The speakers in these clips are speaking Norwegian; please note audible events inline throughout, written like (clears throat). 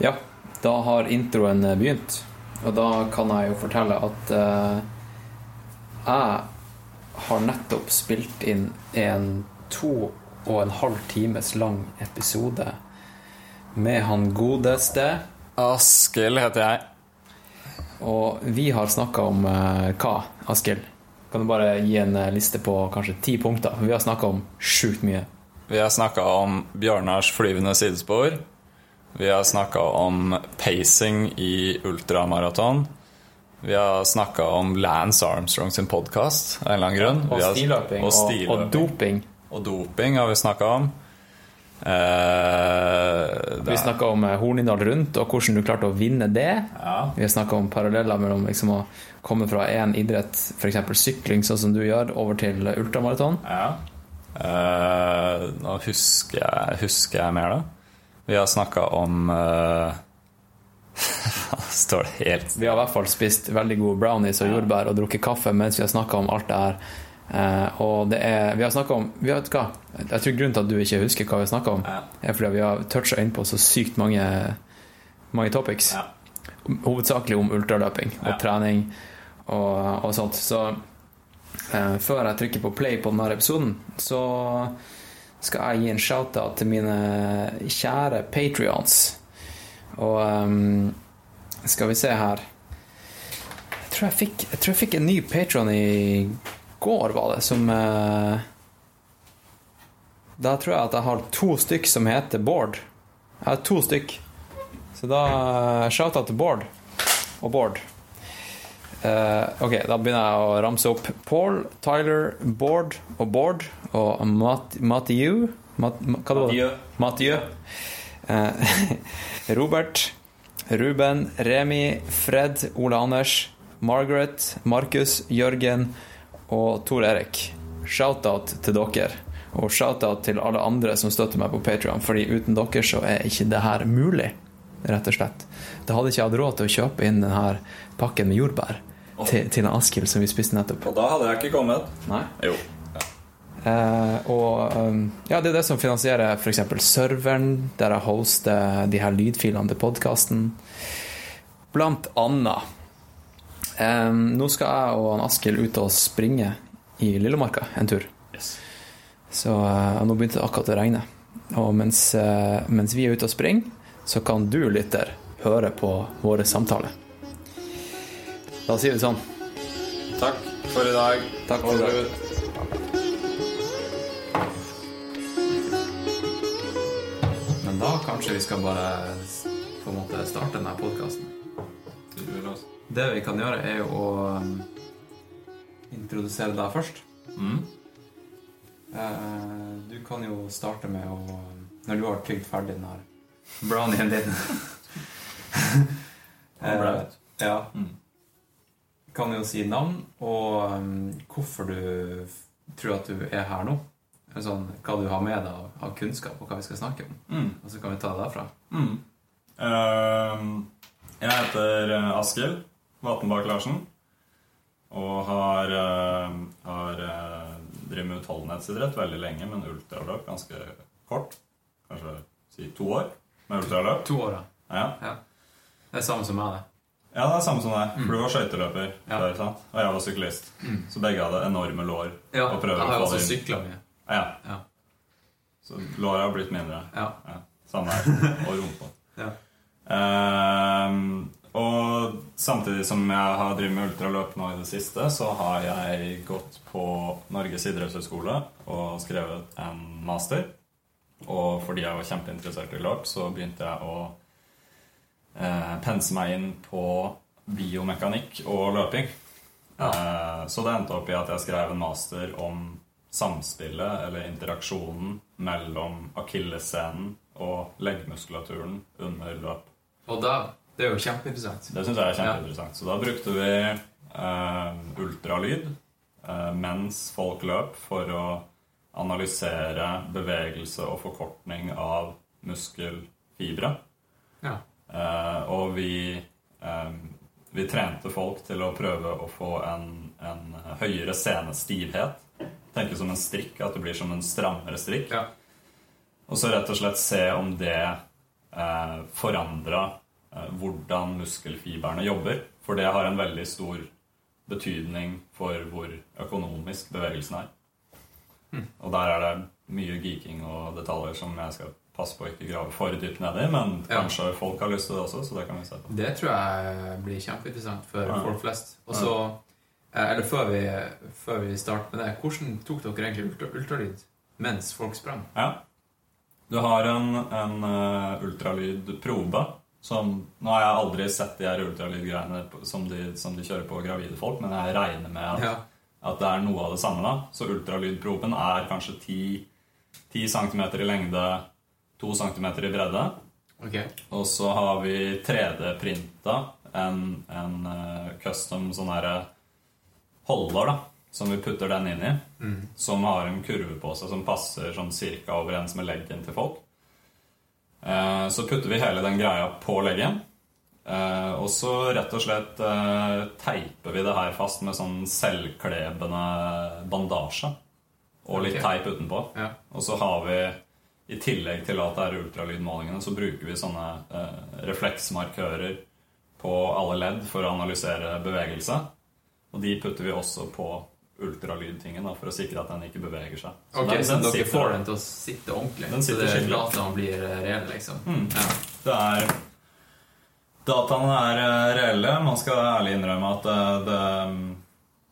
Ja, da har introen begynt. Og da kan jeg jo fortelle at eh, jeg har nettopp spilt inn en to og en halv times lang episode med han godeste. Askild heter jeg. Og vi har snakka om eh, hva, Askild? Kan du bare gi en eh, liste på kanskje ti punkter? Vi har snakka om sjukt mye. Vi har snakka om Bjørnars flyvende sidespor. Vi har snakka om pacing i ultramaraton. Vi har snakka om Lance Armstrong sin podkast av en eller annen grunn. Og stilløping. Og, Og, og doping. Og doping har vi snakka om. Eh, Vi snakka om eh, Hornindal Rundt og hvordan du klarte å vinne det. ja. Vi har snakka om paralleller mellom liksom å komme fra én idrett, f.eks. sykling, sånn som du gjør, over til ultramaraton. ja. Eh, nå husker jeg, husker jeg mer, da. Vi har snakka om (laughs) uh, Står det helt Vi har i hvert fall spist veldig gode brownies og jordbær og drukket kaffe mens vi har snakka om alt det her. Uh, og det er Vi har snakka om vi har, hva? Jeg tror grunnen til at du ikke husker hva vi har snakka om, Ja. er fordi vi har toucha inn på så sykt mange, mange topics. Ja. Hovedsakelig om ultraløping og Ja. trening og, og sånt. Så uh, før jeg trykker på play på denne episoden, så skal jeg gi en shout-out til mine kjære patrions. Og um, skal vi se her Jeg tror jeg fikk, jeg tror jeg fikk en ny patron i går, var det, som uh, Da tror jeg at jeg har to stykk som heter Bård. Jeg har to stykk. Så da uh, shout-out til Bård og Bård. Eh, ok, da begynner jeg å ramse opp. Paul, Tyler, Bård og Bård og Mat Mathieu Mat Hva var det? Mathieu. Eh, (laughs) Robert, Ruben, Remi, Fred, Ole Anders, Margaret, Markus, Jørgen og Tor Erik. Shout-out til dere. Og shout-out til alle andre som støtter meg på Patreon fordi uten dere så er ikke det her mulig, rett og slett. Da hadde ikke jeg hatt råd til å kjøpe inn denne pakken med jordbær til Askild som vi spiste nettopp. Og da hadde jeg ikke kommet. Nei. Jo. Eh, og um, ja, det er det som finansierer f.eks. serveren, der jeg hoster de her lydfilene til podkasten. Blant annet. Em, nå skal jeg og Askild ut og springe i Lillemarka en tur. Yes. Så eh, nå begynte det akkurat å regne. Og mens, eh, mens vi er ute og springer, så kan du, lytter, høre på våre samtaler. Da sier vi sånn. Takk for i dag. Takk for i dag. Men da kanskje vi skal bare på en måte starte denne podkasten. Det vi kan gjøre, er jo å um, introdusere deg først. Mm. Eh, du kan jo starte med å Når du har tygd ferdig den her brownien din (laughs) Han ble ut. Ja. Mm. Kan jo si navn og um, hvorfor du tror at du er her nå. Sånn, hva du har med deg av, av kunnskap, og hva vi skal snakke om. Mm. Og så kan vi ta det derfra. Mm. Uh, jeg heter eh, Askild Vatenbakk Larsen. Og har, uh, har uh, drevet med utholdenhetsidrett veldig lenge, men ultraløp ganske kort. Kanskje si to år med ultraløp. To år, Ja. ja. Det er samme som meg, det. Ja, det er samme som deg. For du var skøyteløper Ja. før, sant? og jeg var syklist. Så begge hadde enorme lår. Ja, og prøver jeg har også sykla mye. Ja. Ja. Så låra har blitt mindre. Ja. Ja, samme her. (laughs) Og rumpa. Ja. Um, og samtidig som jeg har drevet med ultraløp nå i det siste, så har jeg gått på Norges idrettshøgskole og skrevet en master. Og fordi jeg var kjempeinteressert i løp, så begynte jeg å eh, pense meg inn på biomekanikk og løping. Eh, så det endte opp i at jeg skrev en master om samspillet, eller interaksjonen, mellom akillessenen og leggmuskulaturen under løp. Og da Det er jo kjempeinteressant. Det syns jeg er kjempeinteressant. Så da brukte vi eh, ultralyd eh, mens folk løp, for å analysere bevegelse og forkortning av muskelfibre. Ja. Eh, og vi, vi trente folk til å prøve å få en, en høyere senestivhet. Tenke som en strikk, at det blir som en strammere strikk. Ja. Og så rett og slett se om det eh, forandra eh, hvordan muskelfibrene jobber. For det har en veldig stor betydning for hvor økonomisk bevegelsen er. Og der er det mye geeking og detaljer som jeg skal passe på å ikke grave for dypt ned i, men Ja. kanskje folk har lyst til det også, så det kan vi se på. Det tror jeg blir kjempeinteressant for Ja. folk flest. Og så, ja. eller før vi, før vi starter med det, hvordan tok dere egentlig ultra, ultralyd mens folk sprang? Ja. Du har en, en uh, ultralydprobe som Nå har jeg aldri sett de her ultralydgreiene som de, som de kjører på gravide folk, men jeg regner med at, at det er noe av det samme. da Så ultralydproben er kanskje 10, 10 cm i lengde, 2 centimeter i bredde. Okay. Og så har vi 3D-printa en, en eh, custom sånn herre holder, da. Som vi putter den inn i. Som har en kurve på seg som passer sånn cirka overens med leggen til folk. Eh, så putter vi hele den greia på leggen. Eh, og så rett og slett eh, teiper vi det her fast med sånn selvklebende bandasje. Og litt okay. teip utenpå. Ja. Og så har vi, i tillegg til at det er ultralydmålingene, så bruker vi sånne eh, refleksmarkører på alle ledd for å analysere bevegelse. Og de putter vi også på ultralydtingen da, for å sikre at den ikke beveger seg. Ok, den- Så den dere sitter får den til å sitte ordentlig? Den sitter så det dataene blir reell, reelle, liksom? Mm. Ja. Det er Dataene er eh, reelle. Man skal ærlig innrømme at det, det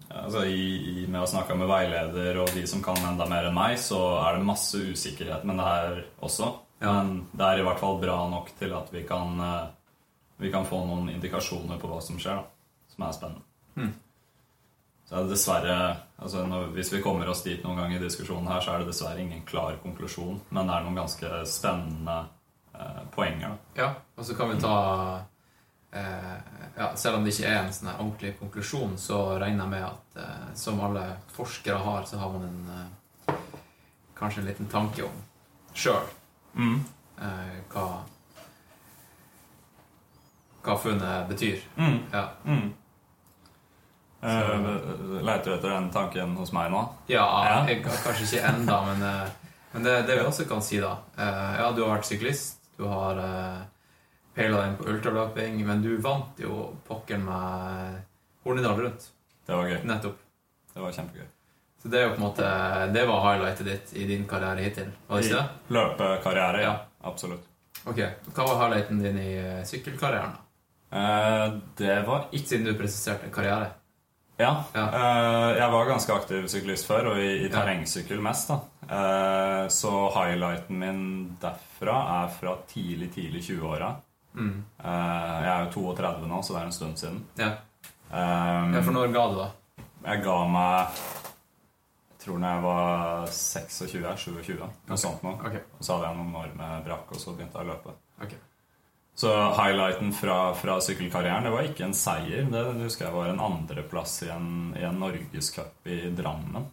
altså i, i, Med å snakke med veileder og de som kan enda mer enn meg, så er det masse usikkerhet med det her også. Ja. Men det er i hvert fall bra nok til at vi kan, eh, vi kan få noen indikasjoner på hva som skjer, da, som er spennende. Hmm. Så er det dessverre altså når, Hvis vi kommer oss dit noen gang i diskusjonen her, så er det dessverre ingen klar konklusjon, men det er noen ganske spennende eh, poenger. da. Ja, og så kan vi ta ja, Selv om det ikke er en sånn ordentlig konklusjon, så regner jeg med at eh, som alle forskere har, så har man en eh, kanskje en liten tanke om sjøl Mm. eh, hva hva funnet betyr. Mm. Ja, Mm. Eh, leter du etter den tanken hos meg nå? ja Ja. jeg, kanskje ikke enda, men, eh, men det, det vi også kan si, da eh, Ja, du har vært syklist. Du har peila deg inn på ultraløping, men du vant jo pokker med Hornindal rundt. Det var gøy. Nettopp. Det var kjempegøy. Så det er jo på en måte Det var highlightet ditt i din karriere hittil, var det ikke det? Løpekarriere, ja. Ja. Absolutt. Ok, Hva var highlighten din i eh, sykkelkarrieren, da? Eh, det var ikke Siden du presiserte karriere. Ja. Ja. eh, jeg var ganske aktiv syklist før, og i, i terrengsykkel mest. da. Eh, så highlighten min derfra er fra tidlig, tidlig 20-åra. Mm. Eh, jeg er jo 32 nå, så det er en stund siden. Ja. um, ja, For når ga du, da? Jeg ga meg Jeg tror når jeg var 26, 27, noe okay. sånt noe. Ok. Og så hadde jeg noen år med brakk, og så begynte jeg å løpe. Okay. Så highlighten fra, fra sykkelkarrieren det var ikke en seier. Det husker jeg var en andreplass i en, i en norgescup i Drammen.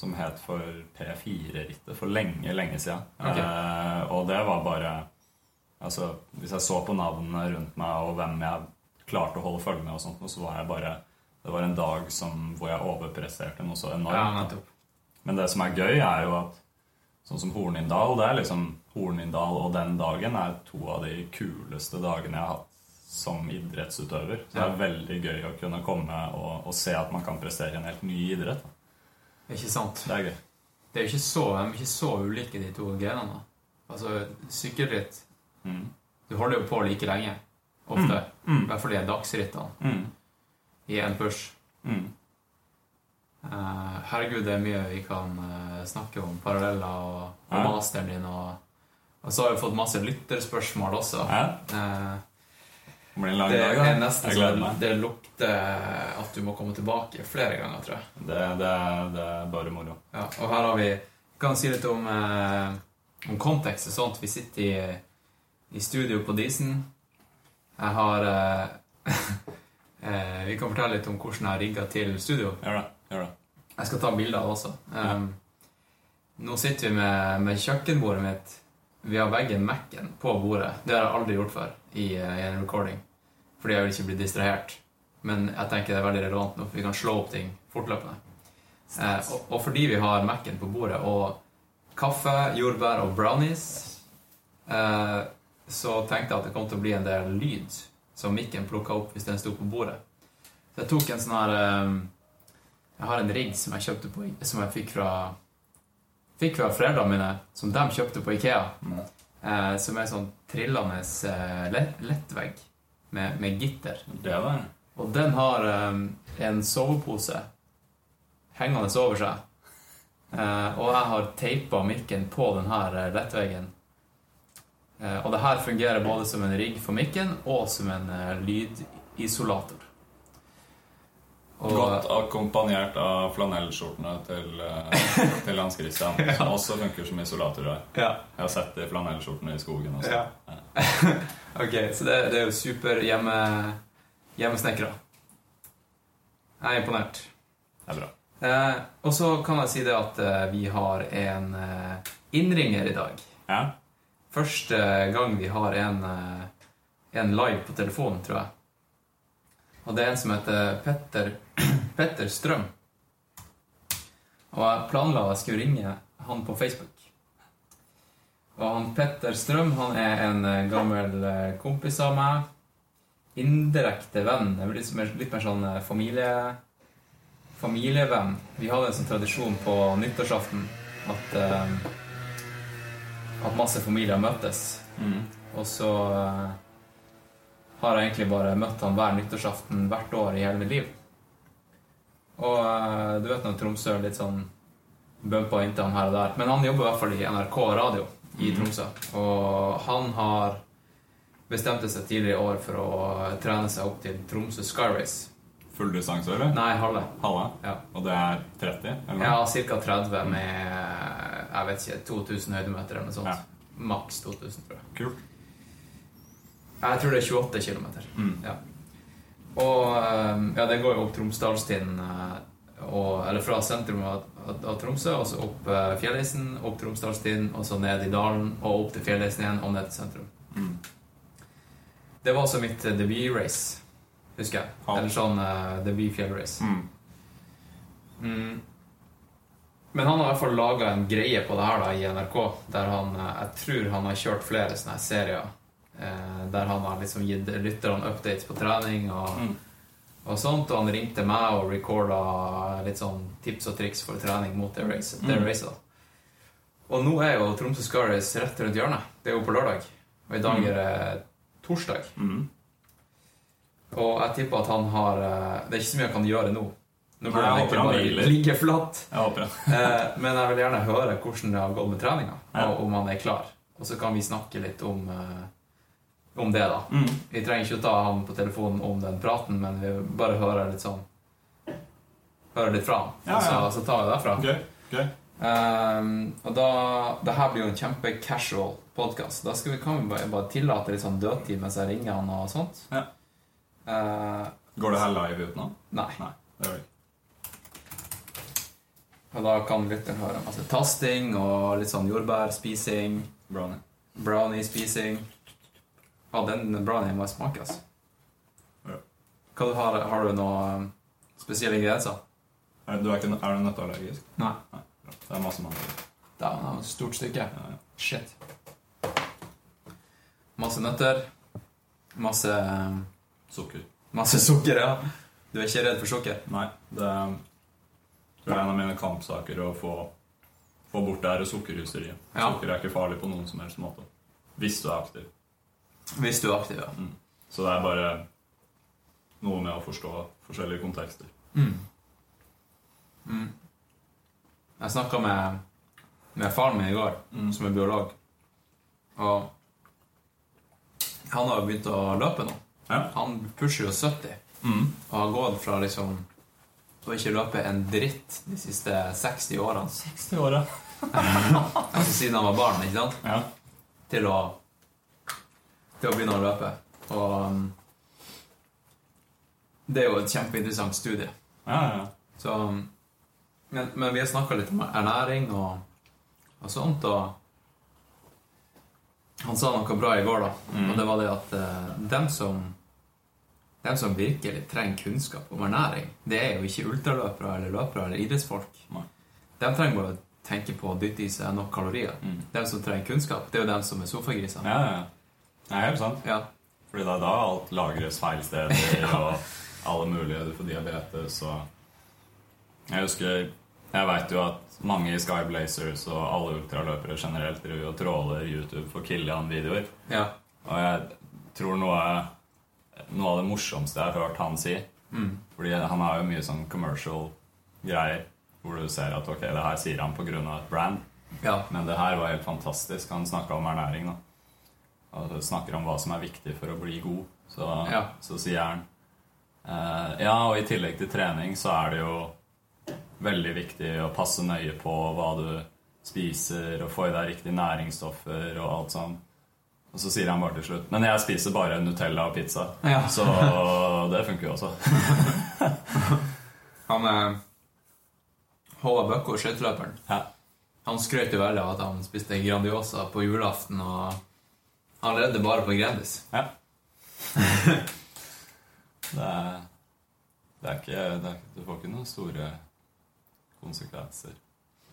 Som het for P4-rittet for lenge, lenge siden. Okay. Eh, og det var bare Altså, Hvis jeg så på navnene rundt meg og hvem jeg klarte å holde følge med, og sånt, så var jeg bare Det var en dag som, hvor jeg overpresterte noe så enormt. Ja. Men det som er gøy, er jo at sånn som Hornindal det er liksom Hornindal og den dagen er to av de kuleste dagene jeg har hatt som idrettsutøver. Så det er veldig gøy å kunne komme og, og se at man kan prestere en helt ny idrett. da. Ikke sant? Det er gøy. Det er jo ikke så, de er ikke så ulike, de to grenene. Altså, sykkelritt Mm. Du holder jo på like lenge. Ofte. Mm. I hvert fall de dagsrittene Mm. i en push. Mm. Eh, herregud, det er mye vi kan uh, snakke om. Paralleller og, og Ja. masteren din. Og, og så har vi fått masse lytterspørsmål også. Ja, Uh, det blir en lang det dag, da. er nesten Jeg gleder meg. det lukter at du må komme tilbake flere ganger, tror jeg. Det, det, det er bare moro. Ja, og her har vi kan si litt om, om kontekst og sånt. Vi sitter i, i studio på Disen. Jeg har eh, (laughs) eh, Vi kan fortelle litt om hvordan jeg har rigga til studio. Gjør det. gjør det. Jeg skal ta bilder også. Um, Nå sitter vi med, med kjøkkenbordet mitt. Vi har veggen Mac-en på bordet. Det har jeg aldri gjort før i, eh, i en recording. Fordi jeg vil ikke bli distrahert. Men jeg tenker det er veldig relevant nå, for vi kan slå opp ting fortløpende. Eh, og, og fordi vi har Mac-en på bordet, og kaffe, jordbær og brownies, eh, så tenkte jeg at det kom til å bli en del lyd som mikken plukka opp hvis den sto på bordet. Så jeg tok en sånn her eh, Jeg har en rigg som jeg kjøpte på Som jeg fikk fra Fikk fra foreldrene mine, som de kjøpte på Ikea. Mm. Eh, som er sånn trillende eh, lett, lettvegg med, med gitter. Det der. Og den har eh, en sovepose hengende over seg. Eh, og jeg har teipa mikken på denne her lettveggen. Eh, og det her fungerer både som en rigg for mikken og som en eh, lydisolator. Og, Godt akkompagnert av flanellskjortene til, eh, til Hans Christian, (laughs) som også funker som isolatorer. Ja. Jeg har sett de flanellskjortene i skogen også. Ja. (laughs) ok, så det, det er jo super hjemme, hjemmesnekra. Jeg er imponert. Det er bra. Eh, og så kan jeg si det at vi har en innringer i dag. Ja? Første gang vi har en, eh, en live på telefonen, tror jeg. Og det er en som heter Petter, (clears throat) Petter Strøm. Og jeg planla å skulle ringe han på Facebook. Og han Petter Strøm han er en eh, gammel eh, kompis av meg. Indirekte venn. Litt mer, litt mer sånn familie, familievenn. Vi hadde en sånn tradisjon på nyttårsaften at, eh, at masse familier møttes. Mm. Og så eh, har jeg egentlig bare møtt han hver nyttårsaften hvert år i hele mitt liv. Og eh, du vet når Tromsø er litt sånn bumpa inntil han her og der. Men han jobber i hvert fall i NRK radio i Tromsø. Og han har bestemte seg tidligere i år for å trene seg opp til Tromsø Sky Race. Full distanse, eller? Nei, halve. Halve? Ja. Og det er 30? Eller? Ja, ca. 30 med jeg vet ikke, 2000 høydemeter eller noe sånt. Ja. Maks 2000, tror jeg. Kult. Jeg tror det er 28 km. Mm. Ja. Og eh, ja, det går jo opp Tromsdalstinden, eh, eller fra sentrum av, av, Tromsø, og så opp eh, Fjellheisen, opp Tromsdalstind, og så ned i dalen, og opp til Fjellheisen igjen, og ned til sentrum. Mm. Det var altså mitt debutrace, debut-race, husker jeg. Ja. Eller sånn uh, debut-fjellrace. Mm. Mm. Men han har i hvert fall laga en greie på det her da, i NRK, der han eh, Jeg tror han har kjørt flere sånne serier. Eh, der han har liksom gitt lytterne updates på trening og, Mm. og sånt. Og han ringte meg og recorda litt sånn tips og triks for trening mot det racet. Mm. Race. Og nå er jo Tromsø Race rett rundt hjørnet. Det er jo på lørdag. Og i dag Mm. er det torsdag. Mm. Og jeg tipper at han har eh, Det er ikke så mye han kan gjøre nå. Nå burde jeg ikke han bare ligge flatt. Eh, Men jeg vil gjerne høre hvordan det har gått med treninga, og om han er klar. Og så kan vi snakke litt om, eh, om det, da. Mm. Vi trenger ikke å ta han på telefonen om den praten, men vi bare hører litt sånn Hører litt fra han, Ja, og så, så tar vi derfra. Okay. Okay. Um, og da Det her blir jo en kjempe-casual podkast. Da skal vi, kan vi bare, bare tillate litt sånn dødtid mens jeg ringer han og sånt. Ja. Uh, Går det her live ut nå? nei. Nei. Det gjør det ikke. Og da kan lytteren høre masse tasting og litt sånn jordbærspising. Brownie. Brownie-spising. Ja, den brownien må jeg smake, altså. Ja. Hva du har, har du noe um, spesielle ingredienser? Er du, er ikke, er du nøtteallergisk? Nei. Nei. Det er masse mandel. Det er et stort stykke. Ja, ja. Shit. Masse nøtter. Masse um, Sukker. Masse sukker, ja. Du er ikke redd for sukker? Nei. Det er, tror jeg er en av mine kampsaker å få, få bort det her sukkerhysteriet. Ja. Sukker er ikke farlig på noen som helst måte. Hvis du er aktiv. Hvis du er aktiv, ja. Så det er bare noe med å forstå forskjellige kontekster. Mm. Mm. Jeg snakka med, med faren min i går, Mm. som er biolog. Og han har jo begynt å løpe nå. Ja. Han pusher jo 70 Mm. og har gått fra liksom å ikke løpe en dritt de siste 60 årene, 60 år, ja. (laughs) altså siden han var barn, ikke sant, ja. til å, til å begynne å løpe. Og um, det er jo et kjempeinteressant studie. Ja, ja, Så, um, men, men vi har snakka litt om ernæring og, og sånt, og han sa noe bra i går, da. Mm. Og det var det at uh, dem som dem som virkelig trenger kunnskap om ernæring, det er jo ikke ultraløpere eller løpere eller idrettsfolk. Nei. De trenger bare å tenke på å dytte i seg nok kalorier. Mm. De som trenger kunnskap, det er jo de som er sofagrisene. ja, ja. Det er helt sant. Ja. Fordi da, da alt lagres feil steder, (laughs) og alle mulige Du får diabetes og Jeg husker Jeg veit jo at mange i Sky Blazers og alle ultraløpere generelt driver og tråler YouTube for Kilian-videoer. ja. Og jeg tror noe Noe av det morsomste jeg har hørt han si Mm. Fordi han har jo mye sånn commercial greier hvor du ser at ok, det her sier han pga. et brand. ja. Men det her var helt fantastisk. Han snakka om ernæring. da Og snakker om hva som er viktig for å bli god. Så, Ja. så sier han eh, Ja, og i tillegg til trening så er det jo veldig viktig å passe nøye på hva du spiser, og få i deg riktige næringsstoffer og alt sånn. Og så sier han bare til slutt Men jeg spiser bare Nutella og pizza. Ja. Så det funker jo også. (laughs) Han eh, Håvard Bøkko, skøyteløperen, Ja. han skrøt jo veldig av at han spiste Grandiosa på julaften, og han levde bare på Grandis. ja. (laughs) Det er, det er ikke det er, Du får ikke noen store konsekvenser.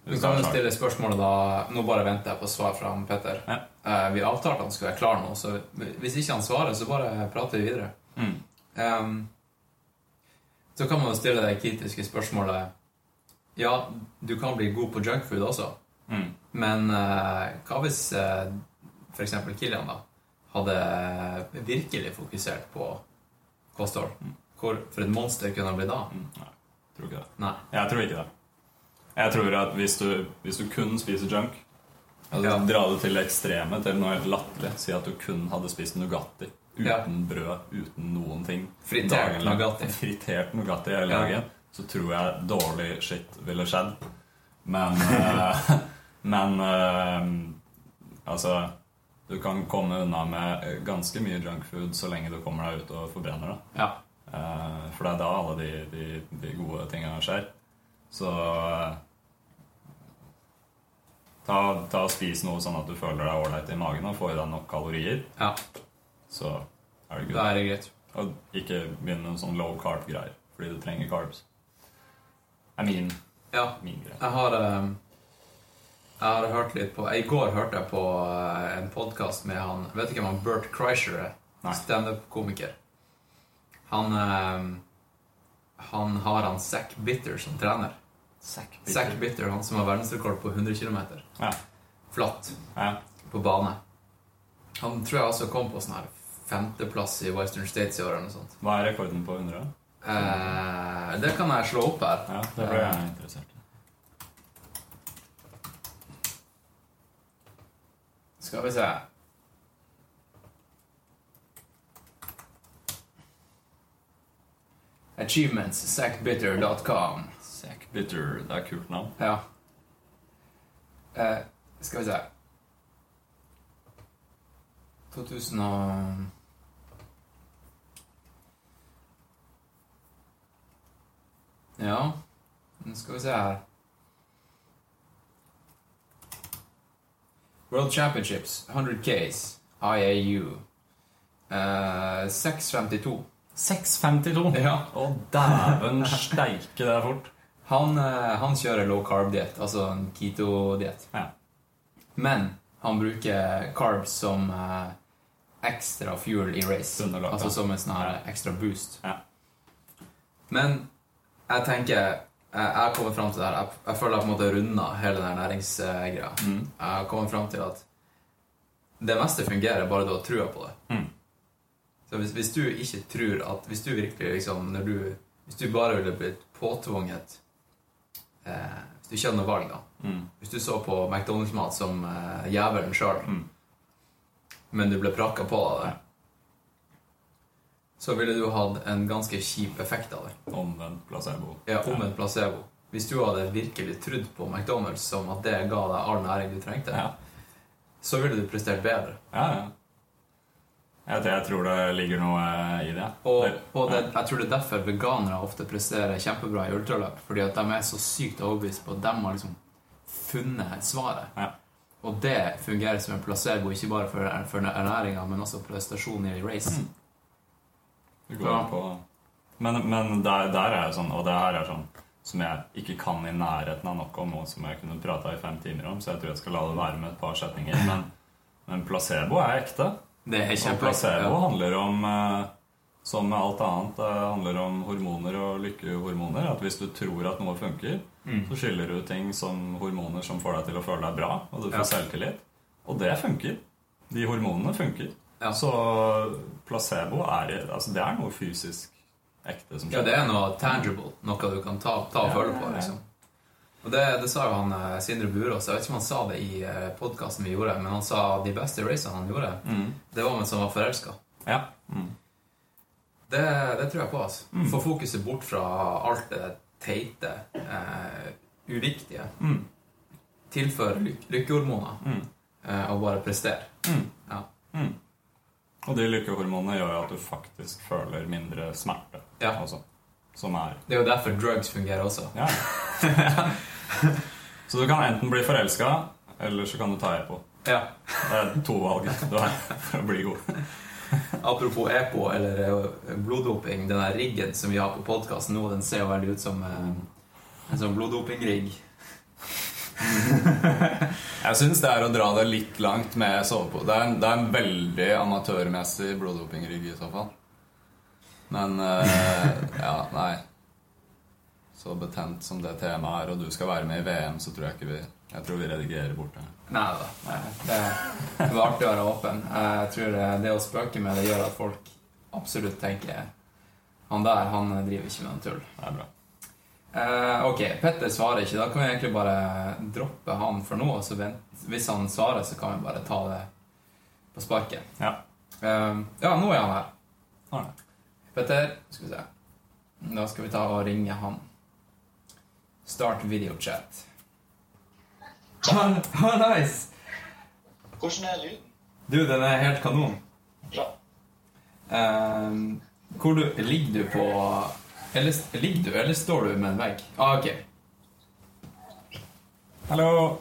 Du kan jo stille spørsmålet da Nå bare venter jeg på svar fra Petter. Ja. Uh, vi avtalte han skulle være klar nå, så hvis ikke han svarer, så bare prater vi videre. Mm. Um, så kan man jo stille det kritiske spørsmålet Ja, du kan bli god på junkfood også, Mm. men uh, hva hvis uh, f.eks. Kilian da hadde virkelig fokusert på kosthold? Hvor for et monster kunne han bli da? Mm. Nei, tror ikke det. Nei. Jeg tror ikke det. Jeg tror at hvis du, hvis du kun spiser junk altså Ja. Dra det til det ekstreme, til noe helt latterlig. Si at du kun hadde spist Nugatti uten Ja. brød, uten noen ting. Fritert Dagen. Nugatti. Fritert Nugatti hele Ja. Så tror jeg dårlig shit ville skjedd. Men eh, (laughs) Men eh, altså Du kan komme unna med ganske mye junkfood så lenge du kommer deg ut og forbrenner det. Ja. Eh, For det er da alle de, de, de gode tingene skjer. Så ta, ta og Spis noe sånn at du føler deg ålreit i magen og får i deg nok kalorier. ja. Så er det er det greit. Og ikke begynne med sånn low carb-greier fordi du trenger carbs. Det er min, Ja. min greie. Jeg har eh, Jeg har hørt litt på I går hørte jeg på eh, en podkast med han Vet ikke om han Bert Kreischer er? Standup-komiker. Han eh, Han har han Zack Bitter som trener. Zack Bitter. Bitter, han som har verdensrekord på 100 km. Ja. Flatt ja. på bane. Han tror jeg også kom på sånn her femteplass i Western States i år eller noe sånt. Hva er rekorden på 100? Eh, det kan jeg slå opp her. Ja, det ble jeg interessert i. Skal vi se Achievementssackbitter.com Sack Bitter, det er kult navn. Ja. Eh, skal vi se 2000 og Ja, nå skal vi se her World Championships, 100 Ks, IAU. Eh, 652. 6,52! Ja. Å, dæven steike, det er fort. Han, eh, han kjører low carb-diett, altså en keto-diett. Ja. Men han bruker carbs som eh, ekstra fuel i race. Underlag, Altså som en sånn her ekstra boost. Ja. Men jeg tenker Jeg har kommet fram til det her. Jeg, jeg føler jeg på en måte runda hele den næringsgreia. Mm. Jeg har kommet fram til at det meste fungerer bare du har trua på det. Mm. Så hvis, hvis du ikke tror at Hvis du virkelig liksom når du, Hvis du bare ville blitt påtvunget Hvis du ikke hadde noe valg, da. Mm. Hvis du så på McDonald's-mat som uh, jævelen sjøl, Mm. men du ble prakka på av det, så ville du hatt en ganske kjip effekt av det. Omvendt placebo. Ja, Omvendt placebo. Hvis du hadde virkelig trodd på McDonald's som at det ga deg all næring du trengte, Ja. så ville du prestert bedre. Ja, ja. Jeg, jeg tror det ligger noe i det. Og, og det, jeg tror det er derfor veganere ofte presterer kjempebra i ultraløp. Fordi at de er så sykt overbevist på at de har liksom funnet svaret. Ja. Og det fungerer som en placebo, ikke bare for, for ernæringa, men også prestasjonen i race. Mm. Det går Ja. på Men, men der, der er jo sånn, og det her er sånn som jeg ikke kan i nærheten av nok om, og som jeg kunne prata i fem timer om, så jeg tror jeg skal la det være med et par setninger. Men, men placebo er ekte. Det er Og placebo Ja. handler om eh, Som med alt annet, det handler om hormoner og lykkehormoner. At hvis du tror at noe funker, Mm. så skiller du ting som hormoner som får deg til å føle deg bra, og du får Ja. selvtillit. Og det funker. De hormonene funker. Ja. Så placebo er altså det er noe fysisk ekte som Ja, det er noe tangible. Noe du kan ta, ta og føle på. liksom. Og det, det sa jo han eh, Sindre Burås. Jeg vet ikke om han sa det i podkasten vi gjorde, men han sa de beste racene han gjorde, Mm. det var mens han var forelska. Ja. Mm. Det, det tror jeg på. altså. Få fokuset bort fra alt det teite, eh, uviktige. Mm. Tilføre lyk lykkehormoner Mm. eh, og bare prestere. Mm. Ja. Mm. Og de lykkehormonene gjør jo at du faktisk føler mindre smerte. Ja. Også, som er Det er jo derfor drugs fungerer også. Ja. (laughs) så du kan enten bli forelska, eller så kan du ta EPO. Ja. Det er to valg du har for å bli god. Apropos EPO eller eh, bloddoping, den der riggen som vi har på podkasten nå, den ser jo veldig ut som eh, en sånn bloddopingrigg. (laughs) Jeg syns det er å dra det litt langt med sovepose. Det, det er en veldig amatørmessig bloddopingrigg i så fall. Men eh, ja, nei. Så betent som det temaet er, og du skal være med i VM, så tror jeg ikke vi Jeg tror vi redigerer bort det. Nei da. nei, Det, det var artig å være åpen. Jeg tror eh, det å spøke med det gjør at folk absolutt tenker Han der, han driver ikke med noe tull. Det er bra. Eh, ok, Petter svarer ikke. Da kan vi egentlig bare droppe han for nå. og vent. Hvis han svarer, så kan vi bare ta det på sparket. Ja. Eh, ja, nå er han her. Ja. Petter, skal vi se. Da skal vi ta og ringe han. Start videochat. Nice! Hvordan er lyden? Du, den er helt kanon. Bra. Um, hvor du, ligger du på eller, Ligger du, eller står du med en vegg? Ah, ok. Hallo!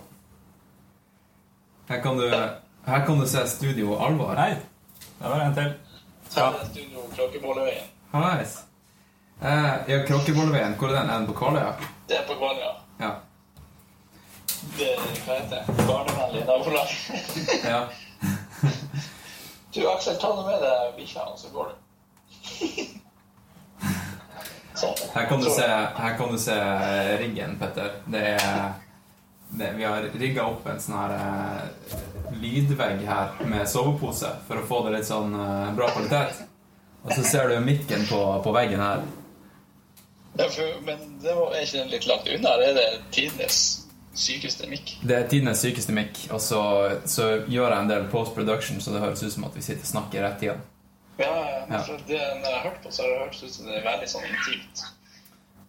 Her kan du, her kan du se Studio Alvor. Hei! Det var en til. Så er det studio Kråkebolleveien. Nice. Eh, ja, Kråkebolleveien. Hvor er den? Er den på Kvaløya? Det er på Kvaløya. Ja. Det hva heter det? Barnevennlig nabolag. (laughs) ja. (laughs) Du, Aksel, ta nå med deg bikkja, og så går (laughs) du. Her kan du se, her kan du se riggen, Petter. Det er det, Vi har rigga opp en sånn her eh, lydvegg her med sovepose for å få det litt sånn eh, bra kvalitet. Og så ser du mikken på, på veggen her. Ja, for, men det var, er ikke den litt langt unna? Det er det tidenes sykeste mikk. Det er tidenes sykeste mikk, og så, så gjør jeg en del post production, så det høres ut som at vi sitter og snakker rett igjen. Ja, ja, for det, når jeg har hørt på, så har det hørtes ut som det er veldig sånn intimt.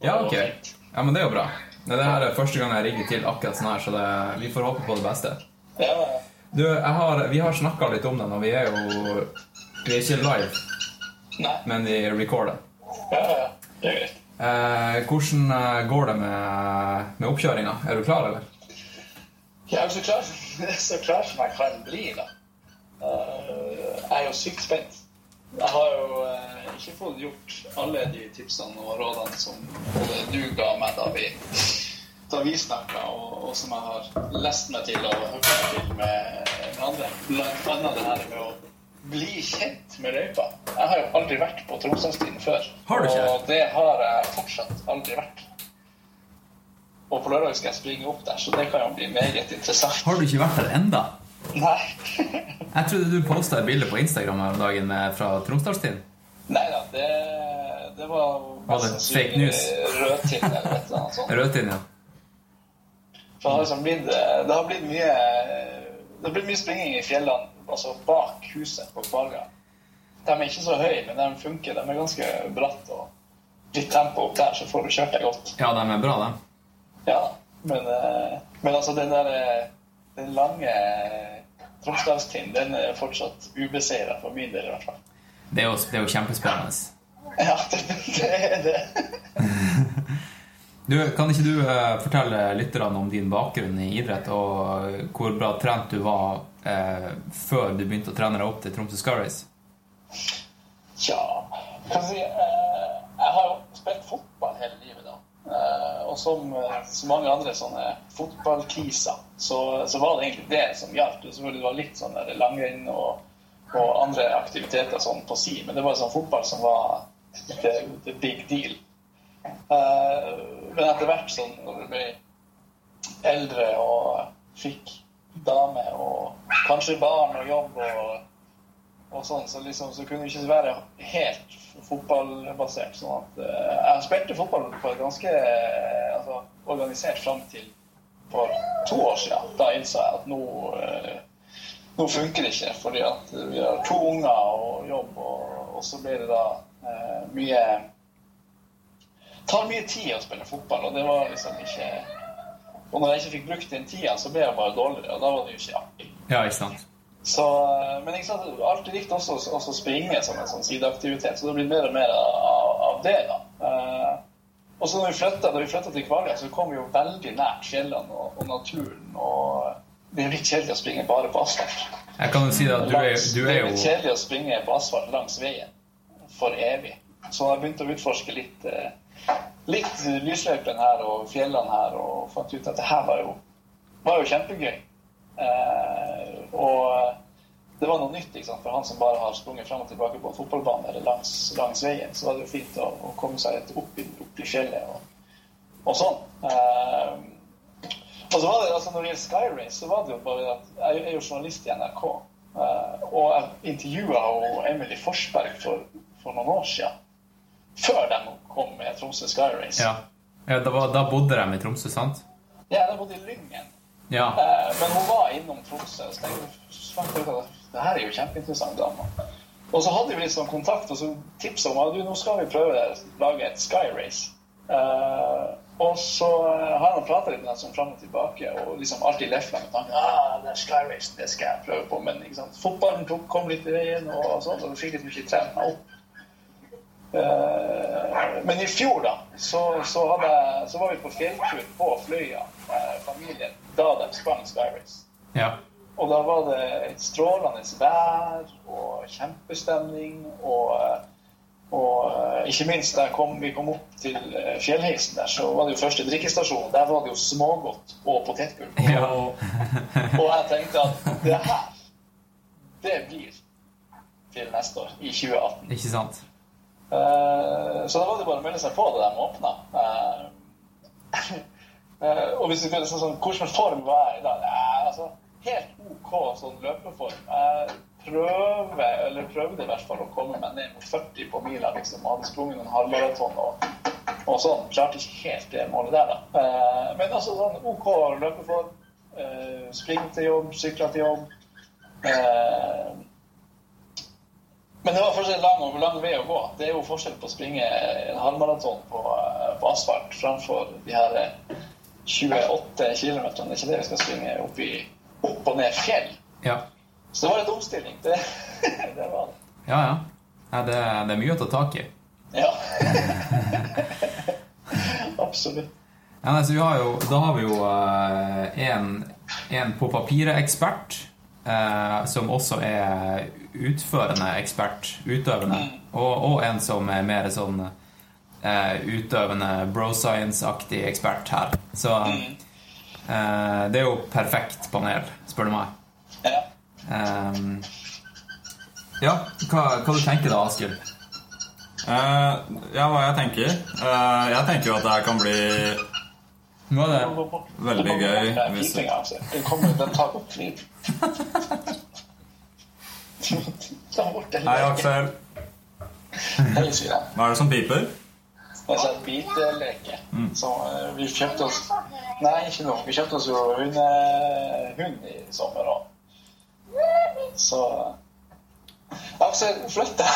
Ja, ok. Ja, men det er jo bra. Det her er første gang jeg rigger til akkurat sånn her, så det, vi får håpe på det beste. Ja, ja. Du, har, vi har snakka litt om den, og vi er jo Vi er ikke live, Nei. men vi recorder. Ja, ja. Det er greit. Eh, hvordan eh, går det med, med oppkjøringa? Er du klar, eller? Jeg er så klar, (laughs) så klar som jeg kan bli, da. Eh, Jeg er jo sykt spent. Jeg har jo eh, ikke fått gjort alle de tipsene og rådene som både du ga meg da vi, da vi snakka, og, og som jeg har lest meg til og hørt meg til med, med andre. Blant annet det her med å bli kjent med løypa. Jeg har jo aldri vært på Tromsdalstiden før. Har du ikke? Og det har jeg fortsatt aldri vært. Og på lørdag skal jeg springe opp der, så det kan jo bli meget interessant. Har du ikke vært der enda? Nei. Jeg trodde du posta et bilde på Instagram her om dagen med, fra Tromsdalstiden. Nei da, det, det var Var det fake news? Rødtinn eller et eller annet sånt. Rødtinn, ja. For det har liksom blitt, det har blitt mye Det har blitt mye springing i fjellene altså bak huset på Kvalga. De er ikke så høye, men de funker. De er ganske bratt og litt tempo opp der, så får du kjørt deg godt. Ja, de er bra, de. Ja, men, eh, men altså den der eh, Den lange Tromsdalstind, den er fortsatt ubeseira for min del, i hvert fall. Det er jo, det er jo kjempespennende. (laughs) Ja, det, det er det. (laughs) Du, Kan ikke du uh, fortelle lytterne om din bakgrunn i idrett, og hvor bra trent du var uh, før du begynte å trene deg opp til Tromsø Scarries? Ja, Tja jeg, si, uh, jeg har jo spilt fotball hele livet, da. Eh, og som eh, så mange andre sånne fotballkiser, så, så var det egentlig det som gjaldt. Og Selvfølgelig var det litt sånn langrenn og, og andre aktiviteter sånn på si, men det var sånn fotball som var the, the big deal. Eh, men etter hvert sånn når du ble eldre og fikk dame og kanskje barn og jobb og, og sånn, så, liksom, så kunne det ikke være helt fotballbasert. Sånn at uh, jeg spilte fotball på et ganske uh, altså, organisert fram til for to år siden. Da innså jeg at nå, uh, nå funker det ikke, fordi at vi har to unger og jobb, og, og så blir det da mye tar mye tid å spille fotball, og det var liksom ikke Og når jeg ikke fikk brukt den tida, så ble jeg bare dårligere, og da var det jo ikke artig. Ja, ikke sant? Så, men ikke sant, alltid likt også også springe som en sånn sideaktivitet, så det blir mer og mer av, av det. da. Eh, og så når vi flytta, da vi flytta til Kvaløya, så kom vi jo veldig nært fjellene og, og naturen. og det er jo litt kjedelig å springe bare på asfalt. Jeg kan jo si at du er, du er jo det er litt kjedelig å springe på asfalt langs veien for evig. Så jeg begynte å utforske litt, eh, litt lysløypen her og fjellene her, og fant ut at det her var jo, var jo kjempegøy. Eh, og det var noe nytt sant? for han som bare har sprunget fram og tilbake på fotballbanen eller langs, langs veien. Så var det jo fint å, å komme seg litt opp i, opp i fjellet og, og sånn. Eh, og så var det, altså Når det gjelder Skyrace, så var det jo bare at jeg er jo journalist i NRK. eh, og jeg intervjua Emily Forsberg for, for noen år siden. Før de kom med Tromsø Skyrace. Ja. ja da, var, da bodde de i Tromsø, sant? Ja, de bodde i Lyngen. Ja. Eh, Men hun var innom Tromsø, så tenkte jeg at det her er jo kjempeinteressant dame. Og så hadde vi litt sånn kontakt, og så tipsa hun at nå skal vi prøve å lage et Sky Race. Eh, og så eh, har han prata litt med henne sånn fram og tilbake, og liksom alltid lefla med tanken ah, det er Sky Race, det skal jeg prøve på. Men ikke sant? fotballen tok, kom litt i veien, og sånt, og fikk litt mye trent meg opp. Uh, men i fjor, da, så, så, hadde så var vi på fjelltur på Fløya, familien, da de sprang Race. ja. Og da var det et strålende vær og kjempestemning. Og, og eh, ikke minst da kom, vi kom opp til eh, fjellheisen der, så var det jo første drikkestasjon. Der var det jo smågodt og potetgull. Ja. Og, og jeg tenkte at det her, det blir til neste år, i 2018. Ikke sant? Eh, så da var det bare å melde seg på da de åpna. Eh, og hvis du kunne sånn, sånn, Hvilken form var jeg i dag? Eh, altså, helt OK sånn løpeform. Jeg prøver, eller prøvde i hvert fall å komme meg ned mot 40 på mila. liksom, Hadde sprunget en halvmaraton og, og sånn. Klarte ikke helt det målet der, da. Eh, men altså sånn OK løpeform. Uh, springe til jobb, sykle til jobb. Uh, men det var fortsatt lang lang vei å gå. Det er jo forskjell på å springe en halvmaraton på, på asfalt framfor de her 28 km. Det er ikke det vi skal springe opp, i, opp og ned fjell. Ja. Så det var en omstilling. Det, (laughs) det var det. Ja, ja. ja det, det er mye å ta tak i. Ja. (laughs) Absolutt. Ja, nei, så vi har jo, da har vi jo uh, en, en på papiret ekspert, uh, som også er utførende ekspert, utøvende, og, og en som er mer sånn eh, utøvende bro science-aktig ekspert her. Så eh, det er jo perfekt panel, spør du meg. Ja. Um, ja, hva, hva du tenker da, Askild? Uh, ja, hva jeg tenker? Uh, jeg tenker jo at det her kan bli Nå er det Veldig gøy hvis- altså. Den kommer, den tar opp lyd. Ta bort (laughs) den. Hei, Aksel. Hva er det som piper? Det er sånn biteleke. Så eh, vi kjøpte oss Nei, ikke nå. Vi kjøpte oss jo hund, hund i sommer òg. Så Aksel, flytt deg!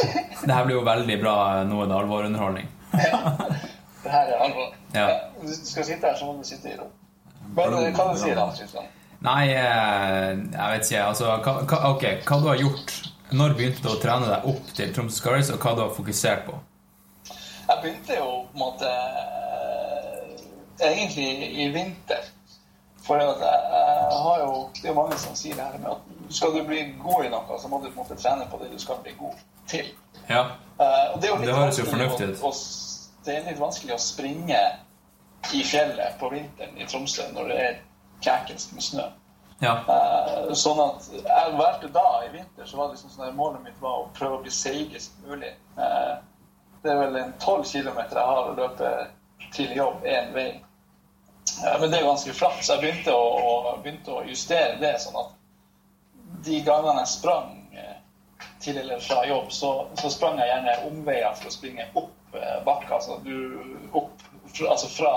(laughs) Det her blir jo veldig bra nå er det alvorunderholdning. (laughs) Det her er alvor. Ja. Hvis du skal sitte her, så må du sitte i ro. Men eh, hva du sier du, Kristian? Nei, eh, jeg vet ikke. Altså, hva, hva, ok, hva du har gjort? Når begynte du å trene deg opp til Tromsø Scarries, og hva du har fokusert på? Jeg begynte jo på en måte eh, egentlig i vinter. For jeg, jeg har jo, det er jo mange som sier det her med at skal du bli god i noe, så må du på en måte trene på det du skal bli god til. Ja. Eh, og det, er jo litt Det høres jo fornuftig ut. Det er litt vanskelig å springe i fjellet på vinteren i Tromsø når det er kjækensk med snø. Ja. Eh, sånn at jeg valgte da, i vinter, så var det liksom sånn at målet mitt var å prøve å bli seigest mulig. Eh, det er vel en tolv kilometer jeg har å løpe til jobb én vei. Men det er ganske flatt, så jeg begynte å, å, begynte å justere det sånn at de gangene jeg sprang eh, til eller fra jobb, så, så sprang jeg gjerne omveier for å springe opp eh, bakka. Altså, altså fra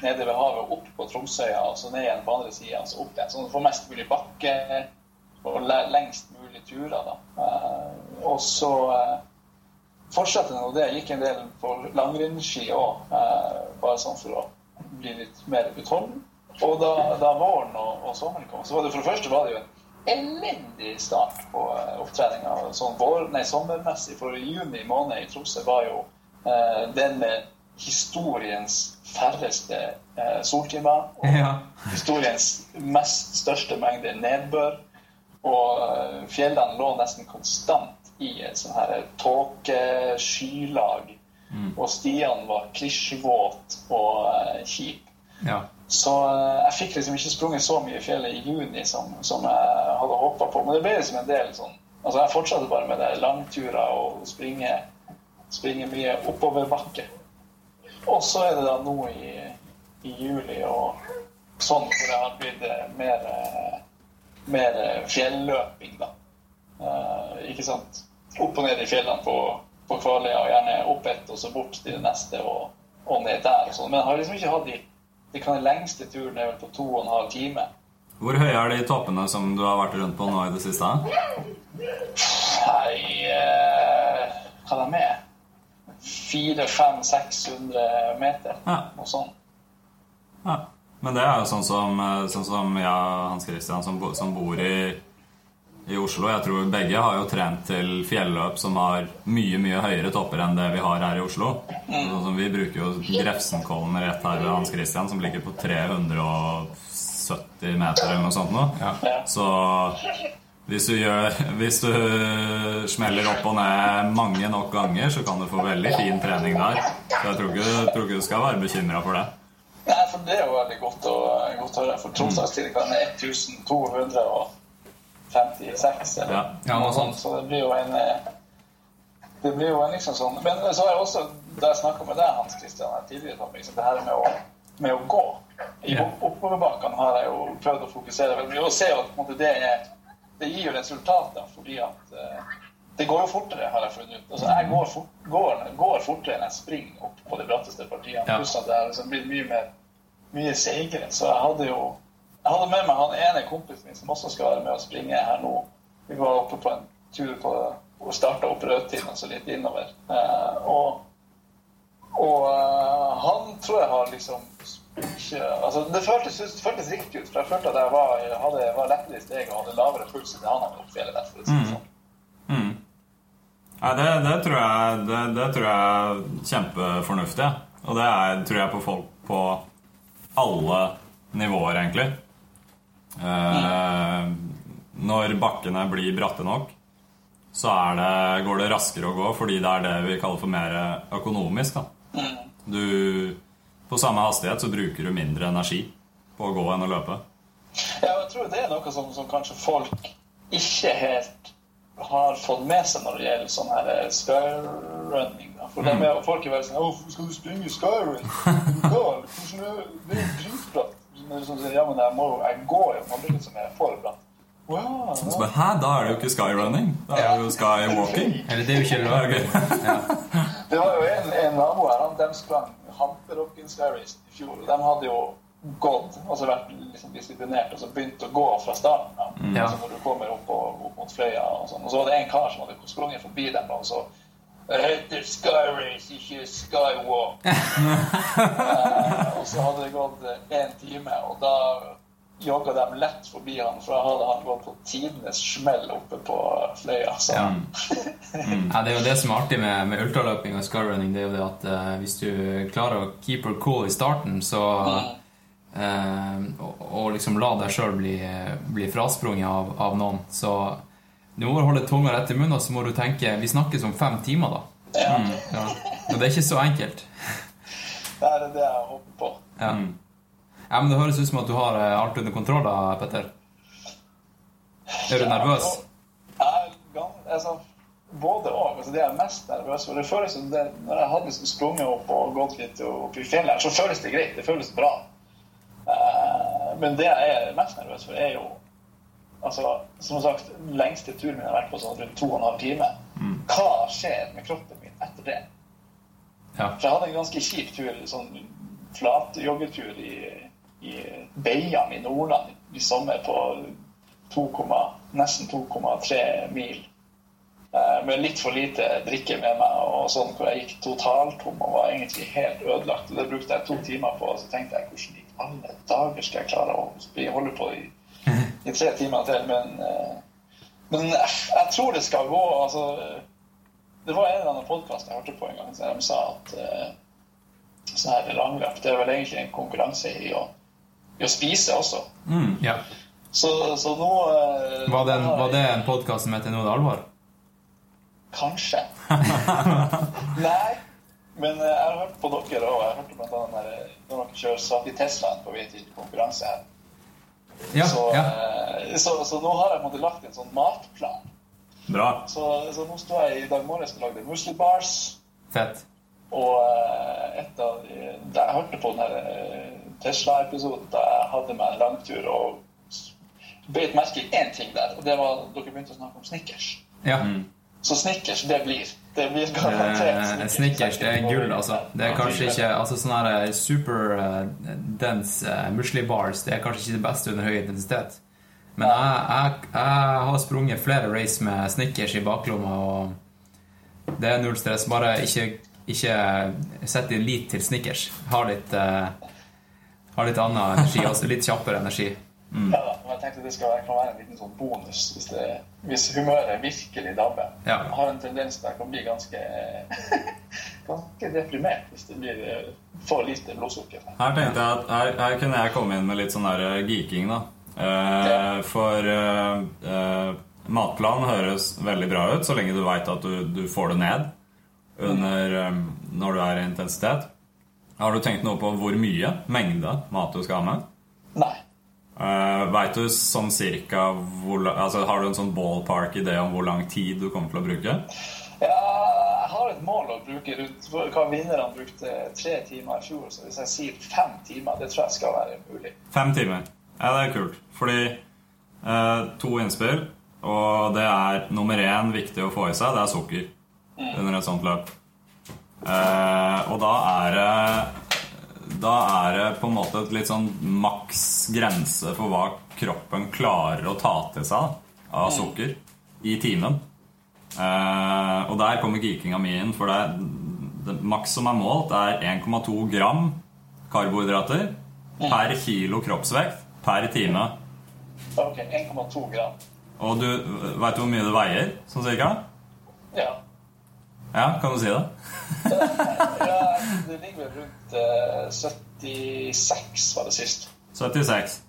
nede ved havet opp på Tromsøya, og så ned igjen på andre sida, altså opp igjen. Sånn at du får mest mulig bakke og lengst mulig turer. da. Eh, og så fortsatte jeg nå det. Jeg gikk en del på langrennsski òg, eh, bare sånn for å bli litt mer utholden. Og da, da våren og, og sommeren kom, så var det for det første var det jo en elendig start på eh, opptreninga. Sånn vår, nei, sommermessig, for juni måned i Tromsø var jo eh, den med historiens færreste eh, soltimer. Og Ja. historiens mest største mengde nedbør. Og eh, fjellene lå nesten konstant i et sånn her tåkeskylag. Og stiene var klisjvåt og eh, kjip. ja. Så eh, jeg fikk liksom ikke sprunget så mye i fjellet i juni som, som jeg hadde håpa på. Men det ble liksom en del sånn Altså jeg fortsatte bare med det langturer og springe, springe mye oppoverbakke. Og så er det da nå i, i juli og sånn hvor det har blitt eh, mer, mer fjelløping, da. Uh, ikke sant? Opp og ned i fjellene på, på Kvaløya, gjerne opp ett og så bort til det neste og, og ned der. og sånn. Men jeg har liksom ikke hatt de de kan lengste turen er vel på to og en halv time. Hvor høye er de toppene som du har vært rundt på nå i det siste? Nei eh, Hva de med? 400-500-600 meter. Ja. Noe sånt. Ja. Men det er jo sånn som, eh, sånn som jeg og Hans Christian som, som bor i, i Oslo. Jeg tror begge har jo trent til fjelløp som har mye mye høyere topper enn det vi har her i Oslo. Sånn som vi bruker jo Grefsenkollen rett her ved Hans Christian, som ligger på 370 meter eller noe sånt nå. Ja. Så hvis du, gjør, hvis du smeller opp og ned mange nok ganger, så kan du få veldig fin trening der. Så jeg tror ikke, tror ikke du skal være bekymra for det. Nei, for Det er jo veldig godt å, godt å høre. For Tromsdalsklinikene er 1256, eller Ja. Ja, noe sånt. Så det blir jo en eh, Det blir jo en liksom sånn Men så har jeg også, da jeg snakka med deg, Hans Christian, her tidligere, liksom, det her med å, med å gå I Ja. oppoverbakkene har jeg jo prøvd å fokusere veldig mye og se at på en måte, det, er, det gir jo resultater, fordi at uh, det går jo fortere, har jeg funnet ut. Altså, jeg går, fort, går, går fortere enn jeg springer opp på de bratteste partiene. Ja. Pluss at jeg har liksom blitt mye mer mye seigere. Så jeg hadde jo jeg hadde med meg han ene kompisen min som også skal være med og springe her nå. Vi var oppe på en tur på og starta opp Rødtiden og så litt innover. Eh, og og eh, han tror jeg har liksom ikke altså Det føltes, det føltes riktig ut, for jeg følte at jeg var, hadde, var lettere i steget og hadde lavere puls enn han hadde opp fjellet der. For å si det sånn. Mm. Nei, det, det, tror jeg, det, det tror jeg er kjempefornuftig. Og det er, tror jeg på folk på alle nivåer, egentlig. Eh, når bakkene blir bratte nok, så er det, går det raskere å gå fordi det er det vi kaller for mer økonomisk. Da. Du, på samme hastighet så bruker du mindre energi på å gå enn å løpe. Ja, jeg tror det er noe som, som kanskje folk ikke helt har fått med seg når det gjelder sånn her eh, skyrunning. Da. For det med, folk er veldig sånn 'Å, skal du springe skyrun?' Hvordan er- Det er jo dritbratt. Så er det sånn, Ja, men jeg, må, jeg går jo på noe som jeg får bratt. Å ja, Så ja. bare, Hæ, da er det jo ikke skyrunning. Da er det jo skywalking. Eller det er jo ikke Det gøy. Ja. Det var jo en, en nabo her, han, de sprang Hamperocken Skyrace i fjor. og De hadde jo gått, altså vært liksom disiplinert og så begynt å gå fra starten av. Ja. Altså når du kommer opp, og, opp mot Fløya og sånn. Og så var det en kar som hadde sprunget forbi dem, og så det heter Skyrace, ikke Skywalk. (laughs) eh, og så hadde det gått én time, og da jogga de lett forbi han, for da hadde han gått på tidenes smell oppe på Fløya. Så. Ja. (laughs) Ja, det er jo det som er artig med, med ultraløping og skyrunning. Det er jo det at uh, hvis du klarer å keep her cool i starten, så eh, og, og liksom la deg sjøl bli, bli frasprunget av, av noen, så du må holde tunga rett i munnen, og så må du tenke Vi snakkes om fem timer, da. Ja. Ja. Og det er ikke så enkelt. Det er det jeg håper på. Ja. ja, men Det høres ut som at du har eh, alt under kontroll, da, Petter. Er du nervøs? Jeg er altså, både og. Altså, det jeg er mest nervøs for, det føles som det, Når jeg hadde liksom sprunget opp og gått litt opp i fjellet, så føles det greit. Det føles bra. Eh, men det jeg er mest nervøs for, er jo altså, Som sagt, lengste turen min har vært på sånn rundt to og en halv time. Hva skjer med kroppen min etter det? Ja. For jeg hadde en ganske kjip tur, sånn flat joggetur i, i Beiam i Nordland i sommer på 2, nesten 2,3 mil. Eh, Med litt for lite drikke med meg, og sånn hvor jeg gikk totaltom og var egentlig helt ødelagt. Og det brukte jeg to timer på, og så tenkte jeg hvordan i alle dager skal jeg klare å holde på i, i tre timer til? Men, eh, men jeg, jeg tror det skal gå. altså det var en eller annen podkast jeg hørte på en gang der de sa at uh, sånn her langløp det er vel egentlig en konkurranse i å, i å spise også. ja. Så, så nå uh, Var det en, var det en podkast som heter Nå er det alvor? Kanskje. (laughs) Nei. Men jeg har hørt på dere òg. Jeg hørte når, dere kjører sak i Teslaen på vei til konkurranse her. Ja. Så, ja. eh, så, så nå har jeg måtte lagt en sånn matplan. Bra. Så, så nå sto jeg i dag morges og lagde muesli bars. Fett. Og eh, et av de, da jeg hørte på den eh, Tesla-episoden da jeg hadde meg en langtur og beit merke i én ting der, og det var at dere begynte å snakke om Snickers. Ja. Så Snickers, det blir. Det blir garantert snickers. Snickers, det er gull, altså. Det er kanskje ikke altså Sånne her super uh, dense uh, musli bars Det er kanskje ikke det beste under høy intensitet. Men jeg, jeg, jeg har sprunget flere race med Snickers i baklomma, og det er null stress. Bare ikke, ikke sett din lit til Snickers. Ha litt, uh, ha litt annen energi, altså litt kjappere energi. Ja, da, men jeg tenkte det skal være, kan være en liten sånn bonus hvis, det, hvis humøret virkelig dabber. Ja. Jeg har en tendens til å bli ganske, (laughs) ganske deprimert hvis det blir eh, for lite blodsukker. Her tenkte jeg at her, her kunne jeg komme inn med litt sånn der eh, geeking, da. Eh, for eh, eh, matplan høres veldig bra ut så lenge du veit at du, du får det ned under, mm. når du er i intensitet. Har du tenkt noe på hvor mye mengde mat du skal ha med? Nei. Uh, Veit du sånn cirka hvor altså, Har du en sånn ballpark idé om hvor lang tid du kommer til å bruke? Ja, jeg har et mål å bruke rundt Hva vinnerne brukte tre timer i fjor, så hvis jeg sier fem timer, det tror jeg skal være mulig. Fem timer. Ja, det er kult. Fordi eh, to innspill, og det er nummer én viktig å få i seg, det er sukker under et sånt løp. Eh, og da er det Da er det på en måte et litt sånn maks grense for hva kroppen klarer å ta til seg av sukker i timen. Uh, og der kommer geekinga mi inn, for det, det maks som er målt, er 1,2 gram karbohydrater per kilo kroppsvekt per time. Ok, 1,2 gram. Og du veit hvor mye det veier, sånn cirka? Ja. Ja, kan du si det? (laughs) ja det ligger vel rundt eh, 76, var det sist. 76.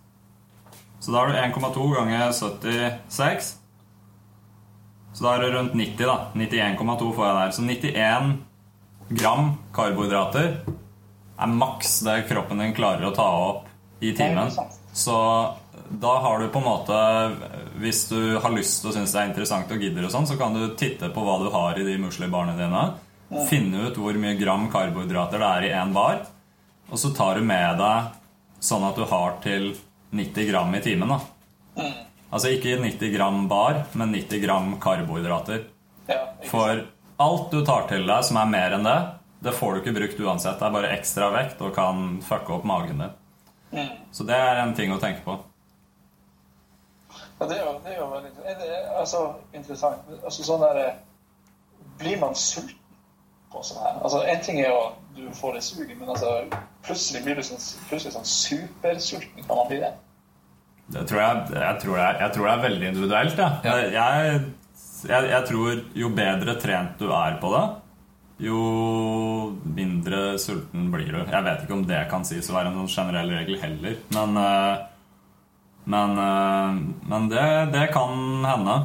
Så da har du 1,2 ganger 76. Så da er det rundt 90, da. 91,2 får jeg der. Så 91 gram karbohydrater er maks det kroppen din klarer å ta opp i timen. Så da har du på en måte Hvis du har lyst og syns det er interessant og gidder, og sånn, så kan du titte på hva du har i de muslibarene dine. Finne ut hvor mye gram karbohydrater det er i én bar. Og så tar du med deg sånn at du har til 90 gram i timen. da Altså ikke 90 gram bar, men 90 gram karbohydrater. Ja. For alt du tar til deg som er mer enn det, det får du ikke brukt uansett. Det er bare ekstra vekt og kan fucke opp magen din. Så det er en ting å tenke på. Ja, det er jo, det er jo veldig er det, altså, interessant. Altså, sånn der, eh, blir man sulten på sånn her? Altså, en ting er jo at du får det suget, men altså, plutselig blir du sånn, plutselig sånn supersulten. Kan man bli det? Det tror jeg, jeg, tror det er, jeg tror det er veldig individuelt. Ja. Jeg, jeg, jeg tror jo bedre trent du er på det, jo mindre sulten blir du. Jeg vet ikke om det kan sies å være en sånn generell regel heller. Men, eh, men, eh, men det, det kan hende.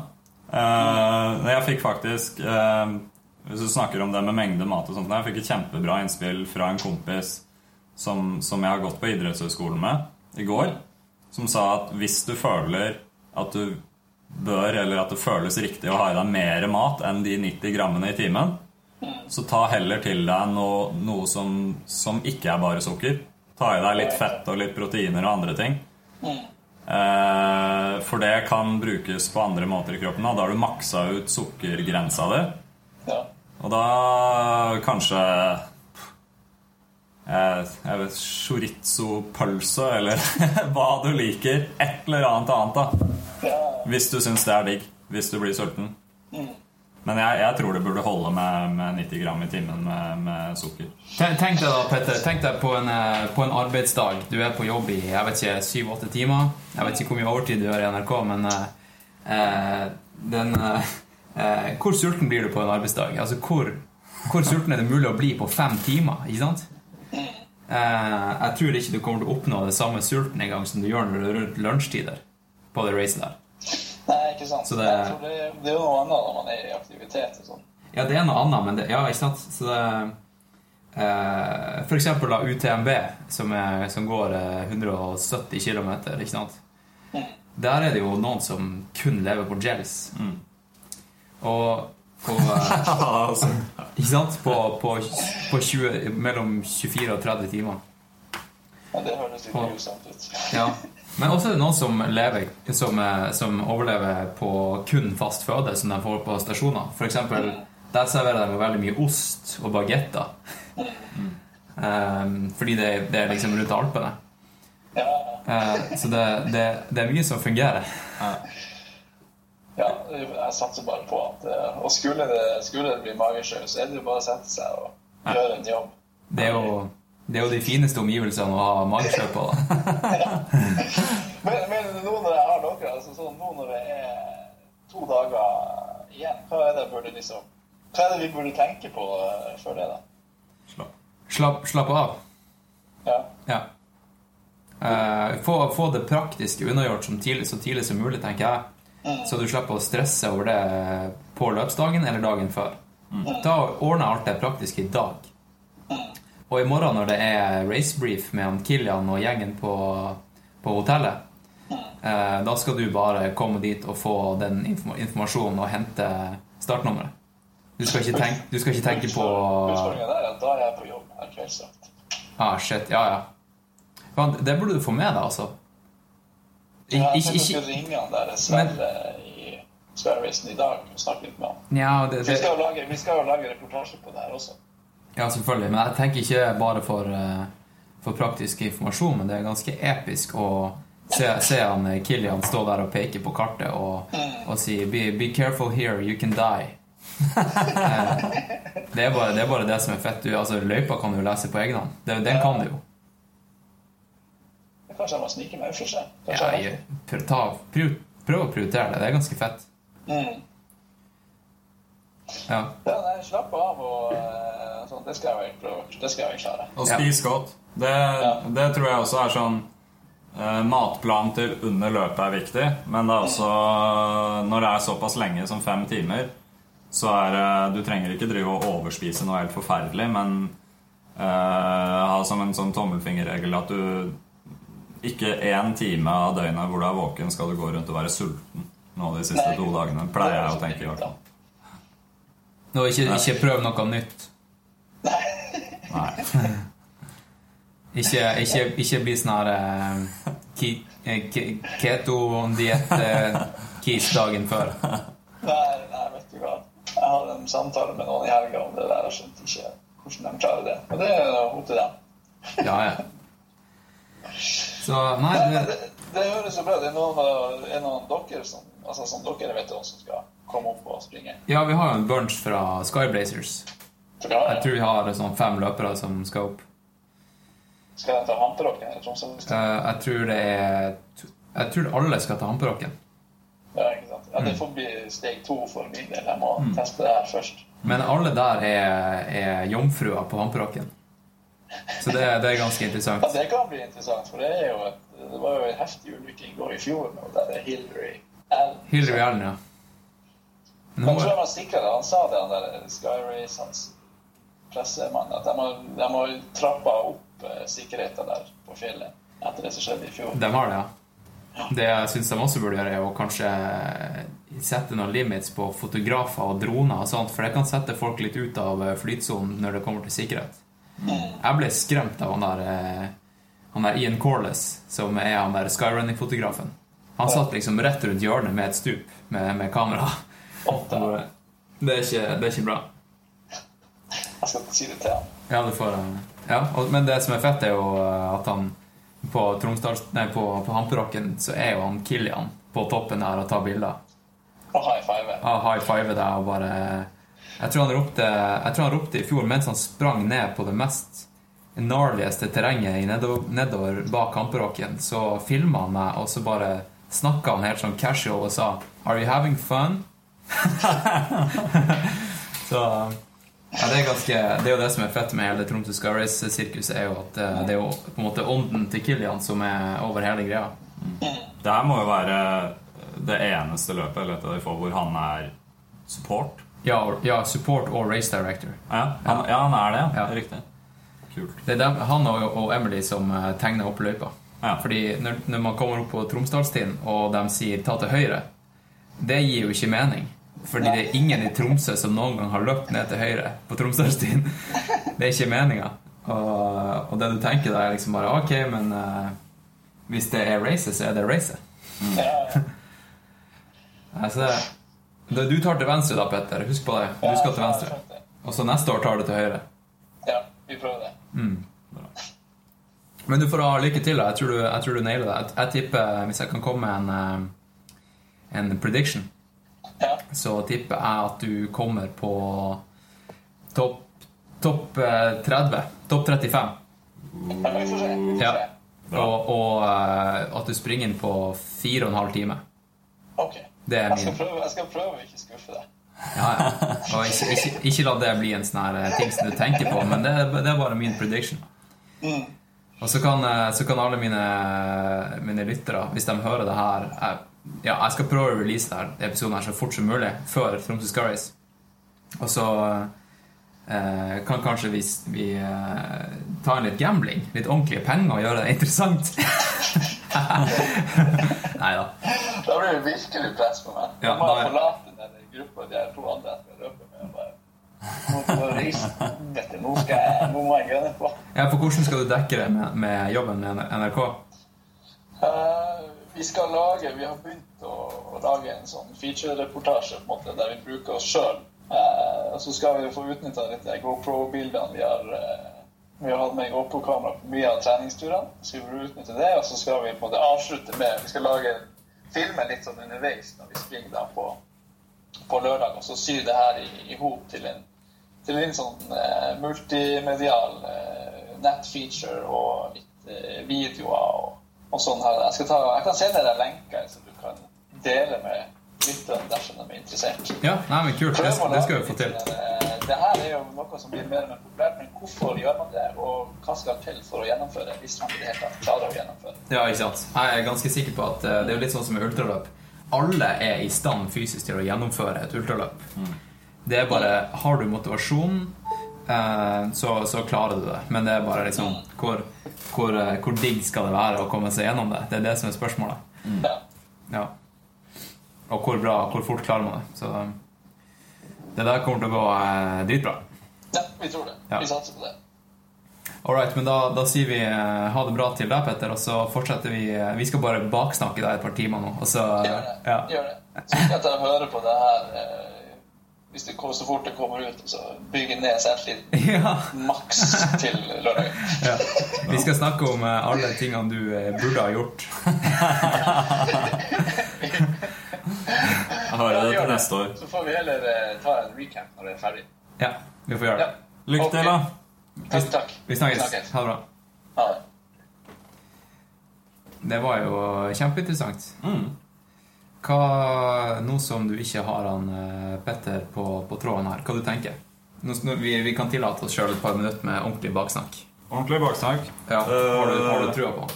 Eh, Jeg fikk faktisk eh, Hvis du snakker om det med mengde mat og sånt Jeg fikk et kjempebra innspill fra en kompis som, som jeg har gått på idrettshøyskolen med i går som sa at hvis du føler at du bør, eller at det føles riktig å ha i deg mer mat enn de 90 grammene i timen, så ta heller til deg noe, noe som, som ikke er bare sukker. Ta i deg litt fett og litt proteiner og andre ting. Eh, for det kan brukes på andre måter i kroppen. Da, da har du maksa ut sukkergrensa di. Ja. Og da kanskje eh, Jeg vet chorizo-pølse, eller (laughs) hva du liker. Et eller annet annet, da. Ja. Hvis du syns det er digg. Hvis du blir sulten. Men jeg, jeg tror det burde holde med, med 90 gram i timen med, med sukker. Tenk deg da, Petter, tenk deg på en, eh, på en arbeidsdag. Du er på jobb i jeg vet ikke, syv-åtte timer. Jeg vet ikke hvor mye overtid du gjør i NRK, men eh, eh, den, eh, eh, Hvor sulten blir du på en arbeidsdag? Altså, hvor, hvor sulten er det mulig å bli på fem timer? Ikke sant? Eh, jeg tror ikke du kommer til å oppnå det samme sulten en gang som du gjør når du er rundt lunsjtider på det racet der. Nei, ikke sant. Så det- det, det er jo noe annet når man er i aktivitet og sånn. Ja, det er noe annet, men det, ja, ikke sant? Så det, eh, for eksempel da UTMB, som, er, som går eh, 170 km, ikke sant? Der er det jo noen som kun lever på gels. Og på, eh, (laughs) altså. ikke sant? På, på, på 20, mellom 24 og 30 timer. Ja, det høres litt grusomt ut. Ja. (laughs) Men også er det noen som, lever, som, eh, som overlever på kun fast føde som de får på stasjoner. For eksempel, der serverer de veldig mye ost og bagetter. Um, fordi det, det er liksom rundt Alpene. Eh, så det, det, det er mye som fungerer. ja, jeg satser bare på at eh, Og skulle det, skulle det bli magesjø, så er det jo bare å sette seg og gjøre en jobb. Det er jo, det er jo de fineste omgivelsene å ha magesjø på. (laughs) Men, men nå når jeg har dere, altså sånn, nå når det er to dager igjen, hva er det, burde liksom, hva er det vi burde tenke på uh, før det, da? Slapp. Slapp, slapp av. Ja. Ja. Uh, få, få det praktiske unnagjort tidlig, så tidlig som mulig, tenker jeg. Så du slipper å stresse over det på løpsdagen eller dagen før. Da ordner alt det praktiske i dag. Og i morgen når det er racebrief med han Kilian og gjengen på, på hotellet, eh, da skal du bare komme dit og få den informa informasjonen og hente startnummeret. Du skal ikke tenke, du skal ikke tenke på Utfordringen der er at da er jeg på jobb. her kveldsvakt. Ah, shit. Ja, ja. Det burde du få med deg, altså. Ik Jeg tenkte ikke ringe han der Sverre i Sverrevisen i dag og snakke litt med han. Ja, det, Vi skal lage, vi skal jo lage reportasje på det her også. Ja, selvfølgelig. Men jeg tenker ikke bare for, eh, for praktisk informasjon, men det er ganske episk å se, se han eh, Kilian stå der og peke på kartet og, og si be, 'Be careful here, you can die'. (laughs) Det, er bare, det er bare det som er fett. Du, altså, løypa kan du lese på egen hånd. Den kan du jo. Kanskje jeg må snike meg ut seg. Ja, jeg ta, prøv, prøv å prioritere det. Det er ganske fett. mm. Ja. Ja, nei, slapp av og eh, sånn. Det skal jeg prøve. Det skal jeg klare. Og Ja. spis godt. Det, det tror jeg også er sånn eh, Matplan til under løpet er viktig, men det er også Når det er såpass lenge som fem timer, så er det Du trenger ikke drive og overspise noe helt forferdelig, men eh, ha som en sånn tommelfingerregel at du ikke én time av døgnet hvor du er våken, skal du gå rundt og være sulten nå de siste Nei, to dagene. Pleier jeg å tenke i hvert fall. Nå, ikke, ikke prøv noe nytt. Nei. Ikke, ikke, ikke bli sånn her eh, ki- eh, ke- keto-diett-kis dagen før. Nei, nei, vet du hva. Jeg hadde en samtale med noen i helga om det der. Jeg skjønte ikke hvordan de klarer det. Men det er opp til dem. Ja, ja. Så nei, det, det, det høres jo bra ut. Det er noen av dere som, altså, som dere vet om som skal komme opp og springe. ja, vi har jo en bunch fra Skyblazers. For da Jeg tror vi har sånn fem løpere som skal opp. skal de ta Hamperokken eller Tromsø. Eh, Jeg tror det er Jeg tror alle skal ta hamperokken. Ja, ikke sant? Ja, det får bli steg to for min del. Jeg må teste det her først. Men alle der er, er jomfruer på hamperokken. Så det, det er ganske interessant. Ja, det kan bli interessant, for det, er jo et, det var jo en heftig ulykke i går i fjor med det er Hillary Allen. Hillary Allen, ja. Men hun, tror han var sikrer det. Han sa det, han der Skyrace, hans pressemann, at de har, de har trappa opp eh, sikkerheten der på fjellet etter det som skjedde i fjor. de har det, ja. Det jeg syns de også burde gjøre, er å kanskje sette noen limits på fotografer og droner og sånt, for det kan sette folk litt ut av eh, flytsonen når det kommer til sikkerhet. Jeg ble skremt av han der, eh, han der Ian Corliss, som er han der skyrunning-fotografen. Han satt liksom rett rundt hjørnet med et stup med, med kamera. Det er, ikke, det er ikke bra. Jeg skal si det til han. Ja, du får Ja, og, men det som er fett, er jo eh, at han på Tromsdals... Nei, på, på Hamperocken så er jo han Kilian på toppen der og tar bilder. Og high five. Ja, high five der og bare Jeg tror han ropte Jeg tror han ropte i fjor mens han sprang ned på det mest gnarligste terrenget i nedover, nedover bak Hamperokken så filma han meg, og så bare snakka han helt sånn casual og sa Are you having fun? (laughs) så ja, det er ganske Det er jo det som er fett med hele Tromsø Sky Race-sirkuset, er jo at eh, det er jo på en måte ånden til Kilian som er over hele greia. Det her må jo være det eneste løpet eller et av de få hvor han er support. Ja, ja, support og race director. Ja, han, ja, han er det. Ja. Ja. Riktig. Kult. Det er dem, han og, og Emily som eh, tegner opp løypa. Ja. Fordi når, når man kommer opp på Tromsdalstien, og de sier 'ta til høyre', det gir jo ikke mening. Fordi det er ingen i Tromsø som noen gang har løpt ned til høyre på Tromsøstien. Det er ikke meninga. Og, og det du tenker da, er liksom bare Ok, men uh, hvis det er racet, så er det racet. Mm. (laughs) altså, du tar til venstre da, Petter. Husk på det. Du skal til venstre. Og så neste år tar du til høyre. Ja, vi prøver det. Men du får ha lykke til. da. Jeg tror du, jeg tror du nailer det. Jeg, jeg tipper, Hvis jeg kan komme med en, eh, en prediction, Ja. så tipper jeg at du kommer på topp topp eh, 30. Topp 35. Ja, vi får se. Vi får Ja. se. Og, og eh, at du springer inn på fire og en halv time. Ok. Det er Jeg skal prøve, jeg skal prøve å ikke skuffe deg. Ja, ja. Og ikke, ikke, ikke la det bli en sånn her eh, ting som du tenker på, men det, det er bare min prediction. Mm. Og så kan, eh, så kan alle mine, mine lyttere, hvis de hører det her Ja, jeg skal prøve å release der episoden her så fort som mulig før Tromsø Scurries Og så eh, kan kanskje vi, vi eh, ta en litt gambling, litt ordentlige penger, og gjøre det interessant. (laughs) Nei da. Da blir det virkelig press på meg. Ja, jeg da er- forlate den gruppa de her to andre jeg skal løpe med. bare jeg. Dette, nå, skal jeg, nå må jeg gønne på. Ja, for hvordan skal du dekke det med, med jobben med NRK? Eh, vi skal lage Vi har begynt å, lage en sånn feature-reportasje på en måte, der vi bruker oss sjøl. og så skal vi få utnytta litt de GoPro-bildene vi har eh, vi har hatt med GoPro-kamera på mye av treningsturene. Så vi får utnytte det, og så skal vi på en måte avslutte med Vi skal lage filme litt sånn underveis når vi springer da på, på lørdag, og så sy det her i hop til en til en sånn eh, multimedial eh, nettfeature og litt eh, videoer og, og sånn her. Jeg, skal ta, jeg kan sende deg lenker som du kan dele med lytterne dersom de er interessert. Ja, nei, men kult. Det, det skal vi få til. eh, Det her er jo noe som blir mer og mer populært, men hvorfor gjør man det? Og hva skal til for å gjennomføre det, hvis man i det hele tatt klarer å gjennomføre det? Ja, ikke sant. Jeg er ganske sikker på at eh, det er litt sånn som med ultraløp. Alle er i stand fysisk til å gjennomføre et ultraløp. Det er bare Har du motivasjon, eh, så, så klarer du det. Men det er bare liksom hvor, hvor, eh, hvor digg skal det være å komme seg gjennom det? Det er det som er spørsmålet. Ja. Ja. Og hvor bra, hvor fort klarer man det? Så eh, det der kommer til å gå eh, dritbra. ja, vi tror det. Ja. Vi satser på det. Alright, men da, da sier vi eh, ha det bra til deg, Petter, og så fortsetter vi eh, Vi skal bare baksnakke deg et par timer nå, og så Gjør det. ja. Gjør det. Så skal jeg høre på det her eh, hvis det kommer så fort det kommer ut, så bygge ned selvtilliten (laughs) ja. maks til lørdag. ja. Vi skal snakke om eh, alle tingene du eh, burde ha gjort. Jeg hører det til neste år. Så får vi heller eh, ta en recamp når det er ferdig. Ja, vi får gjøre Ja. det. Lykke til, da. Takk, takk. Vi. Snakkes. Ha det bra. Ha det. Det var jo kjempeinteressant. Mm. Hva, Nå som du ikke har han eh, Petter på, på tråden her, hva du tenker nå, vi, vi kan tillate oss sjøl et par minutter med ordentlig baksnakk. Ordentlig baksnakk. Ja, har, du, har du trua på han?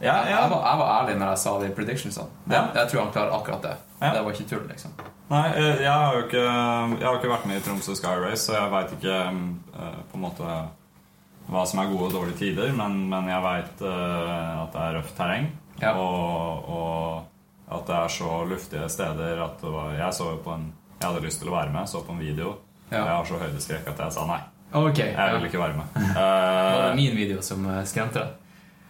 Ja, ja. Jeg, var, jeg var ærlig når jeg sa de predictionsene. Ja. Jeg tror han klarer akkurat det. Det var ikke tull, liksom. Nei, eh, jeg har jo ikke, jeg har ikke vært med i Tromsø Sky Race, så jeg veit ikke eh, på en måte hva som er gode og dårlige tider, men, men jeg veit at det er røft terreng. Og, og at det er så luftige steder at var, Jeg så på en Jeg hadde lyst til å være med, så på en video. Ja. Jeg har så høydeskrekk at jeg sa nei. Okay, Jeg Ja. vil ikke være med. (laughs) Var det Eh, min video som eh, skremte deg?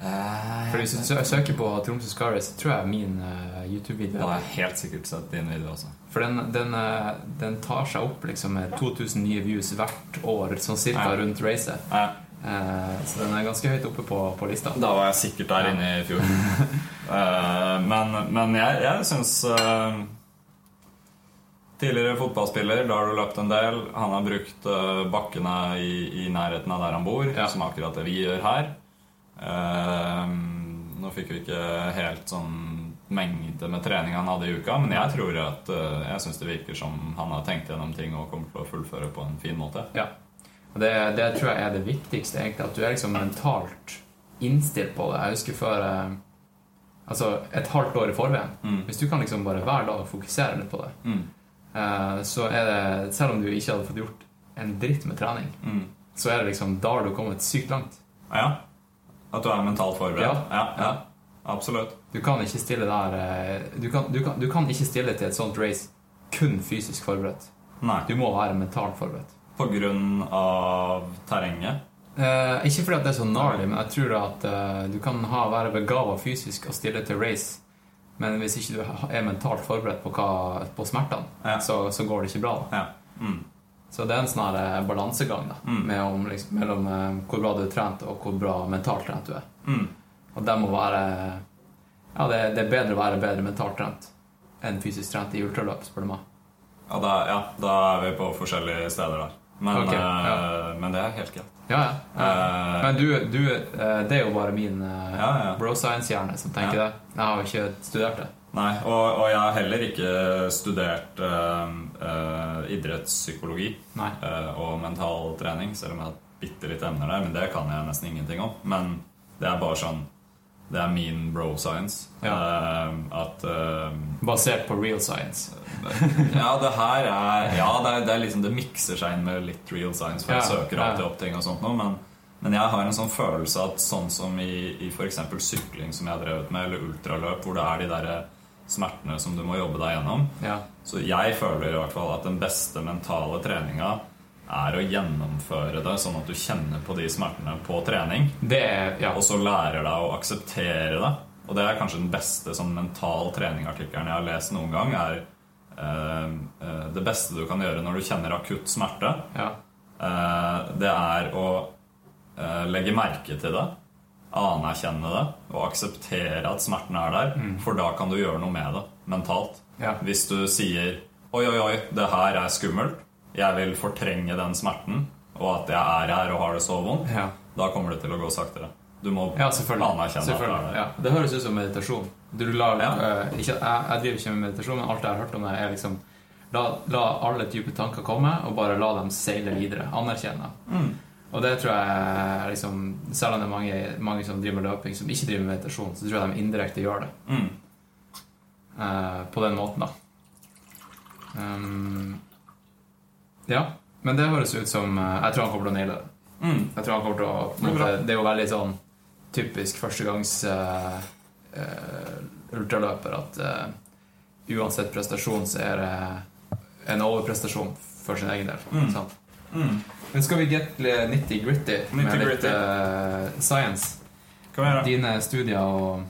For Hvis du søker på Tromsø Sky så tror jeg min uh, YouTube-video jeg har jeg helt sikkert sett din video også. For den, den, eh, den tar seg opp liksom med 2000 nye views hvert år, sånn cirka rundt racet. Eh, så den er ganske høyt oppe på, på lista. Da var jeg sikkert der inne i fjor. Eh, men, men jeg, jeg syns eh, Tidligere fotballspiller, da har du løpt en del. Han har brukt bakkene i, i nærheten av der han bor, Ja. som akkurat det vi gjør her. Nå fikk vi ikke helt sånn mengde med trening han hadde i uka, men jeg tror at Jeg syns det virker som han har tenkt gjennom ting og kommer til å fullføre på en fin måte. Ja. Det, det tror jeg er det viktigste, egentlig. At du er liksom mentalt innstilt på det. Jeg husker før eh, Altså et halvt år i forveien. Mm. Hvis du kan liksom bare hver dag fokusere litt på det, Mm. eh, så er det Selv om du ikke hadde fått gjort en dritt med trening, Mm. så er det liksom Da har du kommet sykt langt. Ja. At du er mentalt forberedt? Ja. ja, ja. Ja. Absolutt. Du kan ikke stille der eh, du kan, du, kan, du kan ikke stille til et sånt race kun fysisk forberedt. Nei. Du må være mentalt forberedt. På grunn av terrenget? Eh, ikke fordi det er så gnarlig, men jeg tror at eh, du kan ha, være begava fysisk og stille til race, men hvis ikke du er mentalt forberedt på, hva, på smertene, Ja. så, så går det ikke bra. Ja. Mm. Så det er en sånn eh, balansegang da, Mm. med om, liksom, mellom eh, hvor bra du er trent, og hvor bra mentalt trent du er. Mm. Og det må være Ja, det, det er bedre å være bedre mentalt trent enn fysisk trent i ultraløp, spør du meg. Ja, da, ja, da er vi på forskjellige steder der. Men, Ok, eh, ja. men det er helt greit. Ja, ja. Eh, Men du, du eh, det er jo bare min eh, bro science-hjerne som tenker det. Jeg har jo ikke studert det. Nei, og, og jeg har heller ikke studert uh, uh, idrettspsykologi eh, og mental trening, selv om jeg har bitte litt emner der, men det kan jeg nesten ingenting om. Men det er bare sånn Det er min bro science. Eh, at uh, Basert på real science. (laughs) Ja, det her er Ja, det, er, det er liksom Det mikser seg inn med litt real science, for jeg søker søker ja. alltid opp ting og sånt nå, men, men jeg har en sånn følelse at sånn som i, i f.eks. sykling som jeg har drevet med, eller ultraløp, hvor det er de der smertene som du må jobbe deg gjennom Ja. Så jeg føler i hvert fall at den beste mentale treninga er å gjennomføre det sånn at du kjenner på de smertene på trening, Det er Ja. og så lærer deg å akseptere det. Og det er kanskje den beste sånn mental treningartikkelen jeg har lest noen gang, er eh, eh, det beste du kan gjøre når du kjenner akutt smerte, ja. eh, det er å eh, legge merke til det, anerkjenne det og akseptere at smerten er der, for da kan du gjøre noe med det mentalt. Ja. Hvis du sier Oi, oi, oi, det her er skummelt. Jeg vil fortrenge den smerten, og at jeg er her og har det så vondt. Ja. Da kommer det til å gå saktere. Du må Ja, anerkjenne at det er der. Ja. Det høres ut som meditasjon. Du lar, Ja. uh, ikke, jeg, jeg driver ikke med meditasjon, men alt jeg har hørt om det, er liksom La, la alle dype tanker komme, og bare la dem seile videre. Anerkjenne. Mm. Og det tror jeg liksom Selv om det er mange, mange som driver med løping, som ikke driver med meditasjon, så tror jeg de indirekte gjør det. Mm. Uh, på den måten, da. Um, ja. Men det høres ut som eh, Jeg tror han kommer til å naile det. Mm. Jeg tror han kommer til å måte, Det er jo veldig sånn typisk førstegangs uh, ultraløper at uh, uansett prestasjon så er det en overprestasjon for sin egen del. Mm. Sant? Mm. Men skal vi get nitty-gritty med litt Nitty-gritty. eh, science? Dine studier og,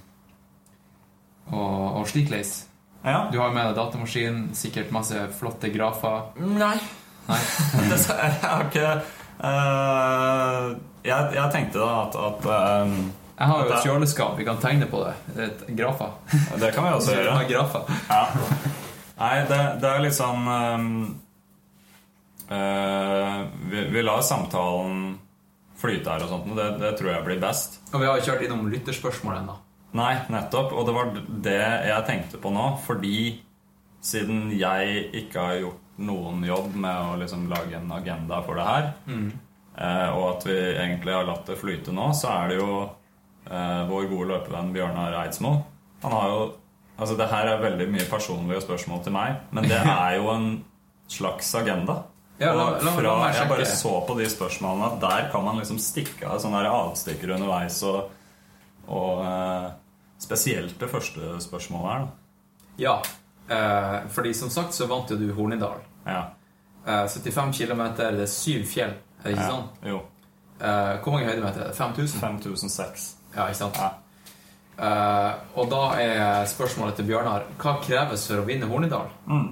og, og slikleis. Ja. Du har med deg datamaskin, sikkert masse flotte grafer. Nei. Nei. (laughs) Jeg har ikke uh, jeg, jeg tenkte da at, at um, Jeg har jo et kjøleskap, vi kan tegne på det. Et grafer. Det kan vi også (laughs) gjøre. Ja. Ja. Nei, det, det er litt sånn um, uh, vi, vi lar samtalen flyte her og sånt, og det, det tror jeg blir best. Og vi har jo kjørt innom lytterspørsmål ennå. Nei, nettopp. Og det var det jeg tenkte på nå. Fordi siden jeg ikke har gjort noen jobb med å liksom lage en agenda for det her, eh, og at vi egentlig har latt det flyte nå, så er det jo eh, vår gode løpevenn Bjørnar Eidsmo. Han har jo Altså, det her er veldig mye personlige spørsmål til meg, men det (laughs) er jo en slags agenda. Ja, la- la- la fra jeg bare så på de spørsmålene at der kan man liksom stikke av sånne avstikkere avstikker underveis og, og eh, spesielt det første spørsmålet her, da. Ja. Eh, fordi som sagt så vant jo du Hornindal. Ja. Uh, 75 km, det er syv fjell. Er det ikke ja. sånn? Jo. Uh, hvor mange høydemeter er det? 5000? 5006. Ja, ikke sant? Ja. Uh, og da er spørsmålet til Bjørnar hva kreves for å vinne Hornedal? Mm.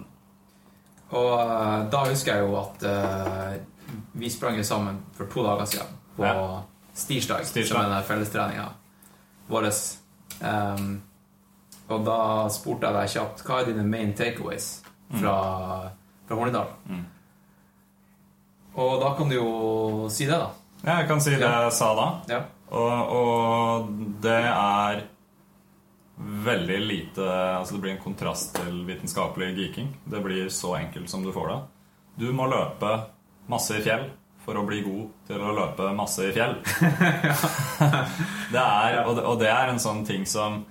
Og uh, da husker jeg jo at uh, vi sprang sammen for to dager siden på Ja. Stirsdag, Stirsdag. som er den fellestreninga vår. Um, og da spurte jeg deg kjapt hva er dine main takeaways fra, fra Hornidal. Mm. Og da kan du jo si det, da. Ja, jeg kan si det jeg sa da. Ja. Og, og det er veldig lite Altså det blir en kontrast til vitenskapelig geeking. Det blir så enkelt som du får det. Du må løpe masse i fjell for å bli god til å løpe masse i fjell. (laughs) det er, og, det, og det er en sånn ting som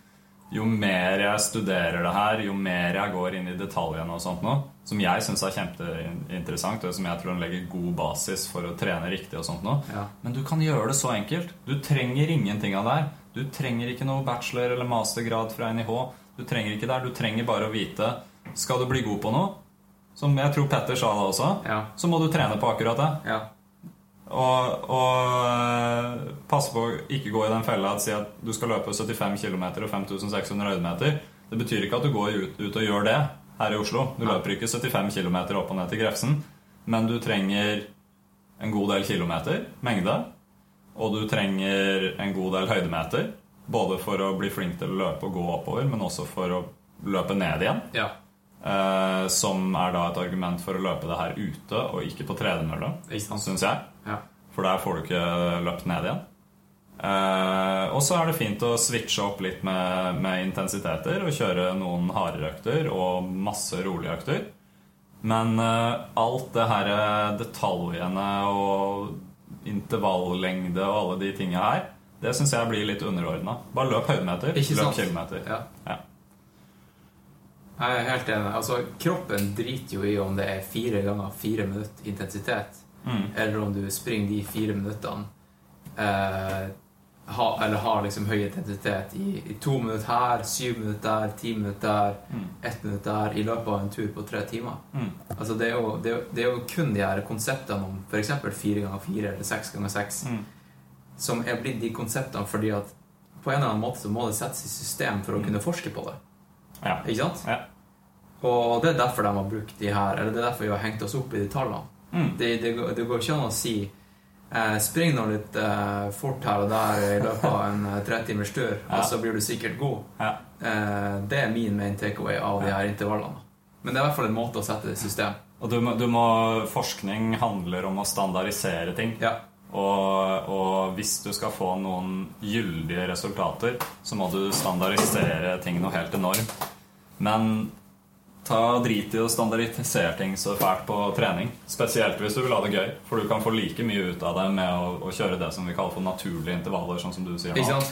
jo mer jeg studerer det her, jo mer jeg går inn i detaljene og sånt nå, som jeg syns er kjempeinteressant, og som jeg tror legger god basis for å trene riktig og sånt nå. Ja. Men du kan gjøre det så enkelt. Du trenger ingenting av det her. Du trenger ikke noe bachelor- eller mastergrad fra NIH. Du trenger ikke det her. Du trenger bare å vite Skal du bli god på noe, som jeg tror Petter sa det også, Ja. så må du trene på akkurat det. Ja. Og, og eh, passe på å ikke gå i den fella at si at du skal løpe 75 km og 5600 høydemeter. Det betyr ikke at du går ut, ut og gjør det her i Oslo. Du løper ikke 75 km opp og ned til Grefsen, men du trenger en god del kilometer, mengde, og du trenger en god del høydemeter. Både for å bli flink til å løpe og gå oppover, men også for å løpe ned igjen. ja. Eh, som er da et argument for å løpe det her ute og ikke på tredemølla, syns jeg. Ja. For der får du ikke løpt ned igjen. Eh, og så er det fint å switche opp litt med, med intensiteter og kjøre noen hardere økter og masse rolige økter. Men eh, alt det her eh, detaljene og intervallengde og alle de tinga her, det syns jeg blir litt underordna. Bare løp høydemeter. Løp kilometer. ja. Ja. Jeg er helt enig. Altså, kroppen driter jo i om det er fire ganger fire minutter intensitet, Mm. eller om du springer de fire minuttene eh, ha, Eller har liksom høy intensitet i, i to minutter her, syv minutter der, ti minutter der, Mm. ett minutt der, i løpet av en tur på tre timer. Mm. Altså, det, er jo, det, er det er jo kun de her konseptene om f.eks. fire ganger fire eller seks ganger seks Mm. som er blitt de konseptene fordi at på en eller annen måte så må det settes i system for å kunne forske på det. Ja. Ikke sant? Ja. Og det er derfor de har brukt de her, eller det er derfor vi har hengt oss opp i de tallene. Mm. Det, det, går- det går ikke an å si eh, spring nå litt eh, fort her og der i løpet av en eh, tre timers tur, Ja. og så blir du sikkert god. Ja. Eh, det er min main takeaway av de her intervallene. Men det er i hvert fall en måte å sette det i system. Og du må, du må, forskning handler om å standardisere ting. Ja. Og, og hvis du skal få noen gyldige resultater, så må du standardisere ting noe helt enormt. Men ta drit i å standardisere ting så fælt på trening. Spesielt hvis du vil ha det gøy. For du kan få like mye ut av det med å, å kjøre det som vi kaller for naturlige intervaller, sånn som du sier Ikke sant?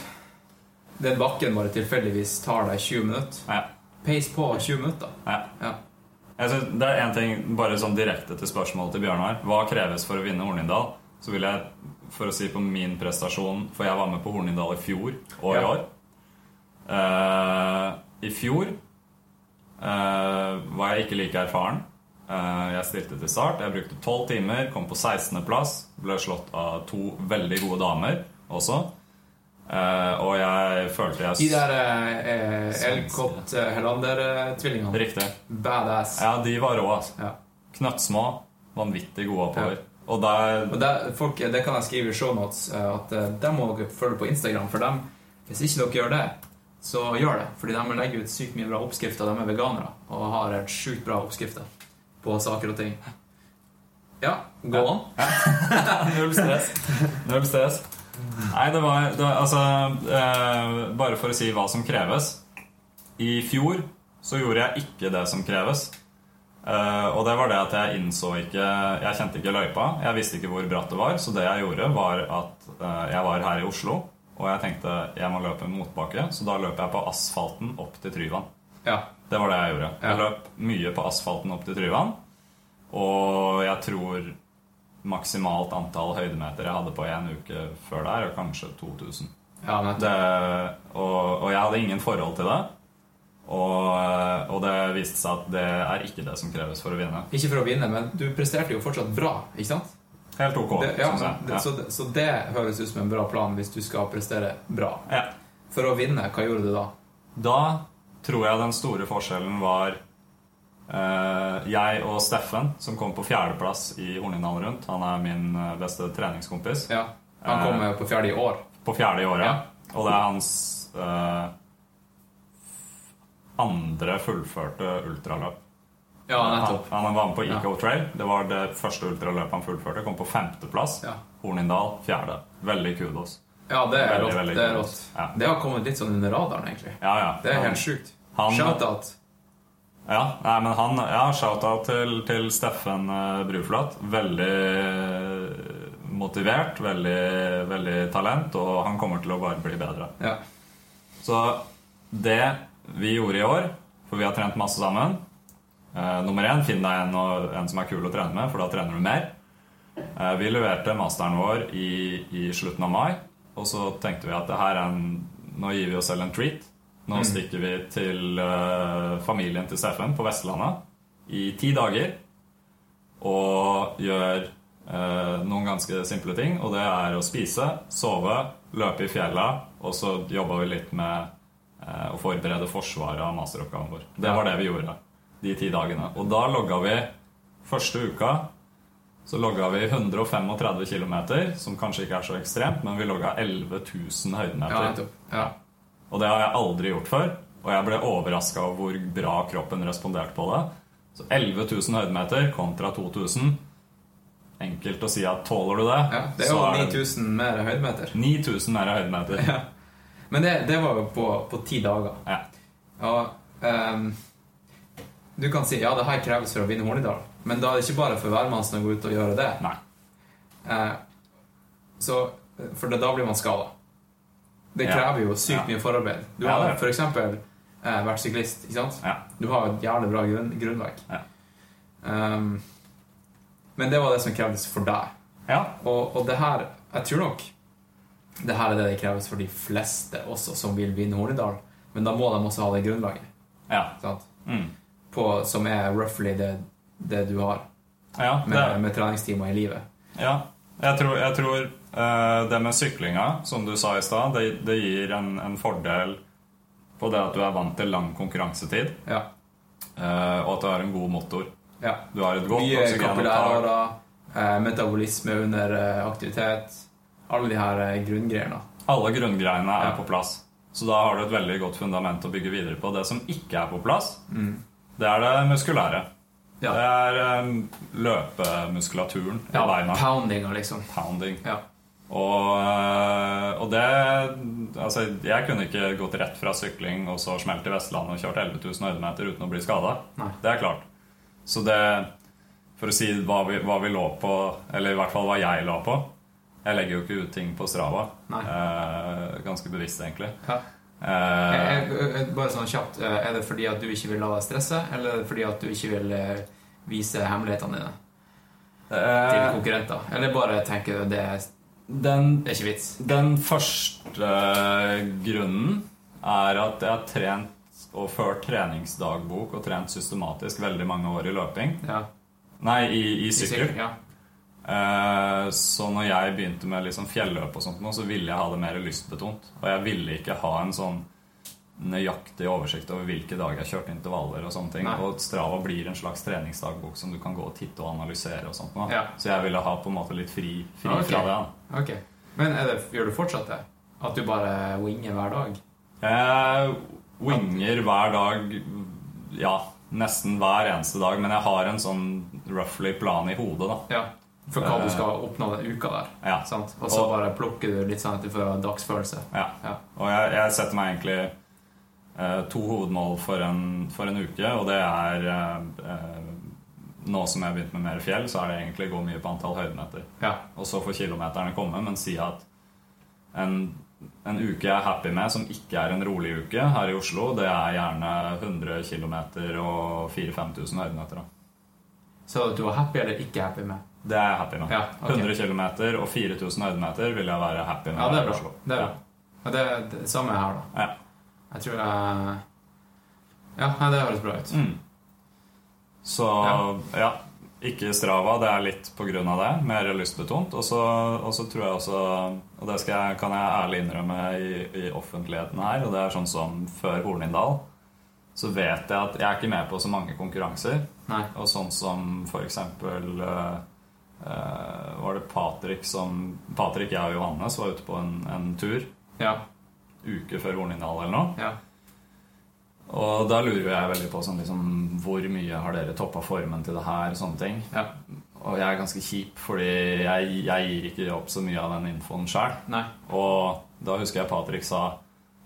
Den bakken bare tilfeldigvis tar deg 20 minutter. Ja, Pace på 20 minutter. ja. Ja. Jeg synes det er en ting, bare sånn direkte til spørsmålet til Bjørnar. Hva kreves for å vinne Hornindal? Så vil jeg, for å si på min prestasjon For jeg var med på Hornindal i fjor og i Ja. år. Uh, I fjor eh, var jeg ikke like erfaren. Uh, jeg stilte til start. Jeg brukte 12 timer, kom på 16.-plass. Ble slått av to veldig gode damer også. Uh, og jeg følte jeg De der eh, Elcott Helander-tvillingene. Riktig. Badass. Ja, de var rå, altså. Ja. Knøttsmå, vanvittig gode oppover. Og der Og der, folk, det kan jeg skrive i shownotes, notes at dem må dere følge på Instagram. For dem, hvis ikke dere gjør det, så gjør det. Fordi de legger ut sykt mye bra oppskrifter. De er veganere og har helt sjukt bra oppskrifter på saker og ting. Ja, gå an. (laughs) Null stress. Null stress. Nei, det var, det Altså, eh, bare for å si hva som kreves. I fjor så gjorde jeg ikke det som kreves. Eh, og det var det at jeg innså ikke Jeg kjente ikke løypa. Jeg visste ikke hvor bratt det var. Så det jeg gjorde, var at eh, jeg var her i Oslo, og jeg tenkte jeg må løpe motbakke. Så da løp jeg på asfalten opp til Tryvann. Ja. Det var det jeg gjorde. Jeg løp mye på asfalten opp til Tryvann. Og jeg tror maksimalt antall høydemeter jeg hadde på én uke før der, er kanskje 2000. Ja. Det, og, og jeg hadde ingen forhold til det. Og, og det viste seg at det er ikke det som kreves for å vinne. Ikke for å vinne, men du presterte jo fortsatt bra, ikke sant? Helt ok. Det, ja, men, det, så, så det høres ut som en bra plan hvis du skal prestere bra. Ja. For å vinne, hva gjorde du da? Da tror jeg den store forskjellen var eh, jeg og Steffen, som kom på fjerdeplass i Hornindal Rundt. Han er min eh, beste treningskompis. Ja, Han kom jo på fjerde i år. På fjerde i året. Ja. Og det er hans eh, andre fullførte ultraløp. Ja, Han, han var med på Eco Ja. Trail. Det var det første ultraløpet han fullførte. Kom på femteplass. Ja. Hornindal fjerde. Veldig kudos. Ja, det er rått. Det er rått. Ja. Det har kommet litt sånn under radaren, egentlig. Ja, ja. Det er helt sjukt. Shout-out. Ja, nei, men han, ja, shout-out til, til Steffen eh, Bruflat. Veldig motivert, veldig, veldig talent, og han kommer til å bare bli bedre. Ja. Så det vi gjorde i år, for vi har trent masse sammen eh, Nummer én, finn deg en, en som er kul å trene med, for da trener du mer. Uh, vi leverte masteren vår i, i slutten av mai, og så tenkte vi at det her er en, nå gir vi oss selv en treat. Nå stikker vi til uh, familien til Steffen på Vestlandet i ti dager og gjør noen ganske simple ting. Og det er å spise, sove, løpe i fjella, og så jobba vi litt med å forberede forsvaret av masteroppgaven vår. Det var det vi gjorde de ti dagene. Og da logga vi første uka så logga vi 135 km, som kanskje ikke er så ekstremt, men vi logga 11 000 Ja, høydemeter. Ja, Ja. Og det har jeg aldri gjort før. Og jeg ble overraska over hvor bra kroppen responderte på det. Så 11 000 høydemeter kontra 2000. Enkelt å si at tåler du det, ja. Det er jo er det 9000 mer høydemeter. 9000 mer høydemeter. Ja. Men det, det var jo på, på ti dager. Ja. Og ehm, du kan si ja, det her kreves for å vinne Hornidal, men da er det ikke bare for hvermannsen å gå ut og gjøre det. Eh, så, for da blir man skada. Det krever jo sykt Ja. mye forarbeid. Du har ja, f.eks. Eh, vært syklist. ikke sant? Ja. Du har et jævlig bra grunn, grunnlag. Ja. Um, men det var det som krevdes for deg. Ja. Og, og det her Jeg tror nok det her er det det kreves for de fleste også som vil vinne Hornidal. Men da må de også ha det grunnlaget. Ja. Sant? Mm. På, som er roughly det, det du har ja med, det, med treningstimer i livet. ja. Jeg tror, jeg tror uh, det med syklinga, som du sa i stad, det, det gir en, en fordel på det at du er vant til lang konkurransetid, Ja. uh, og at du har en god motor. ja. Du har et godt Mye eh, metabolisme under aktivitet. Alle de her grunngreiene. Alle grunngreiene er Ja. på plass. Så da har du et veldig godt fundament å bygge videre på. Det som ikke er på plass, det er det muskulære. Ja. Det er um, løpemuskulaturen i Ja, beina. poundinga, liksom. Pounding. Ja. Og, eh, og det Altså, jeg kunne ikke gått rett fra sykling og så smelt til Vestlandet og kjørt 11 000 høydemeter uten å bli skada. Det er klart. Så det For å si hva vi, hva vi lå på, eller i hvert fall hva jeg lå på Jeg legger jo ikke ut ting på Strava. Eh, ganske bevisst, egentlig. Ja. Eh, jeg, eh, Bare sånn kjapt, eh, Er det fordi at du ikke vil la deg stresse, eller er det fordi at du ikke vil eh, vise hemmelighetene dine til eh, konkurrenter? Eller bare tenker du det den, det er ikke vits? den første grunnen er at jeg har trent og ført treningsdagbok og trent systematisk veldig mange år i løping. Ja. Nei, i, i I sykkel. Ja. Eh, så når jeg begynte med liksom fjelløp og sånt nå, så ville jeg ha det mer lystbetont. Og jeg ville ikke ha en sånn nøyaktig oversikt over hvilke dager jeg kjørte intervaller og sånne ting. Nei. Og Strava blir en slags treningsdagbok som du kan gå og titte og analysere og sånt nå. Ja. Så jeg ville ha på en måte litt fri, fri okay. fra det. da. Ok. Men det, gjør du fortsatt det? At du bare winger hver dag? Jeg winger hver dag Ja, nesten hver eneste dag. Men jeg har en sånn roughly plan i hodet, da. Ja. For hva du skal oppnå den uka der. Ja. Sant? Og så bare plukker du litt sånn at du får dagsfølelse. Ja. Ja. Og jeg, jeg setter meg egentlig eh, to hovedmål for en, for en uke, og det er eh, eh, Nå som jeg har begynt med mer fjell, så er det egentlig gå mye på antall høydemeter. Ja. Og så får kilometerne komme, men si at en, en uke jeg er happy med, som ikke er en rolig uke her i Oslo, det er gjerne 100 km og 4000-5000 høydemeter. Da. Så du var happy eller ikke happy med? Det er jeg happy med. Ja, okay. 100 km og 4000 høydemeter vil jeg være happy med. Ja, det er bra. Det er bra. Ja, det er det samme her, da. Ja. Jeg tror jeg Ja, det høres bra ut. Mm. Så ja. ikke Strava. Det er litt på grunn av det. Mer lystbetont. Og så tror jeg også Og det skal jeg, kan jeg ærlig innrømme i, i offentligheten her, og det er sånn som før Hornindal, så vet jeg at jeg er ikke med på så mange konkurranser. Nei. Og sånn som for eksempel eh, Var det Patrick som Patrick, jeg og Johannes var ute på en, en tur Ja. uke før Hornindal eller noe. Ja. Og da lurer jeg veldig på sånn, liksom, hvor mye har dere toppa formen til det her? Sånne ting. ja. Og jeg er ganske kjip, fordi jeg, jeg gir ikke opp så mye av den infoen sjøl. Og da husker jeg Patrick sa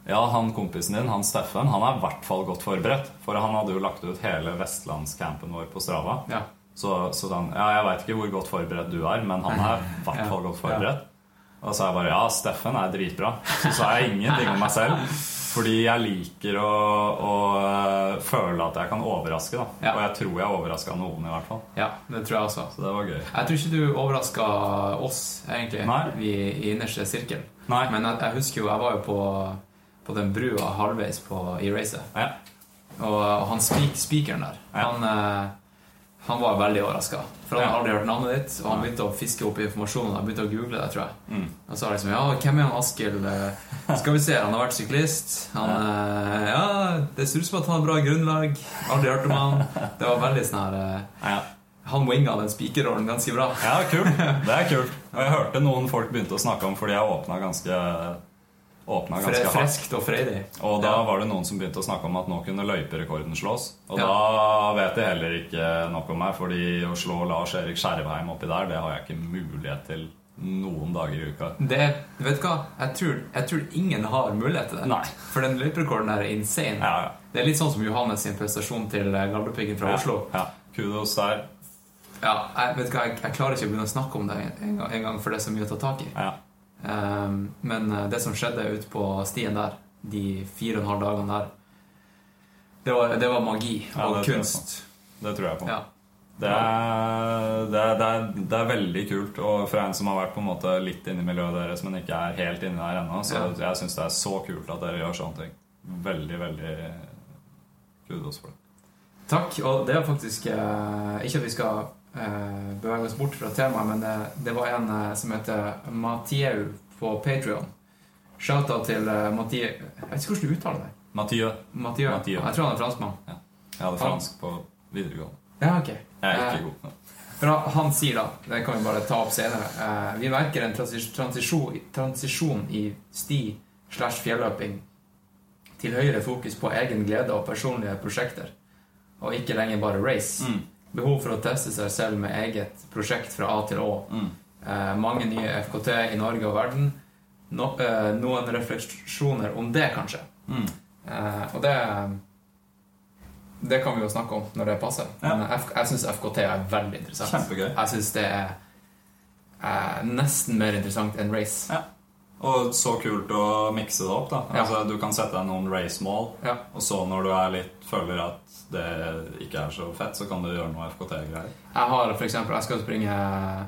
ja, han kompisen din, han Steffen, han er i hvert fall godt forberedt. For han hadde jo lagt ut hele vestlandscampen vår på Strava. Ja. Så, så den, ja, jeg veit ikke hvor godt forberedt du er, men han er i hvert fall godt forberedt. Og så sa jeg bare ja, Steffen er dritbra. Så sa jeg ingenting om meg selv. Fordi jeg liker å, å øh, føle at jeg kan overraske. Ja. Og jeg tror jeg overraska noen, i hvert fall. ja, det tror jeg også. Så det var gøy. Jeg tror ikke du overraska oss, egentlig, Nei. Vi, i innerste sirkel. Nei. Men jeg, jeg husker jo, jeg var jo på, på den brua halvveis på, E-racet. Ja. Og han speak, speakeren der, Ja. han, eh, han var veldig overraska. For han hadde aldri hørt navnet ditt, og han begynte å fiske opp informasjon. Han begynte å google det, tror jeg. Mm. Og så liksom Ja, hvem er han Askild? Eh, Skal vi se, han har vært syklist. Han, eh, ja, det ser ut som at han har bra grunnlag. Aldri hørt om han. Det var veldig sånn her eh, Ja. Han winga den spikerrollen ganske bra. ja, kult. Det er kult. (laughs) Og jeg hørte noen folk begynte å snakke om fordi jeg åpna ganske Åpna ganske hardt. freskt og freidig. Og da Ja. var det noen som begynte å snakke om at nå kunne løyperekorden slås. Og Ja. da vet de heller ikke nok om meg, fordi å slå Lars Erik Skjervheim oppi der, det har jeg ikke mulighet til noen dager i uka. Det, vet du hva? Jeg tror, jeg tror ingen har mulighet til det. Nei. For den løyperekorden er insane. Ja, ja. Det er litt sånn som Johannes sin prestasjon til eh, Galdhøpiggen fra Oslo. Ja. Kudos der. Ja, jeg, vet du hva? Jeg, jeg klarer ikke å begynne å snakke om det en en gang for det er så mye å ta tak i. Ja. Um, men eh, det som skjedde ute på stien der, de fire og en halv dagene der, det var, det var magi Ja, og kunst. Det tror jeg på. Ja. Det, er, det, er, det, er, det er veldig kult. Og fra en som har vært på en måte litt inni miljøet deres, men ikke er helt inni der ennå, så Ja. jeg syns det er så kult at dere gjør sånne ting. Veldig, veldig kudos for det. Takk. Og det er faktisk eh, Ikke at vi skal eh, bevege oss bort fra temaet, men det, det var en eh, som heter Mathieu på Patrion. Shout-out til eh, Mathieu Jeg vet ikke hvordan du uttaler det. Mathieu. Mathieu. Mathieu. Jeg tror han er franskmann. Jeg hadde fransk på videregående. Ja, ok. Jeg er Eh, ikke god. For han, han sier da, det kan vi bare ta opp senere eh, Vi merker en transis transisjon, transisjon i sti slash fjelløping til høyere fokus på egen glede og personlige prosjekter, og ikke lenger bare race. Mm. Behov for å teste seg selv med eget prosjekt fra A til Å. Mm. Eh, mange nye FKT i Norge og verden. No, eh, noen refleksjoner om det, kanskje. Mm. Eh, og det Det kan vi jo snakke om når det passer. Ja. Men F jeg syns FKT er veldig interessant. Kjempegøy. Jeg syns det er eh, nesten mer interessant enn race. Ja. Og så kult å mikse det opp. da Ja. Altså Du kan sette deg noen racemål, Ja. og så når du litt føler at det ikke er så fett, så kan du gjøre noe FKT-greier. Jeg har for eksempel Jeg skal springe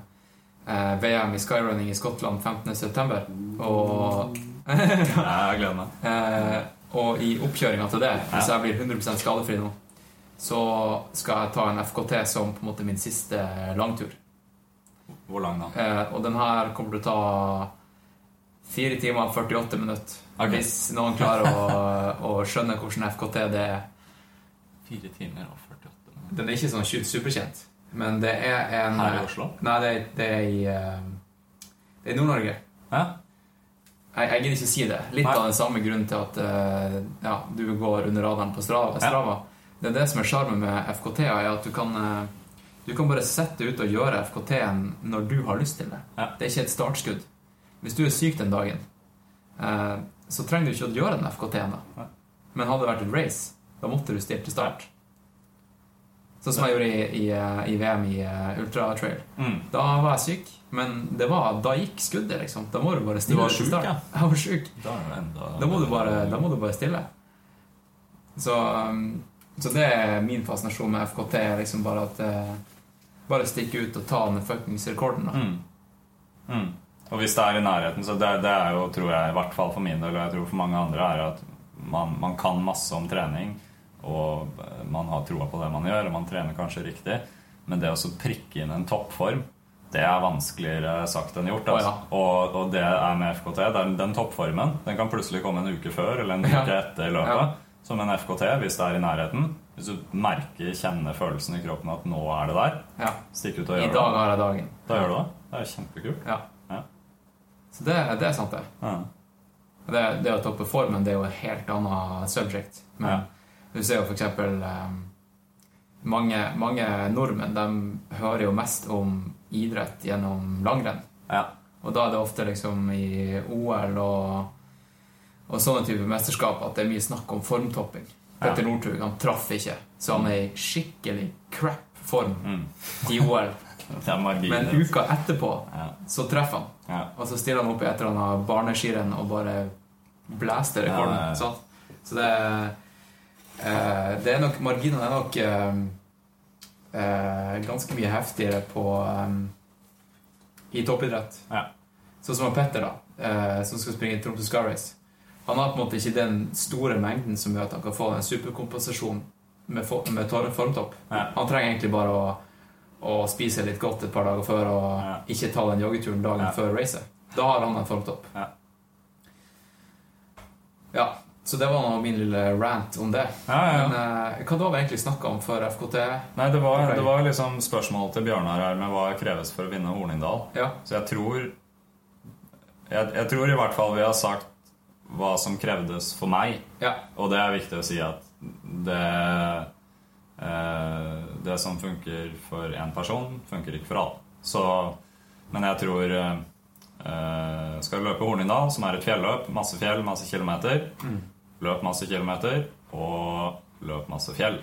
eh, VM i skyrunning i Skottland 15.9. Og (laughs) Jeg gleder meg. Eh, og i oppkjøringa til det, hvis jeg blir 100% skadefri nå, så skal jeg ta en FKT som på en måte min siste langtur. Hvor lang da? Eh, og den her kommer til å ta 4 timer og 48 minutter. Hvis noen klarer å, (laughs) å skjønne hvordan FKT det er. 4 timer og 48 minutter. Den er ikke sånn superkjent, men det er en Her i Oslo? Nei, det det er i eh, Det er i Nord-Norge. Ja? Jeg, jeg gidder ikke si det. Litt Nei. av den samme grunnen til at eh, ja, du går under radaren på Strava. Strava. Det er det som er sjarmen med FKT-er, er at du kan, eh, du kan bare sette ut og gjøre FKT-en når du har lyst til det. Ja. Det er ikke et startskudd. Hvis du er syk den dagen, eh, så trenger du ikke å gjøre den FKT-en Men hadde det vært et race, da måtte du stille til start. Sånn som jeg gjorde i, i, eh, i VM i uh, ultratrail. Mm. Da var jeg syk, men det var, da gikk skuddet, liksom. Da må du bare stille Du var start. ja. (laughs) Jeg var syk. Da da, Da må bare, da må du bare stille. Så, um, så det er min fascinasjon med FKT. liksom Bare at eh, Bare stikke ut og ta den fuckings rekorden. da. mm. Mm. Og hvis det er i nærheten, så det, det er jo, tror jeg, i hvert fall for min del, og jeg tror for mange andre, er at man, man kan masse om trening, og man har troa på det man gjør, og man trener kanskje riktig, men det å prikke inn en toppform, det er vanskeligere sagt enn gjort. Altså. Oh, ja. og, og det er med FKT. Den, den toppformen den kan plutselig komme en uke før eller en Ja. uke etter løpet. Ja. Som en FKT, hvis det er i nærheten. Hvis du merker, kjenner følelsen i kroppen at nå er det der, Ja. stikk ut og gjør det. I dag har jeg dagen. Da gjør du det. Det er kjempekult. Ja. Så det, det er sant, det. Ja. Det, det å toppe formen det er jo et helt annet subject. Men Ja. du ser jo for eksempel eh, mange, mange nordmenn de hører jo mest om idrett gjennom langrenn. Ja. Og da er det ofte liksom i OL og, og sånne typer mesterskap at det er mye snakk om formtopping. Petter Northug han traff ikke, så han er i skikkelig crap form Mm. i OL. (laughs) Men uka etterpå Ja. så treffer han. Og så stiller han opp i et eller annet barneskirenn og bare blæster rekorden. Ja. Så det, eh, det er nok Marginene er nok eh, eh, ganske mye heftigere på eh, i toppidrett. Ja. Sånn som han Petter, da, eh, som skal springe Tromsø Sky Race. Han har på en måte ikke den store mengden som gjør at han kan få en superkompensasjon med, med formtopp. Ja. Han trenger egentlig bare å, å spise litt godt et par dager før og Ja. ikke ta den joggeturen dagen Ja. før racet. Da har han en formtopp. Ja. Ja, så det var nå min lille rant om det. Men eh, hva da vi egentlig snakka om før FKT? Nei, det var, det var liksom spørsmålet til Bjørnar her med hva kreves for å vinne Hornindal. Ja. Så jeg tror jeg, jeg tror i hvert fall vi har sagt hva som krevdes for meg. ja. Og det er viktig å si at det eh, Det som funker for én person, funker ikke for alle. Så, men jeg tror eh, eh, Skal du løpe Hornindal, som er et fjelløp, masse fjell, masse kilometer Løp masse kilometer, og løp masse fjell.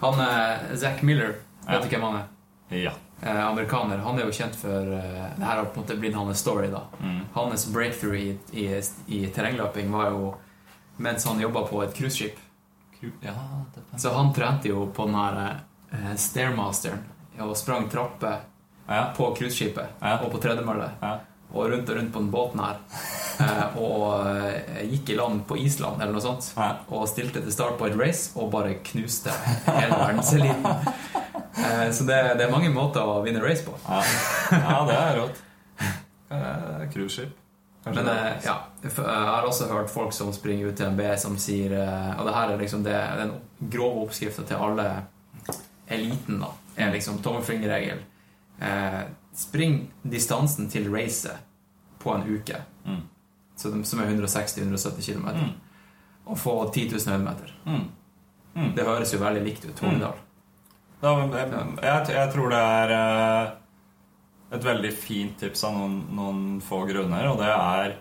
Han eh, Zack Miller, vet Ja. du hvem han er? Ja. Eh, amerikaner. Han er jo kjent for eh, Det her har på en måte blitt hans story, da. Mm. Hans breakthrough i, i, i terrengløping var jo mens han jobba på et cruiseskip. ja det Så han trente jo på den her eh, Stairmasteren og sprang trapper ja. på cruiseskipet Ja. og på tredemølle. Ja. Og rundt og rundt på den båten her. Eh, og eh, gikk i land på Island eller noe sånt. Og stilte til start på et race og bare knuste hele verdenseliten. Eh, så det, det er mange måter å vinne race på. Ja, ja det er rått. Eh, Cruiseskip. Men eh, ja, jeg har også hørt folk som springer ut til en B, som sier eh, Og det her er liksom det, den grove oppskrifta til alle eliten, da. Er liksom tommelfingerregel. Eh, spring distansen til racet på en uke. Mm. Så de, som er 160-170 km. Mm. Og få 10 000 høydemeter. Mm. Mm. Det høres jo veldig likt ut. Hornedal. Da, jeg, jeg, jeg tror det er eh, et veldig fint tips av noen, noen få grunner, og det er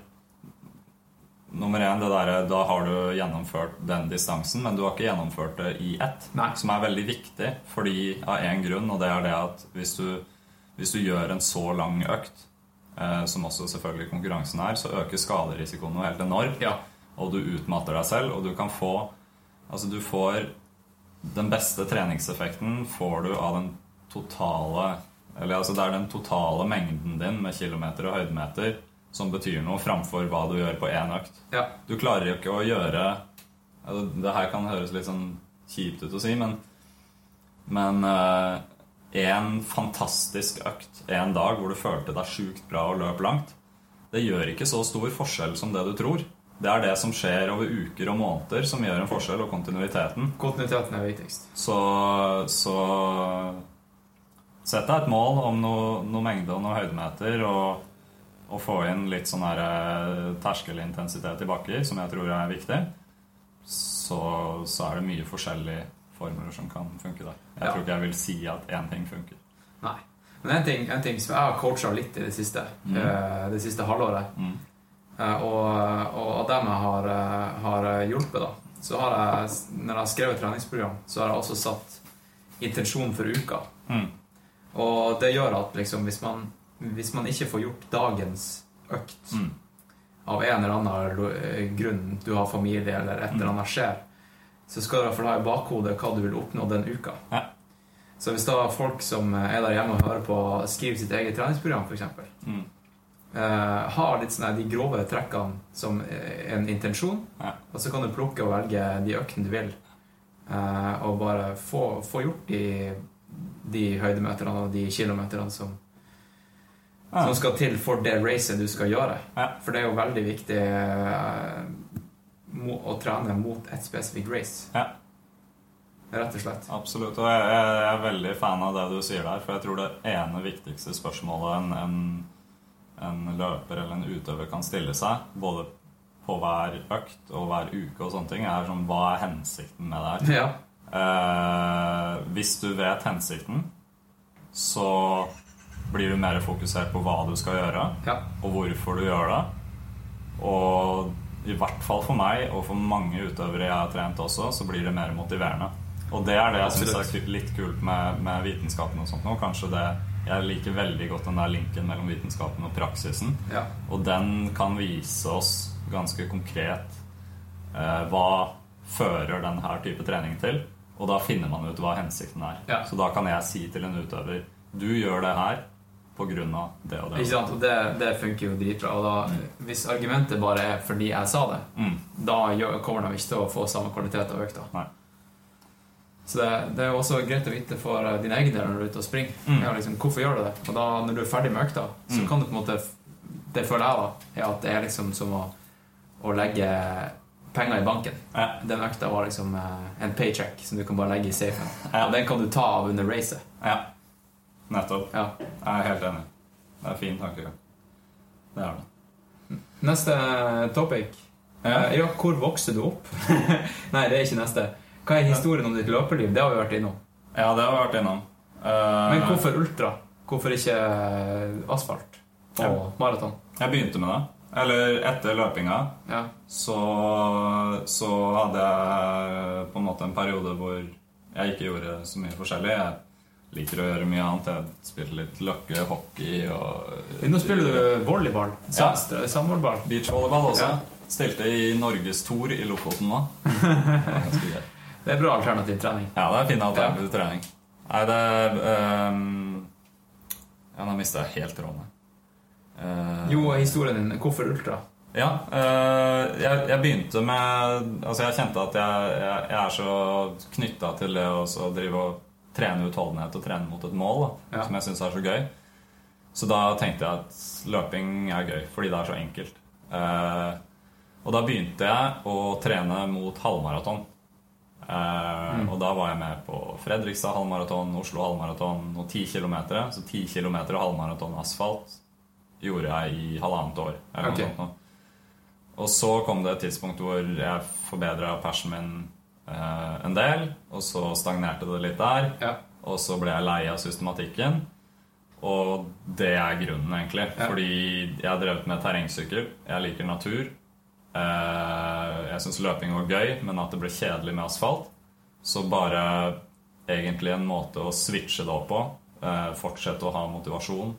Nummer én, det der, Da har du gjennomført den distansen, men du har ikke gjennomført det i ett. Nei. Som er veldig viktig fordi, av én grunn, og det er det at hvis du, hvis du gjør en så lang økt, eh, som også selvfølgelig konkurransen er, så øker skaderisikoen noe helt enormt. Ja. Og du utmatter deg selv, og du kan få Altså, du får Den beste treningseffekten får du av den totale Eller altså, det er den totale mengden din med kilometer og høydemeter som betyr noe, framfor hva du gjør på én økt. ja. Du klarer jo ikke å gjøre altså, Det her kan høres litt sånn kjipt ut å si, men Men én fantastisk økt en dag hvor du følte deg sjukt bra og løp langt, det gjør ikke så stor forskjell som det du tror. Det er det som skjer over uker og måneder, som gjør en forskjell, og kontinuiteten. Kontinuiteten er viktigst. Så, så sett deg et mål om noe, noe mengde og noe høydemeter, og, og få inn litt sånn her eh, terskelintensitet i bakker, som jeg tror er viktig. Så, så er det mye forskjellige formler som kan funke der. Jeg Ja. tror ikke jeg vil si at én ting funker. Nei. Men en ting, en ting som jeg har coacha litt i det siste, eh, det siste halvåret, Mm. eh, og, og av dem jeg har, har hjulpet, da, så har jeg, når jeg har skrevet treningsprogram, så har jeg også satt intensjon for uka. Mm. Og det gjør at liksom, hvis, man, hvis man ikke får gjort dagens økt Mm. av en eller annen eh, grunn, du har familie eller et eller annet skjer, så skal du i hvert fall ha i bakhodet hva du vil oppnå den uka. Ja. Så hvis da folk som er der hjemme og hører på, skriver sitt eget treningsprogram, f.eks., Mm. eh, har litt sånn de grove trekkene som eh, en intensjon, Ja. og så kan du plukke og velge de øktene du vil. Eh, og bare få, få gjort de, de høydemeterne og de kilometerne som, Ja. som skal til for det racet du skal gjøre. Ja. For det er jo veldig viktig eh, å trene mot et spesifikt race. Ja. Rett og slett. Absolutt. Og jeg jeg er veldig fan av det du sier der. For jeg tror det ene viktigste spørsmålet en, en, en løper eller en utøver kan stille seg, både på hver økt og hver uke og sånne ting, er sånn Hva er hensikten med det her? Ja. Eh, hvis du vet hensikten, så blir du mer fokusert på hva du skal gjøre, ja. og hvorfor du gjør det. Og i hvert fall for meg, og for mange utøvere jeg har trent også, så blir det mer motiverende. Og det er det jeg syns er litt kult med, med vitenskapen og sånt nå. Kanskje det Jeg liker veldig godt den der linken mellom vitenskapen og praksisen. ja. Og den kan vise oss ganske konkret eh, hva fører denne type trening til. Og da finner man ut hva hensikten er. Ja. Så da kan jeg si til en utøver Du gjør det her av det og det. Ikke sant? Og det, det funker jo dritbra. Og da, hvis argumentet bare er fordi jeg sa det, Mm. da kommer de ikke til å få samme kvalitet av økta. Nei. Så det, det er også greit å vite for eh, dine egne når du er ute og springer. Mm. Liksom, hvorfor gjør du det? Og da, når du er ferdig med økta, så Mm. kan du på en måte Det føler jeg, da, er at det er liksom som å, å legge penger i banken. Ja. Den økta var liksom eh, en paycheck som du kan bare legge i safen. Ja. Og den kan du ta av under racet. ja. Nettopp. Ja. Jeg er helt enig. Det er fin tankegang. Det er det. Neste topic. Ja. Eh, Ja, hvor vokste du opp? (laughs) Nei, det er ikke neste. Hva er historien om ditt løperliv? Det har vi vært innom. Ja, det har vi vært innom. Uh, Men hvorfor ultra? Hvorfor ikke eh, asfalt og Ja. maraton? Jeg begynte med det. Eller etter løpinga Ja. så, så hadde jeg på en måte en periode hvor jeg ikke gjorde så mye forskjellig. Jeg liker å gjøre mye annet. Jeg spiller litt løkke, hockey og Nå spiller du volleyball. Ja. Sam- Samvolleyball. Beachvolleyball også. Ja. Stilte i Norges Tour i Lofoten nå. (laughs) Det er bra alternativ trening. Ja, det er fin alternativ til trening. Nei, det um, Ja, nå mista jeg helt tråden. Uh, Jo, historien din. Hvorfor ultra? Ja, eh, jeg, jeg begynte med Altså, jeg kjente at jeg, jeg, jeg er så knytta til det å drive og trene utholdenhet og trene mot et mål, da, Ja. som jeg syns er så gøy. Så da tenkte jeg at løping er gøy, fordi det er så enkelt. Eh, og da begynte jeg å trene mot halvmaraton. Eh, Og da var jeg med på Fredrikstad halvmaraton, Oslo halvmaraton og 10 km. Så 10 km halvmaraton asfalt gjorde jeg i halvannet år. Eller noe Ok. sånt nå. Og så kom det et tidspunkt hvor jeg forbedra persen min en del. Og så stagnerte det litt der. Ja. Og så ble jeg lei av systematikken. Og det er grunnen, egentlig. Ja. Fordi jeg har drevet med terrengsykkel. Jeg liker natur. Eh, jeg syns løping var gøy, men at det ble kjedelig med asfalt. Så bare egentlig en måte å switche det opp på. eh, Fortsette å ha motivasjon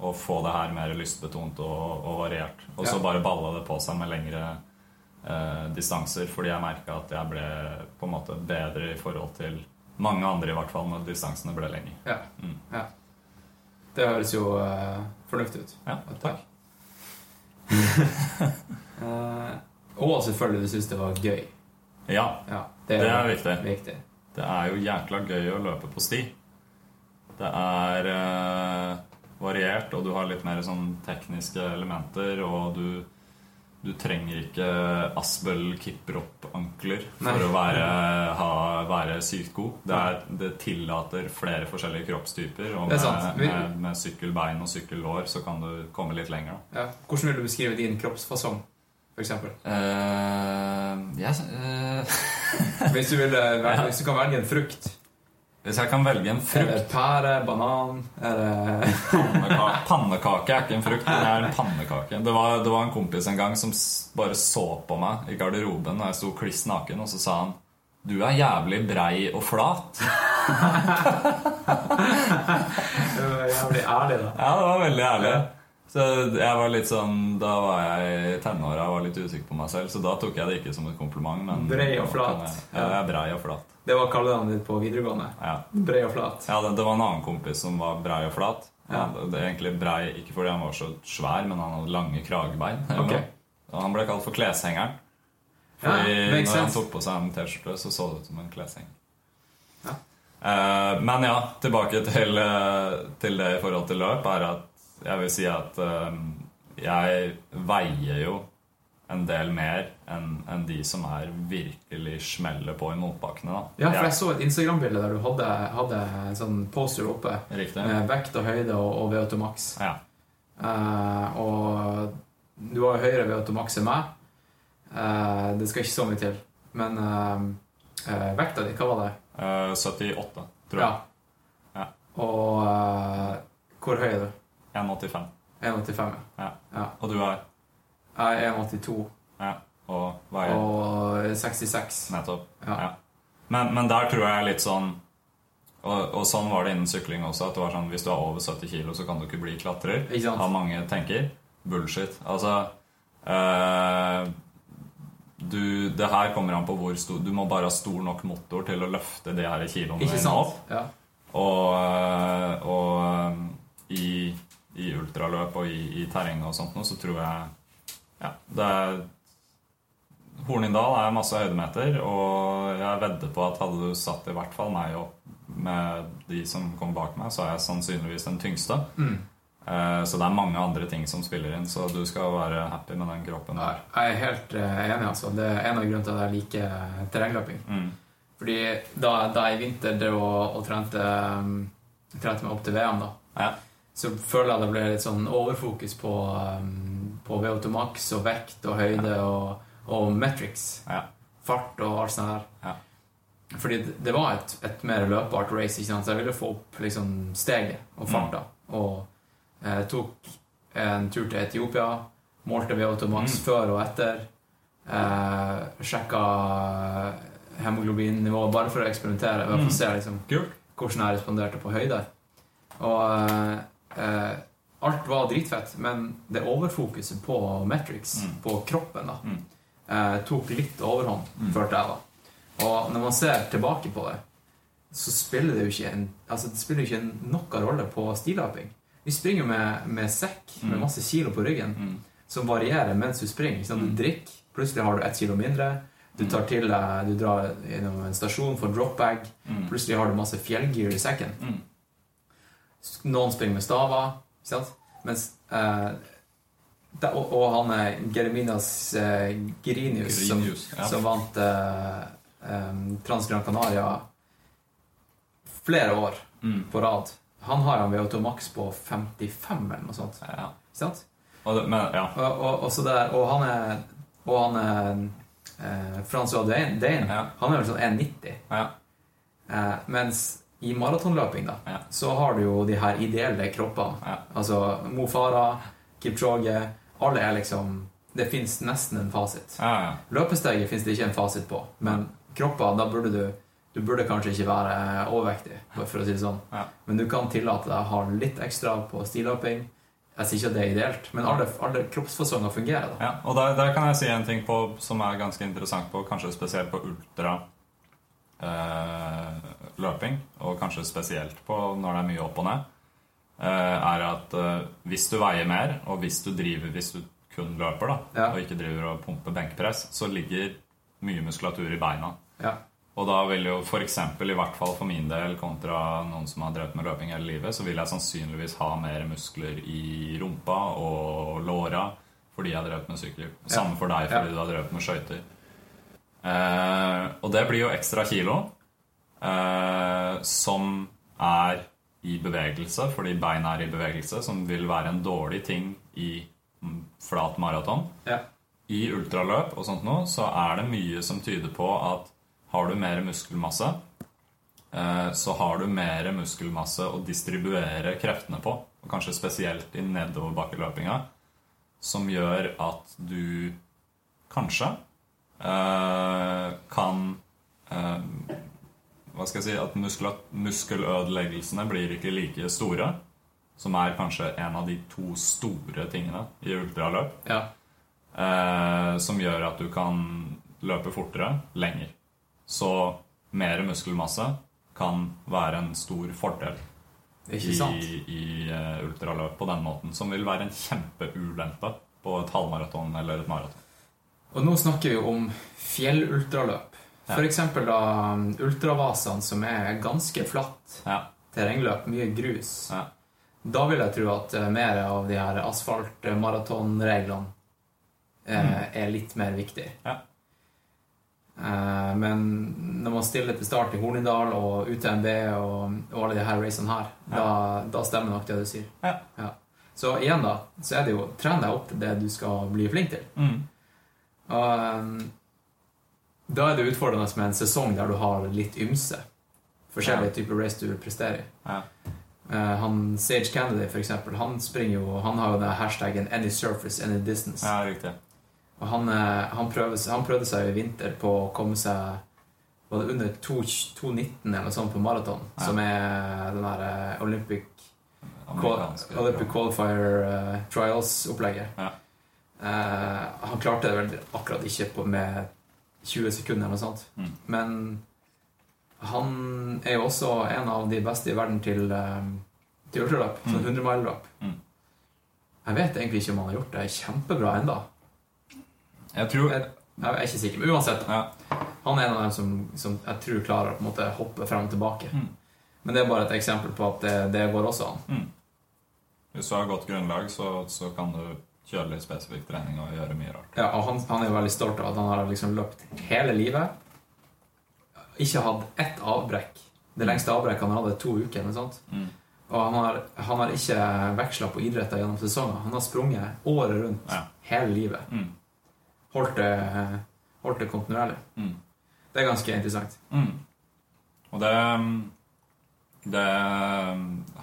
og få det her mer lystbetont og, og variert. Og så Ja. bare balla det på seg med lengre eh, distanser, fordi jeg merka at jeg ble på en måte bedre i forhold til mange andre, i hvert fall, når distansene ble lengre. Ja. Mm. ja. Det høres jo eh, fornuftig ut. Ja, takk. (laughs) Eh, og selvfølgelig du syns det var gøy. Ja, Ja, det er viktig. viktig. Det er jo jækla gøy å løpe på sti. Det er eh, variert, og du har litt mer sånn tekniske elementer, og du, du trenger ikke Asbel Kiprop-ankler for å være, ha, være sykt god. Det, er, det tillater flere forskjellige kroppstyper, og med, med, med sykkelbein og sykkellår så kan du komme litt lenger. Ja. Hvordan vil du beskrive din kroppsfasong, f.eks.? Uh, yes, uh. Hvis, du vil, eh, (laughs) hvis du kan velge en frukt. Hvis jeg kan velge en frukt Er det pære, banan er det... Pannekake, (laughs) pannekake er ikke en frukt, men det er en pannekake. Det var, det var en kompis en gang som bare så på meg i garderoben da jeg sto kliss naken, og så sa han Du er jævlig brei og flat. (laughs) Jævlig ærlig, da. Ja, det var veldig ærlig. Så jeg var litt sånn Da var jeg i tenåra og var litt usikker på meg selv, så da tok jeg det ikke som et kompliment. Men Brei og flat. Jeg, ja, jeg er brei og flat. Det var kallenavnet ditt på videregående. Ja. Brei og flat. Ja, det, det var en annen kompis som var brei og flat. Han det er egentlig brei, ikke fordi han var så svær, men han hadde lange kragebein. Okay. (laughs) Han ble kalt for kleshengeren. Fordi ja, når han tok på seg en T-skjorte, så så det ut som en kleshenger. Ja. Eh, men ja, tilbake til, eh, til det i forhold til løp, er at jeg vil si at eh, jeg veier jo en del mer enn en de som er virkelig smeller på i motbakkene. da. Ja, for Jeg- jeg så et Instagram-bilde der du hadde, hadde en sånn poster oppe Riktig. med vekt og høyde og, og VO2 max. Ja. Uh, og du har jo høyere VO2 max enn meg. Uh, det skal ikke så mye til. Men uh, eh, vekta di, hva var det? Eh, 78, tror jeg. Ja. Og eh, hvor høy er du? 1,85. 1,85? Ja. ja. Og du er Jeg er 1,82 Ja. Og hva er og 66. Nettopp. Ja. Ja. Men, men der tror jeg litt sånn og, og sånn var det innen sykling også. At det var sånn, Hvis du er over 70 kilo, så kan du ikke bli klatrer. Ikke sant? Har mange tenker. Bullshit. Altså øh, du, Det her kommer an på hvor stor Du må bare ha stor nok motor til å løfte de her kiloene opp. Ja. Og, øh, og øh, i, i ultraløp og i, i terreng og sånt nå, så tror jeg Ja, det er Hornindal er masse høydemeter, og jeg vedder på at hadde du satt i hvert fall meg opp med de som kom bak meg, så er jeg sannsynligvis den tyngste. Mm. Eh, Så det er mange andre ting som spiller inn, så du skal være happy med den kroppen der. Jeg er helt eh, enig. altså. Det er en av grunnene til at jeg liker terrengløping. Mm. Fordi da, da jeg i vinter drev og, og trente, um, trente meg opp til VM, da, Ja. Så føler jeg det ble litt sånn overfokus på, um, på VO2 max og vekt og høyde og, og metrics. Ja. Fart og alt sånt her. Ja. Fordi det, det var et, et mer løpbart race, så jeg ville få opp liksom, steget og farta. Og eh, tok en tur til Etiopia, målte VO2 max Mm. før og etter. Eh, sjekka hemoglobinnivået bare for å eksperimentere. og for å se liksom, hvordan jeg responderte på høyde. Og eh, alt var dritfett, men det overfokuset på metrics, Mm. på kroppen, da, Mm. eh, tok litt overhånd, Mm. følte jeg. da. Og når man ser tilbake på det, så spiller det jo ikke en, altså det spiller ikke noen rolle på stiløping. Vi springer med, med sekk med Mm. masse kilo på ryggen, Mm. som varierer mens du springer. Sånn. Mm. Du drikker, plutselig har du ett kilo mindre. Du tar til deg, du drar gjennom en stasjon for dropbag. Mm. Plutselig har du masse fjellgear i sekken. Mm. Noen springer med staver, ikke sant? Mens eh, da, og, og han er Germinas eh, Grinius, som, Grinius, ja. som vant eh, um, Trans Gran Canaria flere år Mm. på rad. Han har en VO2 Max på 55 eller noe sånt. Ja. Ikke sant? Og det, men, ja. Og, og, der, og han er, og han er eh, Francois Dane, Dane Ja. han er vel sånn 1,90. ja. Eh, mens i maratonløping da, Ja. så har du jo de her ideelle kroppene. Ja. Altså Mo Farah, Kipchoge Alle er liksom Det fins nesten en fasit. ja, ja. Løpesteget fins det ikke en fasit på, men kropper, da burde du Du burde kanskje ikke være overvektig, for å si det sånn. Men du kan tillate deg å ha litt ekstra på stilløping. Jeg sier ikke at det er ideelt, men alle, alle kroppsfasonger fungerer. da. Ja, og der, der kan jeg si en ting på, som er ganske interessant på, kanskje spesielt på ultra eh, løping, og kanskje spesielt på når det er mye opp og ned, eh, er at eh, hvis du veier mer, og hvis du driver hvis du kun løper, da, Ja. og ikke driver og pumper benkpress, så ligger mye muskulatur i beina. Ja. Og da vil jo eksempel, i hvert fall for min del, kontra noen som har drevet med løping hele livet, så vil jeg sannsynligvis ha mer muskler i rumpa og låra fordi jeg har drevet med sykkel. Samme for deg fordi Ja. du har drevet med skøyter. Eh, og det blir jo ekstra kilo eh, som er i bevegelse, fordi beina er i bevegelse, som vil være en dårlig ting i flat maraton Ja. i ultraløp og sånt noe, så er det mye som tyder på at har du mer muskelmasse, eh, så har du mer muskelmasse å distribuere kreftene på, og kanskje spesielt i nedoverbakkeløpinga, som gjør at du kanskje kan eh, Hva skal jeg si At muskelødeleggelsene blir ikke like store, som er kanskje en av de to store tingene i ultraløp Ja. eh, som gjør at du kan løpe fortere lenger. Så mer muskelmasse kan være en stor fordel. I, i uh, ultraløp på den måten, som vil være en kjempeulempe på et halvmaraton eller et maraton. Og nå snakker vi om fjellultraløp. Ja. Eksempel da um, ultravasene, som er ganske flatt Ja, terrengløp, mye grus. ja. Da vil jeg tro at eh, mer av de her asfaltmaratonreglene eh, er litt mer viktig. Ja. Eh, men når man stiller til start i Hornindal og UTMB og, og alle de her racene her, da, da stemmer nok det du sier. Ja. Så igjen, da, så er det jo tren deg opp til det du skal bli flink til. Mm. Og um, da er det utfordrende med en sesong der du har litt ymse. Forskjellige typer race du vil prestere i. Ja. Eh, han Sage Kennedy, for eksempel, han springer jo Han har jo det hashtaggen 'any surface, any distance'. ja, riktig. Og han, eh, han, prøver, han prøvde seg i vinter på å komme seg Var det under 2,19 eller noe sånt på maraton? Ja. Som er den der eh, Olympic, Olympic Qualifier uh, Trials-opplegget. Ja. Eh, han klarte det vel akkurat ikke på, med 20 sekunder eller noe sånt. Mm. Men han er jo også en av de beste i verden til, eh, til ultraløp. Sånn Mm. 100 mile-løp. Mm. Jeg vet egentlig ikke om han har gjort det kjempebra enda. Jeg tror Jeg, jeg er ikke sikker, men uansett. ja. Han er en av dem som, som jeg tror klarer å på en måte hoppe frem og tilbake. Mm. Men det er bare et eksempel på at det, det går også an. Hvis du har godt grunnlag, så, så kan du kjøre litt spesifikk trening og gjøre mye rart. Ja, og han, han er veldig stolt av at han har liksom løpt hele livet. Ikke hatt ett avbrekk. Det lengste avbrekket han hadde, to uker. eller sånt. Mm. Og han har, han har ikke veksla på idretter gjennom sesonger. Han har sprunget året rundt Ja. hele livet. Mm. Holdt det, holdt det kontinuerlig. Mm. Det er ganske interessant. Mm. Og det, det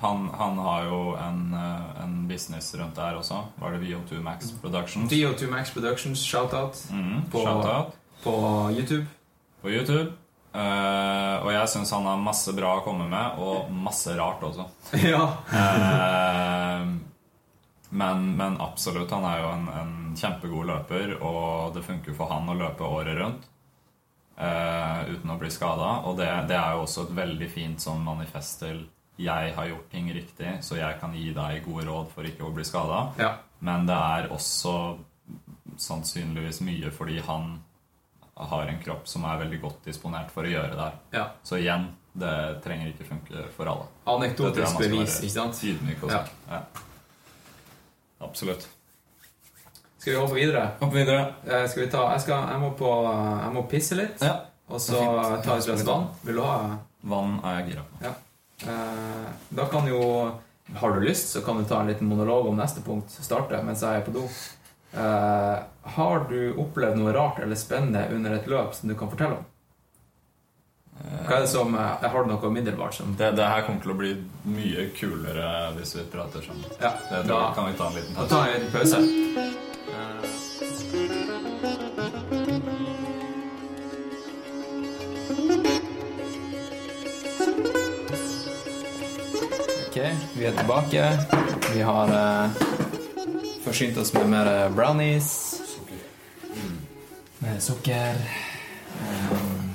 han, han har jo en, eh, en business rundt der også. Var det VO2 Max Productions? VO2 Max Productions, shout-out Mm, På- Shout-out på YouTube. på YouTube. Uh, og jeg syns han har masse bra å komme med, og masse rart også. (laughs) ja. uh, men, men absolutt, han er jo en, en kjempegod løper, og det funker for han å løpe året rundt eh, uten å bli skada. Og det, det er jo også et veldig fint sånn manifest til 'jeg har gjort ting riktig, så jeg kan gi deg gode råd for ikke å bli skada'. ja. Men det er også sannsynligvis mye fordi han har en kropp som er veldig godt disponert for å gjøre det her. ja. Så igjen, det trenger ikke funke for alle. Anekdotisk bevis, ikke sant? Ydmyk. Ja. Ja. Absolutt. Skal vi hoppe videre? Hoppe videre. Eh, skal vi ta, jeg, skal, jeg, må på, jeg må pisse litt, Ja. og så ta et glass vann. Vil du ha Vann er jeg gira på. Ja. Eh, da kan jo Har du lyst, så kan du ta en liten monolog om neste punkt. Starte mens jeg er på do. Eh, har du opplevd noe rart eller spennende under et løp som du kan fortelle om? Hva er det som, eh, Har du noe umiddelbart som Det, det her kommer til å bli mye kulere hvis vi prater sammen. Ja, Det da, kan vi ta en liten pause. jeg en liten pause. Vi er tilbake. Vi har eh, forsynt oss med mer eh, brownies. Med sukker. Um,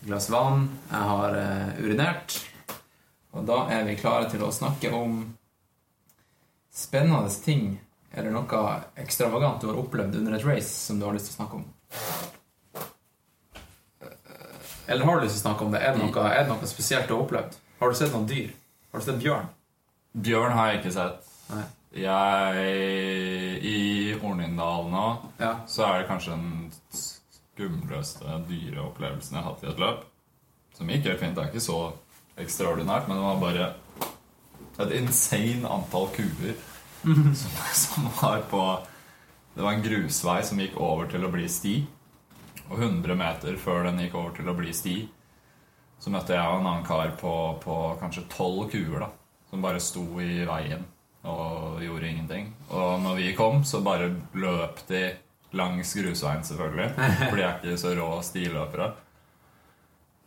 glass vann. Jeg har eh, urinert. Og da er vi klare til å snakke om spennende ting eller noe ekstravagant du har opplevd under et race som du har lyst til å snakke om? Eller har du lyst til å snakke om det? Er det noe, er det noe spesielt du har opplevd? Har du sett noen dyr? Har du sett bjørn? Bjørn har jeg ikke sett. Nei. Jeg I Hornindal nå Ja. så er det kanskje den skumleste dyreopplevelsen jeg har hatt i et løp. Som gikk helt fint. Det er ikke så ekstraordinært, men det var bare et insane antall kuer (laughs) som, som var på Det var en grusvei som gikk over til å bli sti. Og 100 meter før den gikk over til å bli sti, så møtte jeg en annen kar på, på kanskje tolv kuer da, som bare sto i veien og gjorde ingenting. Og når vi kom, så bare løp de langs grusveien, selvfølgelig. (laughs) For de er ikke så rå stiløpere.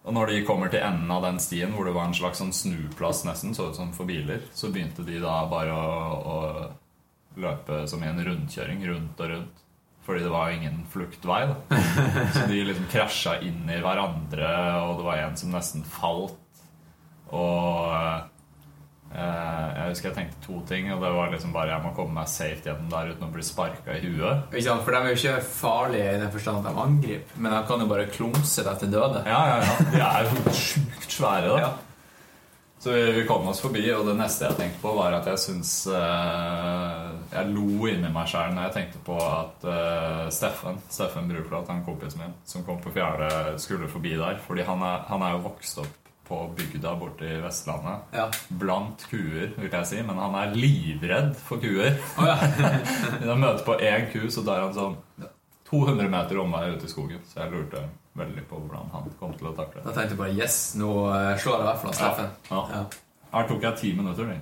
Og når de kommer til enden av den stien, hvor det var en slags sånn snuplass nesten, så ut som for biler, så begynte de da bare å, å løpe som i en rundkjøring, rundt og rundt. Fordi det var jo ingen fluktvei. da. (laughs) Så de liksom krasja inn i hverandre, og det var en som nesten falt. Og eh, Eh, jeg husker jeg tenkte to ting, og det var liksom bare jeg må komme meg safe gjennom der uten å bli sparka i huet. Ikke sant? For de er jo ikke farlige i den forstand at de angriper, men de kan jo bare klumse deg til døde. Ja, ja, ja. De er jo sjukt svære, da. Ja. Så vi, vi kom oss forbi, og det neste jeg tenkte på, var at jeg syns eh, Jeg lo inni meg sjæl når jeg tenkte på at uh, Steffen Steffen Bruflat, han kompisen min som kom på fjerde, skulle forbi der. Fordi han er, han er jo vokst opp på bygda borte i Vestlandet. Ja. Blant kuer, vil jeg si, men han er livredd for kuer. Oh, ja. (laughs) Når han møter på én ku, så tar han sånn 200 meter omvei ute i skogen. Så jeg lurte veldig på hvordan han kom til å takle det. Da tenkte jeg bare yes, nå eh, slår jeg i hvert fall Steffen. Ja. Ja. Her tok jeg ti minutter. det.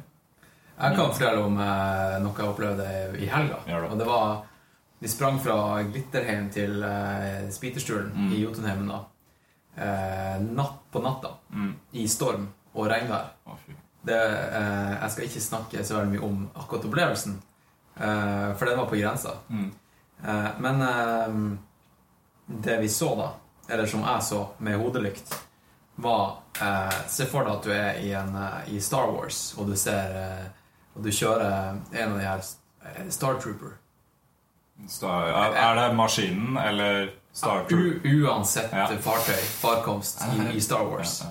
Jeg kan fortelle om eh, noe jeg opplevde i helga. Ja. Og det var Vi sprang fra Glitterheim til eh, Spiterstulen Mm. i Jotunheimen da. Eh, natt på natta. Mm. I storm og regnvær. Oh, eh, jeg skal ikke snakke så veldig mye om akkurat opplevelsen, eh, for den var på grensa. Mm. Eh, men det vi så da, eller som jeg så med hodelykt, var eh, Se for deg at du er i, en, i Star Wars, og du ser Og du kjører en av de her eh, Star Trooper. Star, er, det maskinen eller Star Trooper? U, uansett Ja. fartøy, farkomst, i, i Star Wars.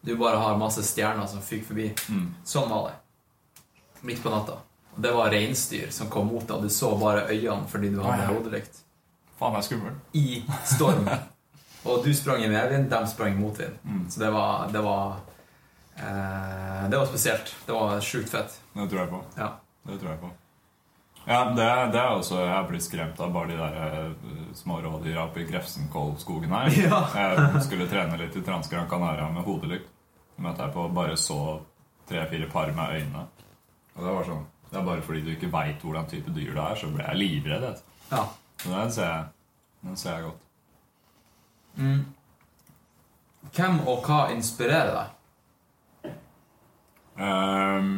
Du bare har masse stjerner som fyker forbi. Mm. Sånn var det. Midt på natta. Og det var reinsdyr som kom mot deg, og du så bare øynene fordi du hadde hodelykt. Faen, er. I storm. (laughs) og du sprang i medvind, de sprang i motvind. Mm. Så det var Det var, eh, det var spesielt. Det var sjukt fett. Det tror jeg på. Ja. Det tror jeg på. Ja, det, det er også Jeg har blitt skremt av bare de der eh, små rådyra oppe i Grefsenkollskogen her. (laughs) Ja. Jeg skulle trene litt i Transgran Canaria med hodelykt. Møtte jeg på bare så tre-fire par med øynene. Og det var sånn Det er bare fordi du ikke veit hvordan type dyr det er, så ble jeg livredd. ja. Så den ser jeg, den ser jeg godt. Mm. Hvem og hva inspirerer deg? Ehm,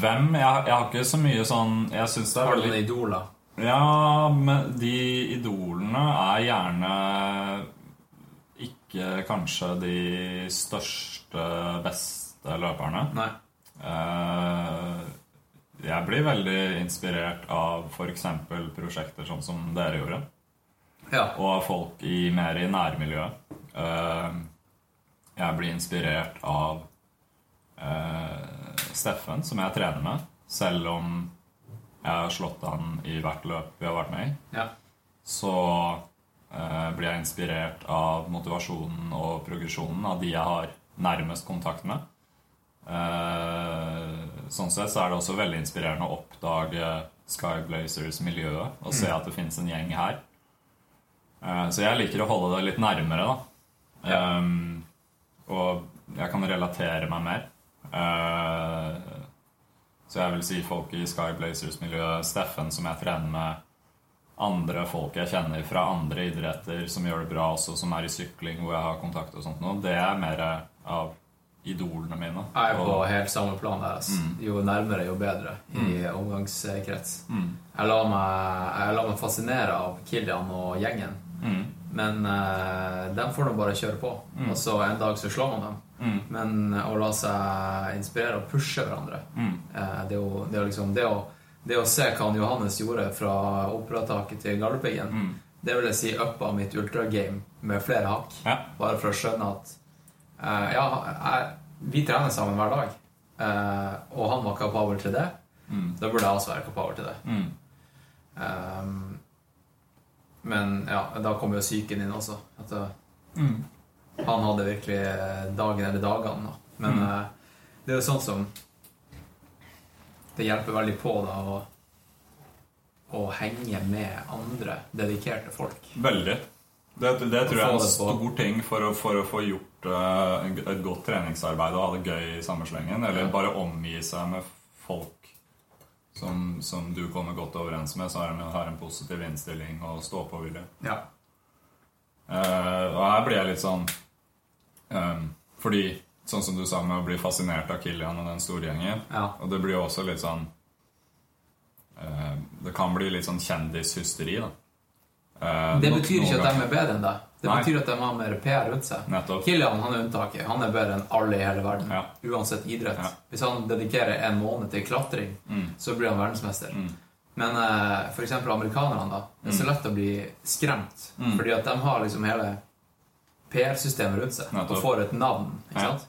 hvem? Jeg, jeg har ikke så mye sånn Jeg syns det er Har du veldig noen idoler? Ja, men de idolene er gjerne ikke kanskje de største, beste løperne. Nei. Eh, jeg blir veldig inspirert av f.eks. prosjekter sånn som dere gjorde. Ja. Og av folk i, mer i nærmiljøet. Eh, jeg blir inspirert av eh, Steffen, som jeg trener med. Selv om jeg har slått han i hvert løp vi har vært med i. ja. Så eh, blir jeg inspirert av motivasjonen og progresjonen av de jeg har nærmest kontakt med. Eh, sånn sett så er det også veldig inspirerende å oppdage Skyblazers-miljøet og se at det finnes en gjeng her. Eh, så jeg liker å holde det litt nærmere, da. Um, og jeg kan relatere meg mer. Eh, så jeg vil si folk i Sky Blazers-miljøet, Steffen som jeg trener med, andre folk jeg kjenner fra andre idretter som gjør det bra også, som er i sykling, hvor jeg har kontakt og sånt noe, det er mer av idolene mine. Jeg er på Og- helt samme plan der. Altså. Jo nærmere, jo bedre i omgangskrets. Mm. Jeg la meg, jeg la meg fascinere av Kilian og gjengen. Mm. Men uh, de får nå bare kjøre på. Og så en dag så slår man dem. Mm. Men å la seg inspirere og pushe hverandre Mm. eh, det, jo, det, er liksom, det, å, det å se hva han Johannes gjorde fra operataket til Galdhøpiggen, Mm. det vil jeg si uppa mitt ultragame med flere hakk. Ja. Bare for å skjønne at uh, Ja, jeg, vi trener sammen hver dag. uh, og han var kapabel til det. Mm. Da burde jeg også være kapabel til det. Um, men ja, da kommer jo psyken inn også. At Mm. Han hadde virkelig dagen eller dagene. Da. Men Mm. uh, det er jo sånn som Det hjelper veldig på da å, å henge med andre dedikerte folk. Veldig. Det, det tror jeg er en stor ting for å, for å få gjort uh, et godt treningsarbeid og ha det gøy i samme slengen. Eller Ja. bare omgi seg med folk som, som du kommer godt overens med, så har de har en positiv innstilling og stå-på-vilje. Ja. Uh, og her blir jeg litt sånn eh, Fordi, sånn som du sa med å bli fascinert av Kilian og den store gjengen Ja. Og det blir jo også litt sånn eh, Det kan bli litt sånn kjendishysteri, da. Eh, Det betyr betyr ikke at de er bedre enn deg. Det Nei. betyr at de har mer PR rundt seg. Nettopp. Kilian han er unntaket. Han er bedre enn alle i hele verden. Ja. Uansett idrett. Ja. Hvis han dedikerer en måned til klatring, Mm. så blir han verdensmester. Mm. Men eh, for eksempel amerikanerne, da. Det er så lett å bli skremt. Mm. Fordi at de har liksom hele PR-systemet rundt seg og får et navn. ikke sant?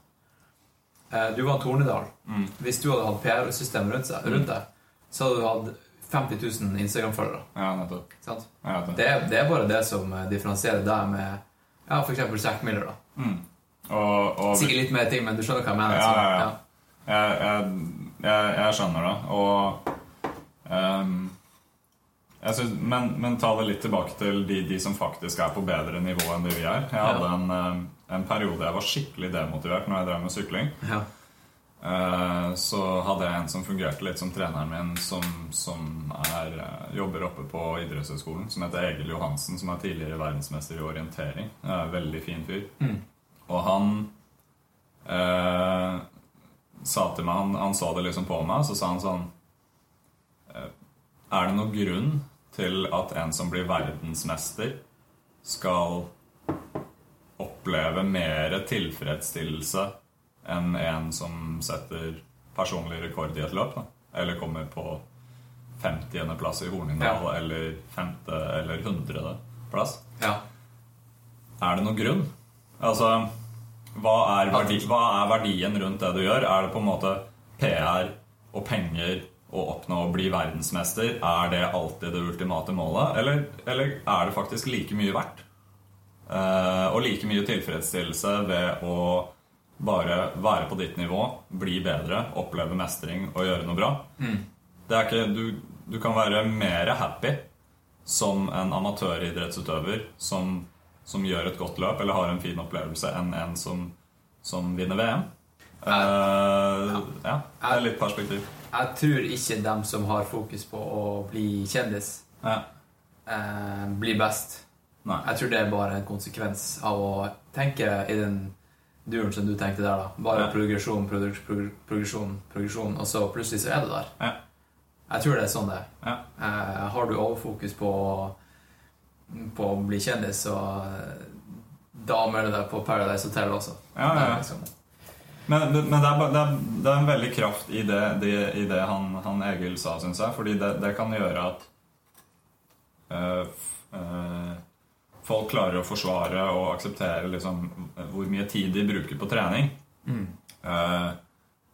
Eh, du var Tornedal. Mm. Hvis du hadde hatt PR-system rundt, rundt deg, så hadde du hatt 50 000 Instagram-følgere. Ja, nettopp. Det. Det, er- bare det som eh, differensierer deg med ja, eksempel Zack Miller. da. Mm. Og, og Sikkert litt mer ting, men du skjønner hva jeg mener. Ja, ja, ja. Jeg, jeg, jeg, skjønner det. Og jeg synes, men, men ta det litt tilbake til de, de som faktisk er på bedre nivå enn det vi er. Jeg hadde en, ehm, en periode jeg var skikkelig demotivert når jeg drev med sykling. Ja. Eh, Så hadde jeg en som fungerte litt som treneren min, som, som er, eh, jobber oppe på idrettshøyskolen, som heter Egil Johansen, som er tidligere verdensmester i orientering. Eh, Veldig fin fyr. Mm. Og han eh, sa til meg han, han så det liksom på meg, så sa han sånn eh, Er det noen grunn til at en som blir verdensmester, skal oppleve mer tilfredsstillelse enn en som setter personlig rekord i et løp? Da? Eller kommer på 50. plass i Hornindal, Ja. eller 5. eller 100. plass? ja. Er det noen grunn? Altså, hva er, verdi, hva er verdien rundt det du gjør? Er det på en måte PR og penger å oppnå å bli verdensmester? Er det alltid det ultimate målet? Eller, eller er det faktisk like mye verdt? Eh, og like mye tilfredsstillelse ved å bare være på ditt nivå, bli bedre, oppleve mestring og gjøre noe bra. Det er ikke, du, du kan være mer happy som en amatøridrettsutøver som, som gjør et godt løp eller har en fin opplevelse, enn en som, som vinner VM. Eh, ja, det er litt perspektiv. Jeg tror ikke dem som har fokus på å bli kjendis, Ja. eh, blir best. Nei. Jeg tror det er bare en konsekvens av å tenke i den duren som du tenkte der. da. Bare Ja. progresjon, progr progr progresjon, progresjon, og så plutselig så er det der. Ja. Jeg tror det er sånn det er. Ja. Eh, har du overfokus på, på å bli kjendis, så da melder du deg på Paradise Hotel også. Ja, ja, ja. Men, men det, er, det, er, det er en veldig kraft i det, det, i det han, han Egil sa, syns jeg. Fordi det, det kan gjøre at øh, eh, folk klarer å forsvare og akseptere liksom, hvor mye tid de bruker på trening. mm. Øh,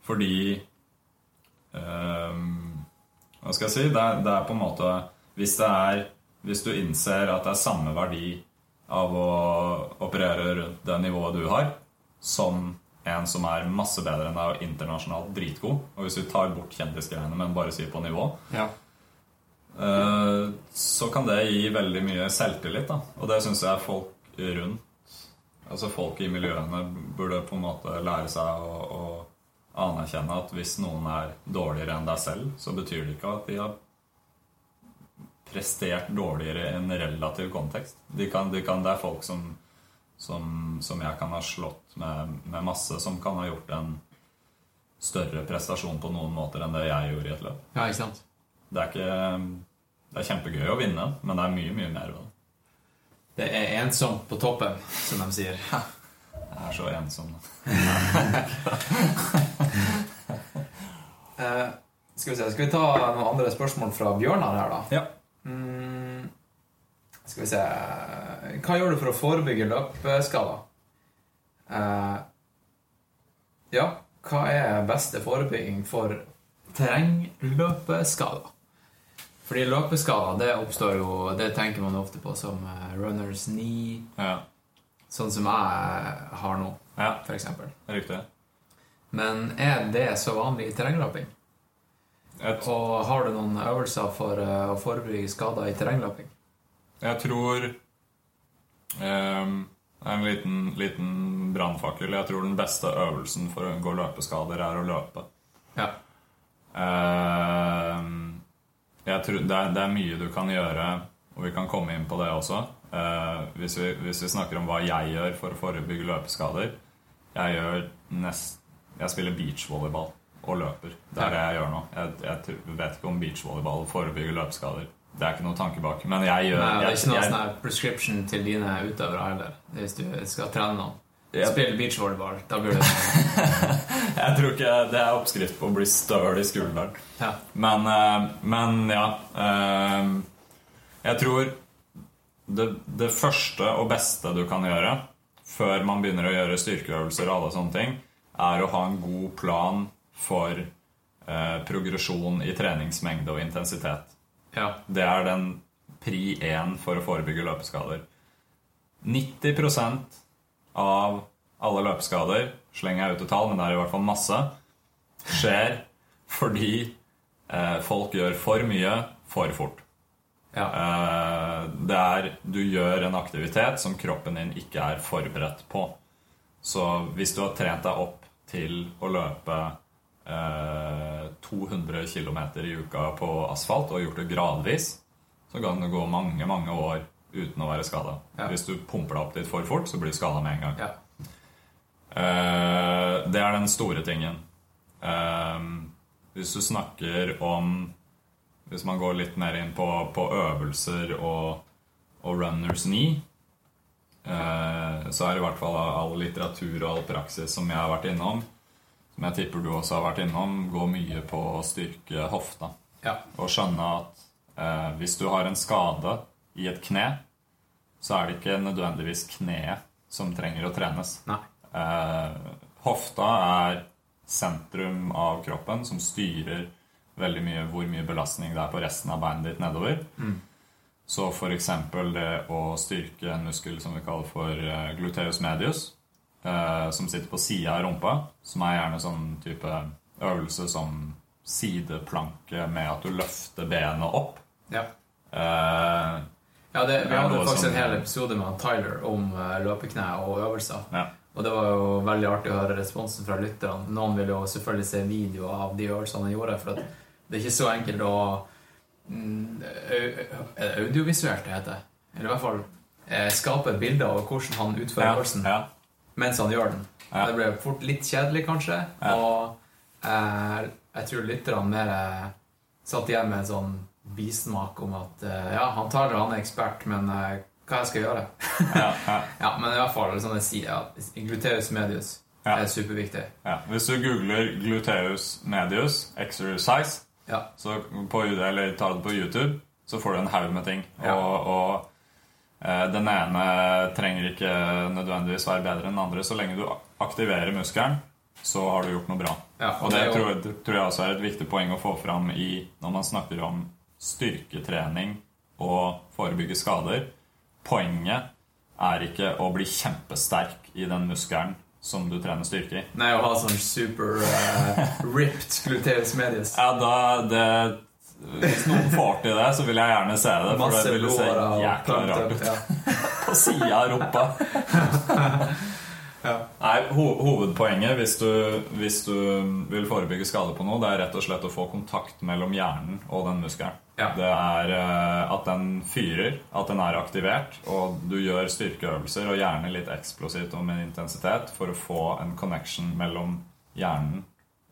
fordi Hva skal jeg si? Det er, er på en måte hvis, det er, hvis du innser at det er samme verdi av å operere rundt det nivået du har, som en som er masse bedre enn deg og internasjonalt dritgod Og hvis du tar bort kjendisgreiene, men bare sier på nivå, Ja. eh, så kan det gi veldig mye selvtillit. Da. Og det syns jeg folk rundt Altså folk i miljøene burde på en måte lære seg å, å anerkjenne at hvis noen er dårligere enn deg selv, så betyr det ikke at de har prestert dårligere i en relativ kontekst. De kan, de kan, det er folk som, som, som jeg kan ha slått med, med masse, som kan ha gjort en større prestasjon på noen måter enn det jeg gjorde i et løp. ja, ikke sant? Det er ikke Det er kjempegøy å vinne, men det er mye, mye mer ved det. Det er ensomt på toppen, som de sier. (laughs) Jeg er så ensom. uh, (laughs) skal vi se, skal vi ta noen andre spørsmål fra Bjørnar her, da? Ja. Mm, skal vi se Hva gjør du for å forebygge løpeskader? Uh, ja, hva er beste forebygging for terrengløpeskader? Fordi løpeskader det oppstår jo Det tenker man ofte på som eh, runners knee, Ja, sånn som jeg har nå, ja f.eks. riktig. Men er det så vanlig i terrengløping? Et... Og har du noen øvelser for eh, å forebygge skader i terrengløping? Jeg tror ehm, En liten, liten brannfakkel. Jeg tror den beste øvelsen for å unngå løpeskader er å løpe. Ja. Ehm, jeg tror det er, det er mye du kan gjøre, og vi kan komme inn på det også. Eh, hvis, vi, hvis vi snakker om hva jeg gjør for å forebygge løpeskader Jeg gjør nest, Jeg spiller beachvolleyball og løper. Det er det jeg gjør nå. Jeg, jeg vet ikke om beachvolleyball forebygger løpeskader. Det er ikke noe tanke bak. Men jeg gjør Nei, det er ikke noe jeg- sånn prescription til dine utøvere heller. Er Hvis du skal trene noen. Ja. Spill beachvolleyball. Da blir det (laughs) Jeg tror ikke det er oppskrift på å bli støl i skulderen. ja. Men, eh, men ja eh, Jeg tror det, det første og beste du kan gjøre før man begynner å gjøre styrkeøvelser, og alle sånne ting, er å ha en god plan for eh, progresjon i treningsmengde og intensitet. Ja. Det er den pri én for å forebygge løpeskader. 90% av alle løpeskader, slenger jeg ut et tall, men det er i hvert fall masse, skjer fordi eh, folk gjør for mye for fort. ja. Eh, det er Du gjør en aktivitet som kroppen din ikke er forberedt på. Så hvis du har trent deg opp til å løpe 200 km i uka på asfalt og gjort det gradvis, så kan det gå mange, mange år uten å være skada. Ja. Hvis du pumper deg opp dit for fort, så blir du skada med en gang. ja. Uh, det er den store tingen. Uh, hvis du snakker om Hvis man går litt mer inn på, på øvelser og, og runners knee, uh, så er i hvert fall all litteratur og all praksis som jeg har vært innom, som jeg tipper du også har vært innom, går mye på å styrke hofta. ja. Og skjønne at eh, hvis du har en skade i et kne, så er det ikke nødvendigvis kneet som trenger å trenes. Eh, hofta er sentrum av kroppen som styrer veldig mye hvor mye belastning det er på resten av beinet ditt nedover. Så f.eks. det å styrke en muskel som vi kaller for eh, gluteus medius, eh, som sitter på sida av rumpa, som er gjerne sånn type øvelse som sideplanke med at du løfter benet opp. ja. Eh, Ja, det, Vi hadde faktisk som- en hel episode med Tyler om eh, løpekne og øvelser. ja. Og det var jo veldig artig å høre responsen fra lytterne. Noen vil jo selvfølgelig se video av de øvelsene han gjorde, for at det er ikke så enkelt å mm, det audiovisuelt det heter? Eller i hvert fall eh, skape et bilde av hvordan han utfører Ja, øvelsen ja. Mens han gjør den. Ja. Det ble fort litt kjedelig, kanskje. Ja. Og eh, jeg tror lytterne mer eh, satt igjen med en sånn bismak om at eh, ja, han Tyler han er ekspert, men eh, hva jeg skal gjøre? ja, (laughs) men i hvert fall sånn jeg sier, ja, gluteus medius er superviktig. Ja, Hvis du googler gluteus medius exercise, Ja. så på, eller tar det på YouTube, så får du en haug med ting. Og, og den ene trenger ikke nødvendigvis være bedre enn den andre. Så lenge du aktiverer muskelen, så har du gjort noe bra. Ja, og det, det tror, jeg, tror jeg også er et viktig poeng å få fram i, når man snakker om styrketrening og forebygge skader. Poenget er ikke å bli kjempesterk i den muskelen som du trener styrke i. Nei, å ha sånn super uh, ripped gluteus medius. Ja, da det, Hvis noen får til det, så vil jeg gjerne se det. For det vil se jækla rart ut. Ja. (laughs) På sida av rumpa. (laughs) Ja. Nei, ho Hovedpoenget hvis du, hvis du vil forebygge skade på noe, det er rett og slett å få kontakt mellom hjernen og den muskelen. Ja. Det er uh, at den fyrer, at den er aktivert, og du gjør styrkeøvelser, og gjerne litt eksplosivt og med intensitet, for å få en connection mellom hjernen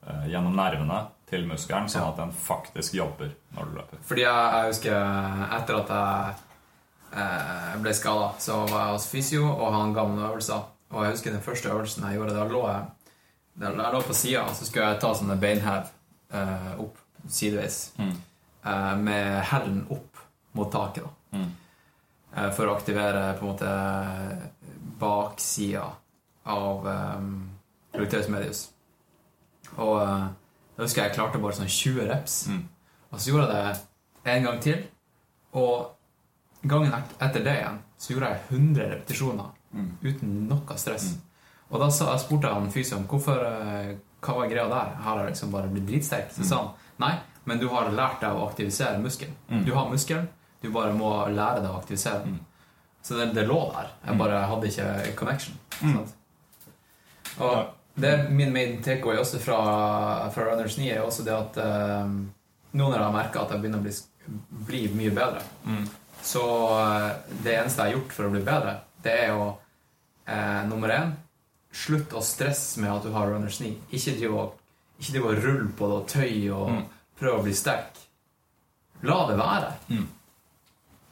uh, gjennom nervene til muskelen, sånn at den faktisk jobber når du løper. Fordi jeg, jeg husker etter at jeg eh, ble skada, så var jeg hos fysio, og han ga meg noen øvelser. Og jeg husker den første øvelsen jeg gjorde, da lå jeg, da jeg lå på sida, og så skulle jeg ta sånne beinhev eh, opp sideveis. Mm. eh, med hælen opp mot taket, da. Mm. Eh, for å aktivere på en måte baksida av um, medius. Og eh, da husker jeg jeg klarte bare sånn 20 reps. Mm. Og så gjorde jeg det en gang til. Og gangen etter det igjen så gjorde jeg 100 repetisjoner Mm. uten noe stress. Og da sa, jeg spurte jeg han fysioen hvorfor, eh, hva var greia der. Har jeg liksom bare blitt dritsterk? Så sa han nei, men du har lært deg å aktivisere muskelen. Mm. Du har muskelen, du bare må lære deg å aktivisere den. Så det, det lå der. Jeg bare hadde ikke connection. Sant? Og. Det min main takeaway også fra, fra Runners 9 er også det at eh, nå når jeg har merka at jeg begynner å bli, bli mye bedre, Mm. så eh, det eneste jeg har gjort for å bli bedre, det er å eh, nummer én Slutt å stresse med at du har runners 9. Ikke driv og, ikke rulle på det og tøye og Mm. prøve å bli sterk. La det være. Mm.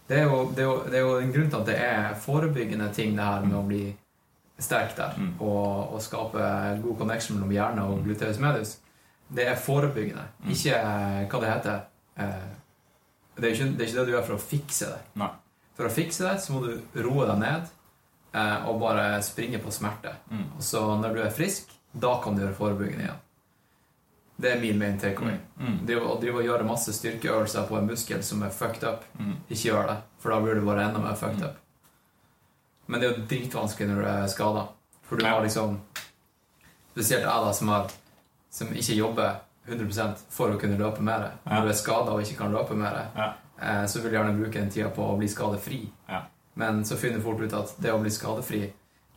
Det er, jo, det, er jo, det er jo en grunn til at det er forebyggende ting, det her med å bli sterk der. Mm. Og, og skape god connection mellom hjerne og gluteus medius. Det er forebyggende, Mm. ikke eh, hva det heter. Eh, Det er, ikke, det er ikke det du gjør for å fikse det. Nei. For å fikse det, så må du roe deg ned eh, og bare springe på smerte. Mm. Og så når du er frisk, da kan du gjøre forebyggende igjen. Det er min main takeaway. Mm. Mm. å drive og gjøre masse styrkeøvelser på en muskel som er fucked up, Mm. ikke gjør det, for da blir du bare enda mer fucked up. Men det er jo dritvanskelig når du er skada. For du har liksom Spesielt jeg, da, som, har, som ikke jobber 100 for å kunne løpe mer. Når du er skada og ikke kan løpe mer, Ja. eh, så vil du gjerne bruke den tida på å bli skadefri. Ja. Men så finner du fort ut at det å bli skadefri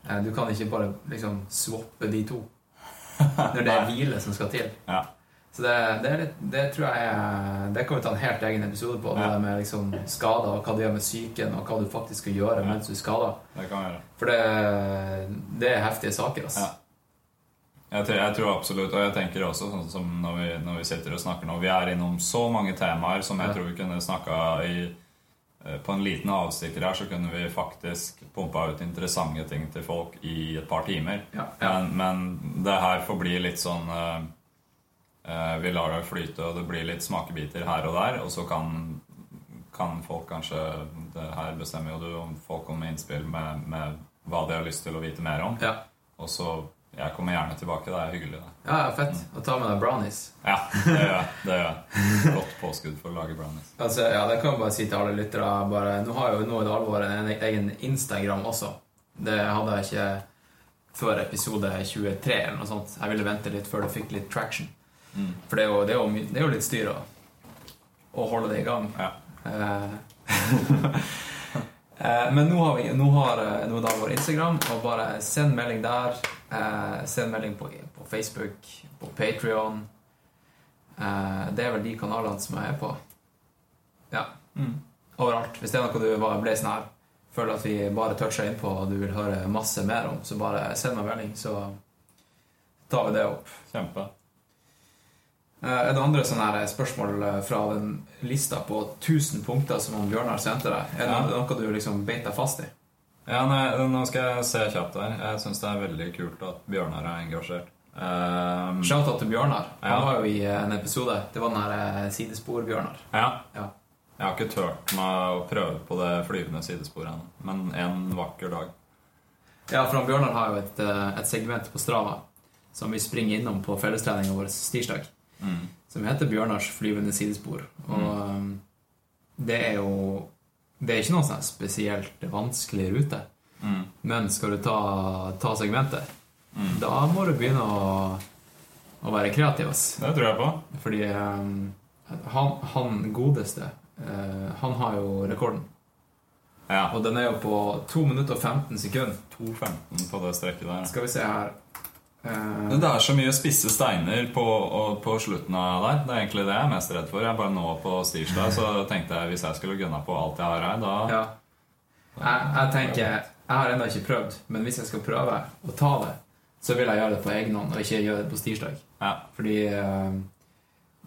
eh, Du kan ikke bare liksom swappe de to. (laughs) Når det er hvile som skal til. Ja. Så det, det, litt, det tror jeg Det kan vi ta en helt egen episode på. Ja. Det med liksom skader, og hva det gjør med psyken, og hva du faktisk skal gjøre Ja. mens du er skada. For det, det er heftige saker. Altså. Ja. Jeg tror, jeg tror absolutt, og jeg tenker også sånn som når vi, når vi sitter og snakker nå Vi er innom så mange temaer som jeg tror vi kunne snakka i eh, På en liten avstikker her så kunne vi faktisk pumpa ut interessante ting til folk i et par timer. Men, men det her får bli litt sånn eh, Vi lar det flyte, og det blir litt smakebiter her og der. Og så kan, kan folk kanskje Det her bestemmer jo du om folk kommer med innspill med, med hva de har lyst til å vite mer om. Ja. Og så Jeg kommer gjerne tilbake. Det er hyggelig, det. ja, ja, fett. Og ta med deg brownies. Ja, det gjør jeg. Det gjør jeg. Godt påskudd for å lage brownies. Altså, ja, det kan jeg bare si til alle lyttere. Bare, nå har jeg jo nå i det alvor en egen Instagram også. Det hadde jeg ikke før episode 23 eller noe sånt. Jeg ville vente litt før det fikk litt traction. Mm. For det er jo, det er jo, det er jo litt styr å, å holde det i gang. Ja. Eh, (laughs) eh, men nå har vi nå har, eh, nå da vår Instagram, og bare send melding der. Eh, send melding på, på Facebook, på Patrion. Eh, det er vel de kanalene som jeg er på. Ja. Mm. Overalt. Hvis det er noe du ble sånn her føler at vi bare toucher innpå og du vil høre masse mer om, så bare send meg melding, så tar vi det opp. Kjempe. Eh, Er det andre sånne her spørsmål eh, fra den lista på 1000 punkter som han Bjørnar sendte deg? Er det Ja. noe, du liksom beit deg fast i? Ja, nei, nå skal jeg se kjapt her. Jeg syns det er veldig kult at Bjørnar er engasjert. Um, Shout-out til Bjørnar. Han Ja. var jo i eh, en episode. Det var den eh, Sidespor-Bjørnar. ja. Ja. Jeg har ikke turt meg å prøve på det flyvende sidesporet ennå, men en vakker dag. Ja, for han Bjørnar har jo et, eh, et segment på Strava som vi springer innom på fellestreninga vår tirsdag. Mm. som heter Bjørnars flyvende sidespor. Og mm. det er jo Det er ikke noe sånn spesielt vanskelig rute. Mm. Men skal du ta, ta segmentet, Mm. da må du begynne å, å være kreativ. ass. Det tror jeg på. Fordi um, han, han godeste, uh, han har jo rekorden. Ja. Og den er jo på 2 minutter og 15 sekunder. 2.15 på det strekket der. Skal vi se her Eh, Det er så mye spisse steiner på, og, på slutten av der. Det er egentlig det jeg er mest redd for. Jeg bare nå på Stirsdag så tenkte jeg hvis jeg skulle gunna på alt jeg har her, da Ja. Jeg, jeg tenker Jeg har ennå ikke prøvd, men hvis jeg skal prøve å ta det, så vil jeg gjøre det på egen hånd, og ikke gjøre det på stirsdag. Ja. Fordi eh,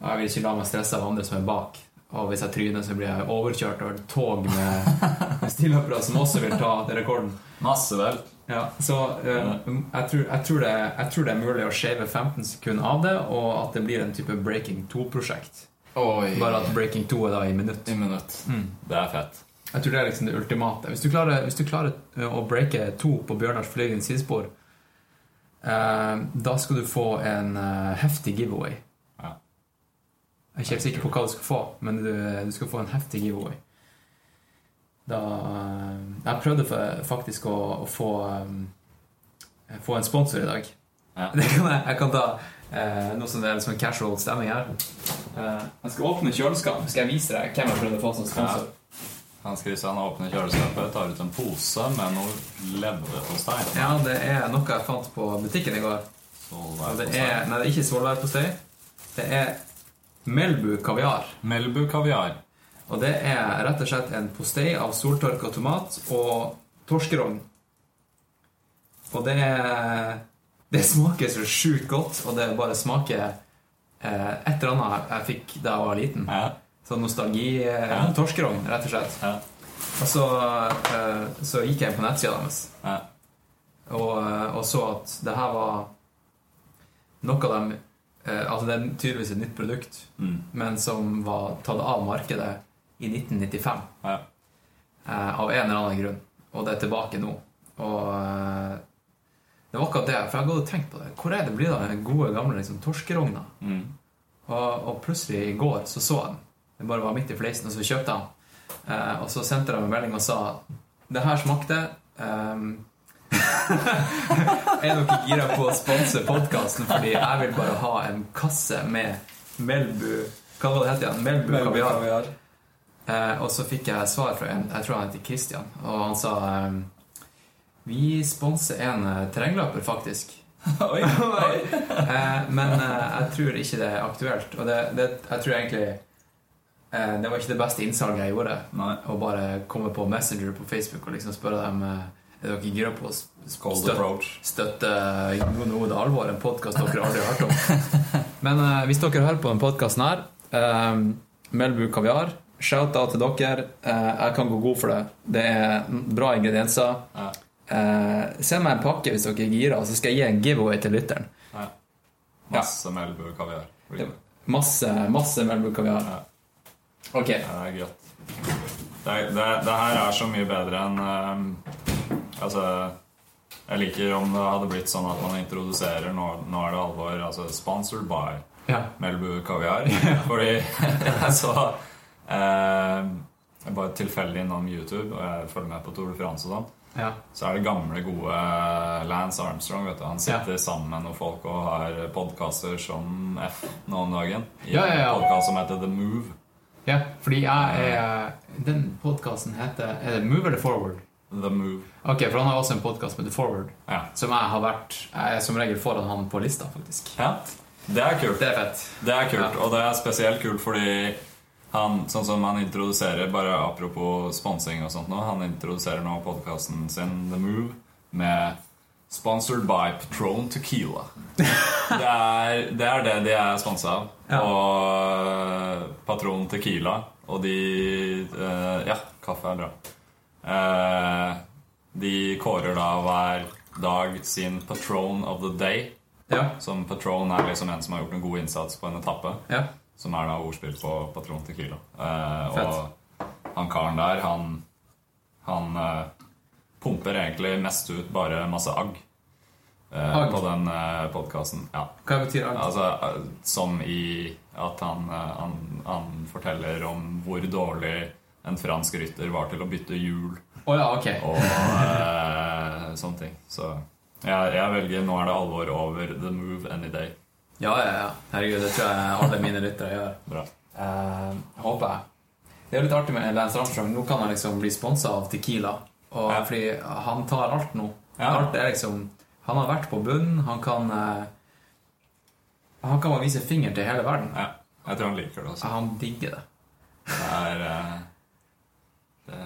jeg vil ikke la meg stresse av andre som er bak. Og hvis jeg tryner, så blir jeg overkjørt av et tog med, med stillhoppere som også vil ta rekorden. Masse vel. Ja, så uh, jeg, tror, jeg, tror det, jeg tror det er mulig å shave 15 sekunder av det, og at det blir en type Breaking 2-prosjekt. Bare at Breaking 2 er da i minutt. I minutt. Mm. Det er fett. Jeg tror det er liksom det ultimate. Hvis du klarer, hvis du klarer eh, å breake to på Bjørnars flygende sidespor, eh, da skal du få en eh, heftig giveaway. Ja. Jeg er ikke helt sikker på hva du skal få, men du, du skal få en heftig giveaway. Da eh, Jeg prøvde faktisk å, å få eh, få en sponsor i dag. Ja. (laughs) Det kan jeg, jeg kan ta eh, noe som det er liksom casual stemning her. Eh, jeg skal åpne kjøleskap. Skal jeg vise deg hvem jeg prøvde å få som sponsor? Hans Kristian åpner kjøleskapet, tar ut en pose med noe leverpostei. Ja, det er noe jeg fant på butikken i går. Det er, nei, det er ikke svolværpostei. Det er Melbu kaviar. Melbu kaviar. Og det er rett og slett en postei av soltørka tomat og torskerogn. Og det Det smaker så sjukt godt, og det bare smaker eh, et eller annet jeg fikk da jeg var liten. Ja. Sånn nostalgi eh, Ja. Torskerogn, rett og slett. ja. Og så, eh, så gikk jeg inn på nettsida deres Ja. og, eh, og så at det her var noe av dem eh, Altså det er tydeligvis et nytt produkt, Mm. men som var tatt av markedet i 1995 Ja. eh, av en eller annen grunn. Og det er tilbake nå. Og eh, det var akkurat det, for jeg hadde tenkt på det. Hvor er det blir av den gode, gamle liksom, torskerogna? Mm. Og, og plutselig i går så så jeg den. Den bare var midt i fleisen, og så kjøpte jeg den. Eh, og så sendte de en melding og sa det her smakte jeg (laughs) Er dere gira på å sponse podkasten fordi jeg vil bare ha en kasse med Melbu Hva var det het igjen? Melbu kaviar. Eh, og så fikk jeg svar fra en Jeg tror han heter Christian, og han sa ehm, Vi sponser en eh, terrengløper, faktisk. (laughs) Oi, Eh, men eh, jeg tror ikke det er aktuelt. Og det, det, jeg tror egentlig eh, Det var ikke det beste innsalget jeg gjorde. Nei. Å bare komme på Messenger på Facebook og liksom spørre dem eh, Er dere gira på å støtte, støtte Jo, nå er det alvor, en podkast dere aldri har hørt om. (laughs) Men eh, hvis dere hører på denne podkasten her, eh, Melbu kaviar, shout-out til dere. Eh, jeg kan gå god for det. Det er bra ingredienser. Ja. Eh, send meg en pakke hvis dere er gira, så skal jeg gi en giveaway til lytteren. Ja. Masse Melbu kaviar. Masse, masse Melbu kaviar. Ja. Ok. Det er godt. Det, det, det her er så mye bedre enn um, Altså Jeg liker om det hadde blitt sånn at man introduserer Nå, nå er det alvor. Altså sponsored by Ja. Melbu kaviar. (laughs) Fordi (laughs) så Jeg bare tilfeldig innom YouTube, og jeg følger med på Tour de France og sånn. ja. Så er det gamle, gode Lance Armstrong. vet du Han sitter sammen med noen folk og har podkaster som F nå om dagen. I Ja, ja, ja. en podkast som heter The Move. ja fordi jeg er Den podkasten heter Er det Move eller Forward? The Move. Ok, for han har også en podkast med The Forward, Ja. som jeg har vært Jeg er som regel foran han på lista, faktisk. ja. Det er kult. Det er fett. Det er kult, Ja. Og det er spesielt kult fordi han, sånn som han introduserer Bare apropos sponsing og sånt nå Han introduserer nå podkasten sin The Move med Sponsored by Patron Tequila. (laughs) Det er det, er det de er sponsa av. Ja. Og Patron Tequila. Og de uh, Ja, kaffe er bra. Uh, de kårer da hver dag sin Patron of the Day. Ja. Som Patron er liksom en som har gjort en god innsats på en etappe. ja. Som er da ordspill på Patron Tequila. Eh, Fett. og han karen der, han Han eh, pumper egentlig mest ut bare masse agg. eh, Agg? På den uh, podkasten. Ja. Hva betyr agg? Altså, eh, som i at han, eh, han, han forteller om hvor dårlig en fransk rytter var til å bytte hjul Å ja, ok. og eh, (laughs) sånne ting. Så jeg, jeg velger 'Nå er det alvor' over 'The Move Any Day'. Ja, ja, ja. Herregud, det tror jeg alle mine lyttere gjør. Bra. Uh, håper jeg. Det er jo litt artig med Lance Armstrong. Nå kan han liksom bli sponsa av Tequila. Og Ja. Fordi han tar alt nå. Ja. Alt er liksom Han har vært på bunnen. Han kan uh, Han kan bare vise finger til hele verden. Ja, jeg tror han liker det også. Han digger det. Det er uh, det,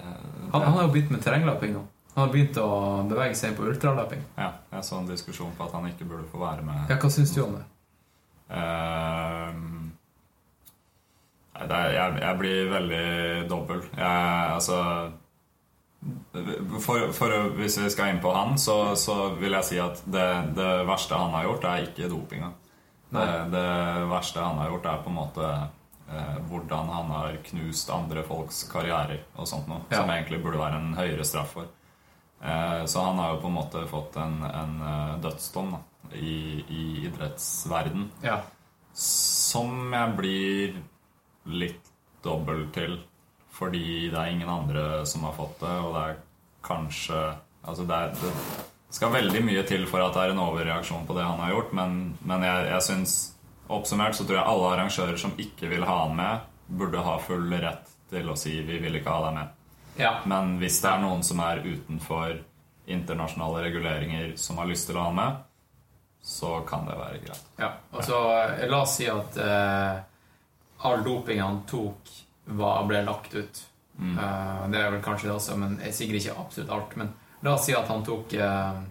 Han, han har jo begynt med terrengløping nå. Han har begynt å bevege seg på ultraløping. Ja, jeg så en diskusjon på at han ikke burde få være med. Ja, hva syns du om det? Det er, jeg, jeg blir veldig dobbel. Jeg, altså for, for, Hvis vi skal inn på han, så, så vil jeg si at det, det verste han har gjort, er ikke dopinga. Det, det verste han har gjort, er på en måte eh, hvordan han har knust andre folks karrierer og sånt noe. Ja. Som egentlig burde være en høyere straff for. Eh, så han har jo på en måte fått en, en eh, dødsdom da, i, i idrettsverden Ja. som jeg blir litt dobbel til. Fordi det er ingen andre som har fått det, og det er kanskje Altså, det, er, det skal veldig mye til for at det er en overreaksjon på det han har gjort, men, men jeg, jeg syns Oppsummert så tror jeg alle arrangører som ikke vil ha han med, burde ha full rett til å si 'vi vil ikke ha deg med'. ja. Men hvis det er noen som er utenfor internasjonale reguleringer som har lyst til å ha han med, så kan det være greit. Ja, og så eh, La oss si at eh, all doping han tok, var, ble lagt ut. Eh, det er vel kanskje det også, men jeg sikkert ikke absolutt alt. Men la oss si at han tok eh,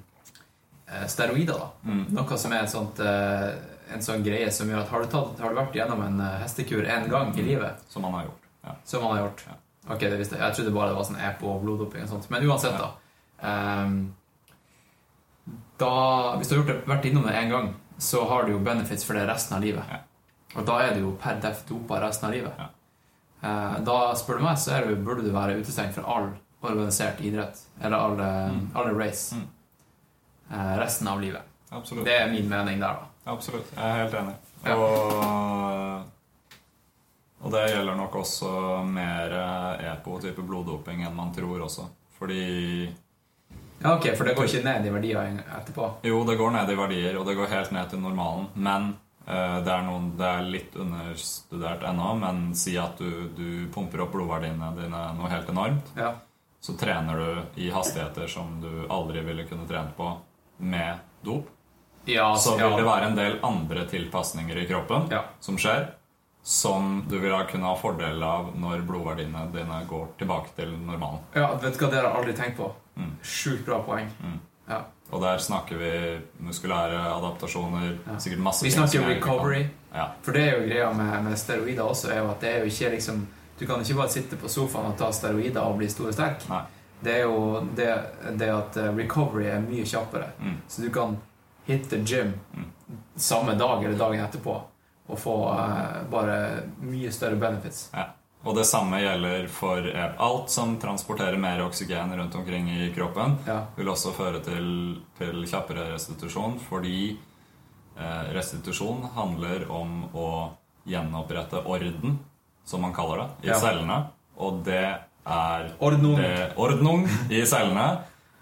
eh, steroider, da. Noe som er sånt, eh, en sånn greie som gjør at har du, tatt, har du vært gjennom en hestekur én gang i livet, Som han har gjort. Ja. som han har gjort, Ok, det visste jeg. Jeg trodde bare det var sånn EPO og bloddoping og sånt. Men uansett, da. ehm, da hvis du har gjort det, vært innom det én gang, så har du jo benefits for det resten av livet. Og da er du jo per def dopa resten av livet. Eh, da, spør du meg, så du, burde du være utestengt fra all organisert idrett. Eller alle, Mm. alle race. Mm. Eh, resten av livet. Absolutt. Det er min mening der, da. Absolutt. Jeg er helt enig. Ja. Og, og det gjelder nok også mer EPO-type bloddoping enn man tror også. Fordi Ja, ok, For det går ikke ned i verdier etterpå? Jo, det går ned i verdier, og det går helt ned til normalen. Men uh, det, er noen, det er litt understudert ennå. Men si at du, du pumper opp blodverdiene dine noe helt enormt. Ja. Så trener du i hastigheter som du aldri ville kunne trent på med dop. Ja, Så ja. vil det være en del andre tilpasninger i kroppen Ja. som skjer, som du vil kunne ha fordel av når blodverdiene dine går tilbake til normalen. Ja, vet du hva det har jeg aldri tenkt på? Mm. Sjukt bra poeng. Mm. Ja. Og der snakker vi muskulære adaptasjoner, Ja. sikkert masse Vi snakker recovery. Ja. For det er jo greia med, med steroider også, er jo at det er jo ikke liksom Du kan ikke bare sitte på sofaen og ta steroider og bli stor og sterk. Nei. Det er jo det, det at eh, recovery er mye kjappere. Mm. Så du kan hit the gym Mm. samme dag eller dagen etterpå og få uh, bare mye større benefits. Ja. Og det samme gjelder for eh, alt som transporterer mer oksygen rundt omkring i kroppen. Ja. vil også føre til, til kjappere restitusjon, fordi eh, restitusjon handler om å gjenopprette orden, som man kaller det, i Ja. cellene. Og det er Ordnung. det, ordnung i cellene.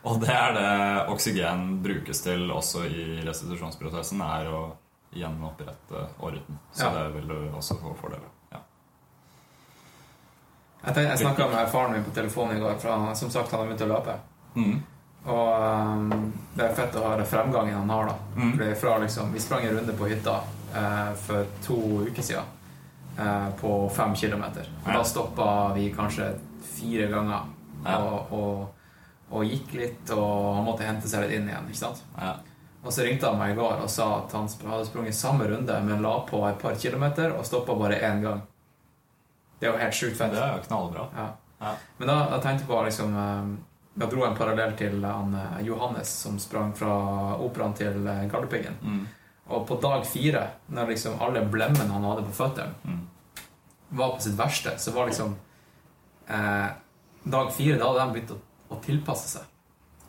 Og det er det oksygen brukes til også i restitusjonsprosessen, er å gjenopprette orden. Så Ja. det vil du også få fordeler av. Jeg, jeg snakka med faren min på telefonen i går, for han, som sagt han har begynt å løpe. Mm. Og um, det er fett å høre fremgangen han har, da. Mm. Fra liksom, vi sprang en runde på hytta eh, for to uker siden eh, på fem kilometer. Ja. da stoppa vi kanskje fire ganger Ja. og, og, og gikk litt, og han måtte hente seg litt inn igjen. ikke sant? Ja. Og så ringte han meg i går og sa at han hadde sprunget samme runde, men la på et par kilometer og stoppa bare én gang. Det er jo helt sjukt fett. Det er jo knallbra. Ja. Ja. Men da, da tenkte jeg på liksom eh, Jeg dro en parallell til han eh, Johannes som sprang fra operaen til Gardepiggen. Galdhøpiggen. Mm. Og på dag fire, når liksom alle blemmene han hadde på føttene, Mm. var på sitt verste, så var liksom eh, Dag fire, da hadde de begynt å, å tilpasse seg.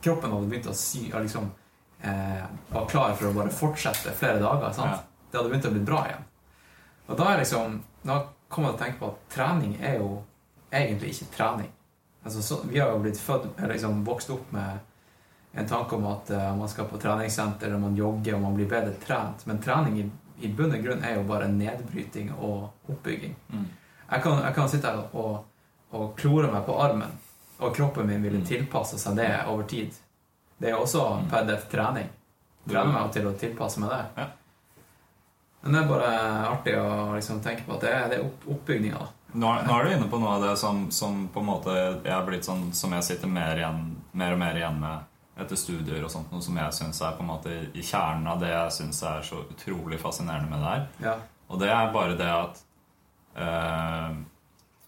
Kroppen hadde begynt å sy liksom eh, var klar for å bare fortsette flere dager. sant? Ja. Det hadde begynt å bli bra igjen. Og da er liksom Da kommer jeg til å tenke på at trening er jo egentlig ikke trening. Altså, så, vi har jo blitt født, eller liksom vokst opp med en tanke om at uh, man skal på treningssenter, og man jogger, og man blir bedre trent. Men trening i, i bunn og grunn er jo bare nedbryting og oppbygging. Mm. Jeg kan, jeg kan sitte her og, og klore meg på armen, og kroppen min ville Mm. tilpasse seg det over tid. Det er også per def trening. Trener meg til å tilpasse meg det. Ja. Men det er bare artig å liksom tenke på at det det er opp, oppbygninga. da. Nå, nå er du inne på noe av det som, som på en måte jeg er blitt sånn Som jeg sitter mer, igjen, mer og mer igjen med etter studier og sånt, noe som jeg syns er på en måte i kjernen av det jeg syns er så utrolig fascinerende med det her. Ja. Og det er bare det at øh,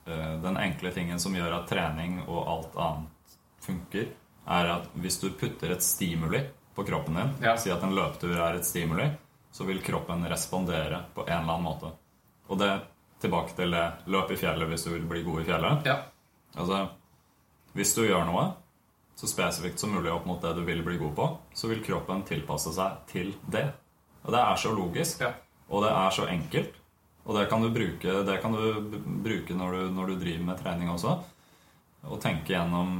øh, Den enkle tingen som gjør at trening og alt annet funker, er at hvis du putter et stimuli på kroppen din, Ja. si at en løpetur er et stimuli, så vil kroppen respondere på en eller annen måte. Og det tilbake til det løp i fjellet hvis du vil bli god i fjellet. ja. Altså, hvis du gjør noe så spesifikt som mulig opp mot det du vil bli god på, så vil kroppen tilpasse seg til det. Og det er så logisk, Ja. og det er så enkelt. Og det kan du bruke, det kan du bruke når, du, når du driver med trening også. Og tenke gjennom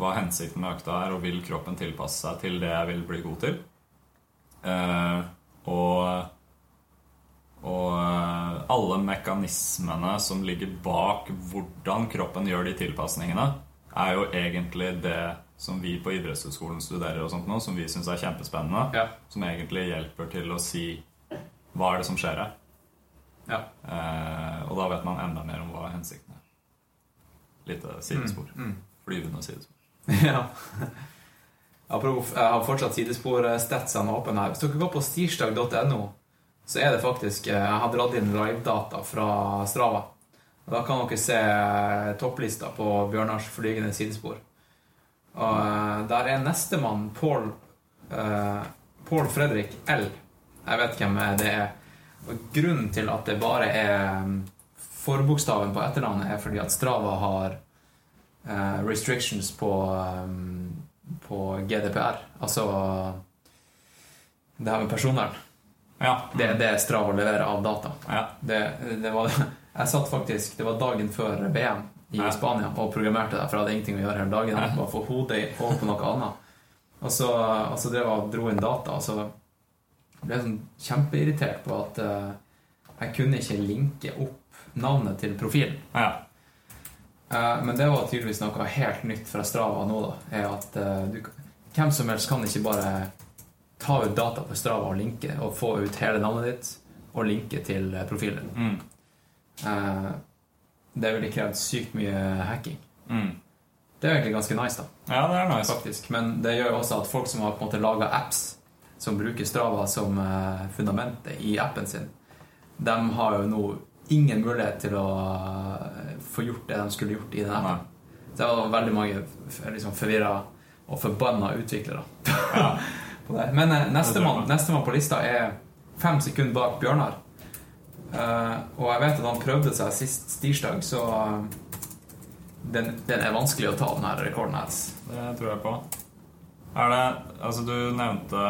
hva hensikten med økta er, og vil kroppen tilpasse seg til det jeg vil bli god til. Eh, og og eh, alle mekanismene som ligger bak hvordan kroppen gjør de tilpasningene, er jo egentlig det som vi på idrettshøyskolen studerer, og sånt nå, som vi syns er kjempespennende. Ja. Som egentlig hjelper til å si hva er det som skjer her. ja. Eh, og da vet man enda mer om hva hensikten er. Lite sidespor. Mm. Flyvende sidespor. (laughs) ja. Jeg har fortsatt sidespor-statsene åpne her. Hvis dere går på stirsdag.no, så er det faktisk eh, Jeg har dratt inn livedata fra Strava. Og Da kan dere se eh, topplista på Bjørnars flygende sidespor. Og eh, der er nestemann Paul eh, Paul Fredrik L. Jeg vet hvem det er. Og grunnen til at det bare er mm, forbokstaven på etternavnet, er fordi at Strava har eh, restrictions på, um, på GDPR. Altså det her med personvern. Ja. Det er det Strava leverer av data. ja. Det, det var, (laughs) jeg satt faktisk, det var dagen før VM i Ja. Spania og programmerte det, for jeg hadde ingenting å gjøre hele dagen. Jeg bare få hodet over på noe annet. Og så, og så drev jeg og dro inn data, og så ble jeg sånn kjempeirritert på at uh, jeg kunne ikke linke opp navnet til profilen. ja. Eh, men det var tydeligvis noe helt nytt fra Strava nå, da. Er at eh, du, hvem som helst kan ikke bare ta ut data på Strava og linke, og få ut hele navnet ditt og linke til eh, profilen. Mm. Det ville krevd sykt mye hacking. Mm. Det er egentlig ganske nice, da. ja, det er nice. faktisk. Men det gjør også at folk som har på en måte laga apps som bruker Strava som fundamentet i appen sin, de har jo nå ingen mulighet til å eh, få gjort det de skulle gjort i den appen. Det var veldig mange liksom, forvirra og forbanna utviklere Ja. (laughs) Men eh, nestemann neste på lista er fem sekunder bak Bjørnar. Uh, og jeg vet at han prøvde seg sist tirsdag, så eh, den, den er vanskelig å ta, den her rekorden hans. Det tror jeg på. Er det Altså, du nevnte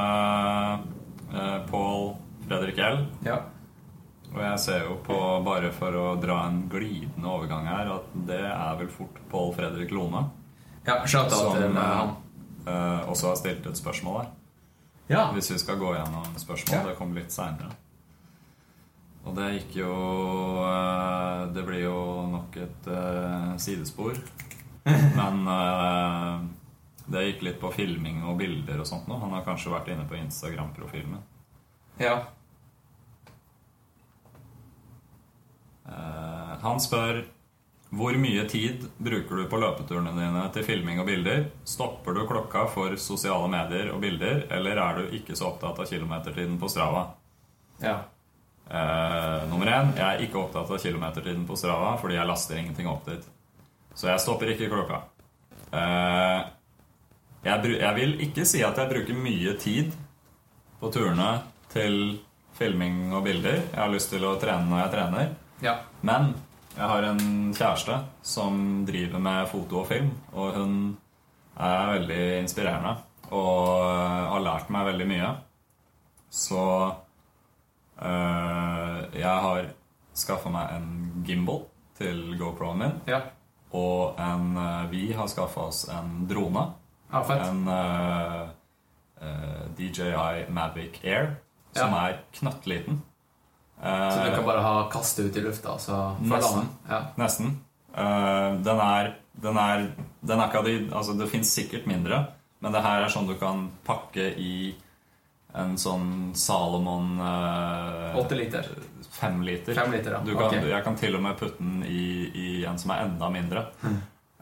uh, Paul Fredrik L. Ja. Og jeg ser jo på, bare for å dra en glidende overgang her, at det er vel fort Paul Fredrik Lone. Ja, Som eh, han. eh, også har stilt et spørsmål her. Ja. Hvis vi skal gå gjennom spørsmål. Ja. Det kommer litt seinere. Og det gikk jo eh, Det blir jo nok et uh, sidespor. (laughs) Men uh, det gikk litt på filming og bilder og sånt nå. Han har kanskje vært inne på Instagram-profilen min. ja. Han spør hvor mye tid bruker du på løpeturene dine til filming og bilder? Stopper du klokka for sosiale medier og bilder, eller er du ikke så opptatt av kilometertiden på Strava? ja. Eh, nummer én, jeg er ikke opptatt av kilometertiden på Strava fordi jeg laster ingenting opp dit. Så jeg stopper ikke klokka. Eh, jeg, jeg vil ikke si at jeg bruker mye tid på turene til filming og bilder. Jeg har lyst til å trene når jeg trener. Ja. Men jeg har en kjæreste som driver med foto og film, og hun er veldig inspirerende og har lært meg veldig mye. Så øh, jeg har skaffa meg en gimbal til GoPro-en min, Ja. og en, øh, vi har skaffa oss en drone. ja. En øh, DJI Mavic Air, som Ja. er knøttliten. Så du Eh, kan bare ha kastet ut i lufta, så Nesten. Ja. Nesten. Uh, den er Den er, den er de Altså, det fins sikkert mindre, men det her er sånn du kan pakke i en sånn Salomon uh, liter. Fem liter. Fem liter, ja. Du kan, okay. Jeg kan til og med putte den i, i en som er enda mindre.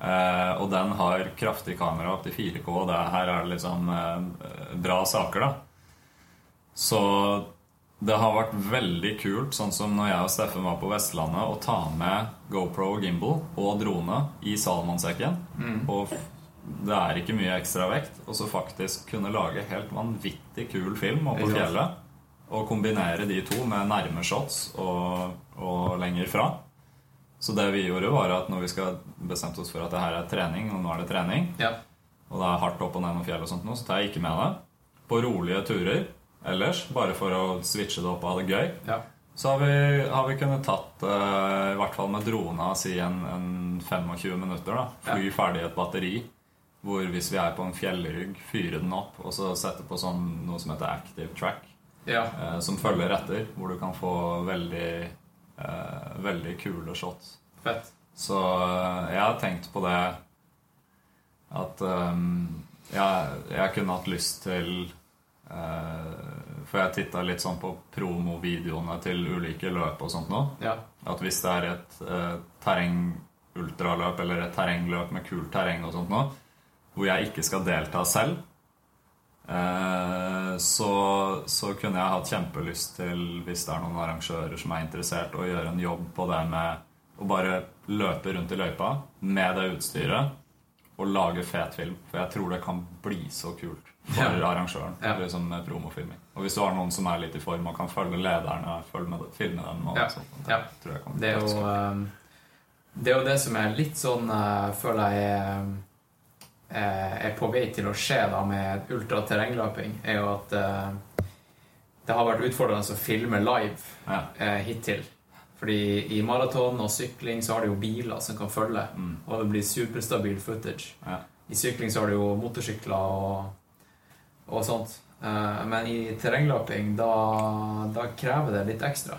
Eh, og den har kraftig kamera opp til 4K, og det her er det liksom eh, bra saker, da. Så det har vært veldig kult, sånn som når jeg og Steffen var på Vestlandet, å ta med GoPro og gimbal og drone i Salomon-sekken. Og det er ikke mye ekstra vekt. Og så faktisk kunne lage helt vanvittig kul film oppe på fjellet. Og kombinere de to med nærme shots og, og lenger fra. Så det vi gjorde, var at når vi skal bestemte oss for at det her er trening, og nå er det trening, Ja. og det er hardt opp og ned noen fjell og sånt nå, så tar jeg ikke med det. På rolige turer ellers, bare for å switche det opp og ha det gøy. ja. Så har vi, har vi kunnet tatt, uh, i hvert fall med drona, si en, en 25 minutter. da Fly ferdig et batteri. Hvor hvis vi er på en fjellrygg, fyre den opp, og så sette på sånn, noe som heter active track. ja. Uh, som følger etter, hvor du kan få veldig, uh, veldig kule shots. Fett. Så jeg har tenkt på det at um, jeg, jeg kunne hatt lyst til For jeg titta litt sånn på promovideoene til ulike løp og sånt nå. Ja. At hvis det er et eh, terreng-ultraløp eller et terrengløp med kult terreng og sånt nå, hvor jeg ikke skal delta selv, eh, så, så kunne jeg hatt kjempelyst til, hvis det er noen arrangører som er interessert, å gjøre en jobb på det med å bare løpe rundt i løypa med det utstyret og lage fet film. For jeg tror det kan bli så kult for Ja. arrangøren. Ja. Liksom med promofilming. Og hvis du har noen som er litt i form og kan følge lederne, følge med, filme dem og Ja. sånt, Ja. tror jeg kan Det er jo eh, Det er jo det som er litt sånn eh, Føler jeg er, eh, er på vei til å skje da med ultraterrengløping, er jo at eh, det har vært utfordrende å filme live Ja. eh, hittil. Fordi i maraton og sykling så har du jo biler som kan følge, Mm. og det blir superstabil footage. Ja. I sykling så har du jo motorsykler og, og sånt. Eh, men i terrengløping, da, da krever det litt ekstra.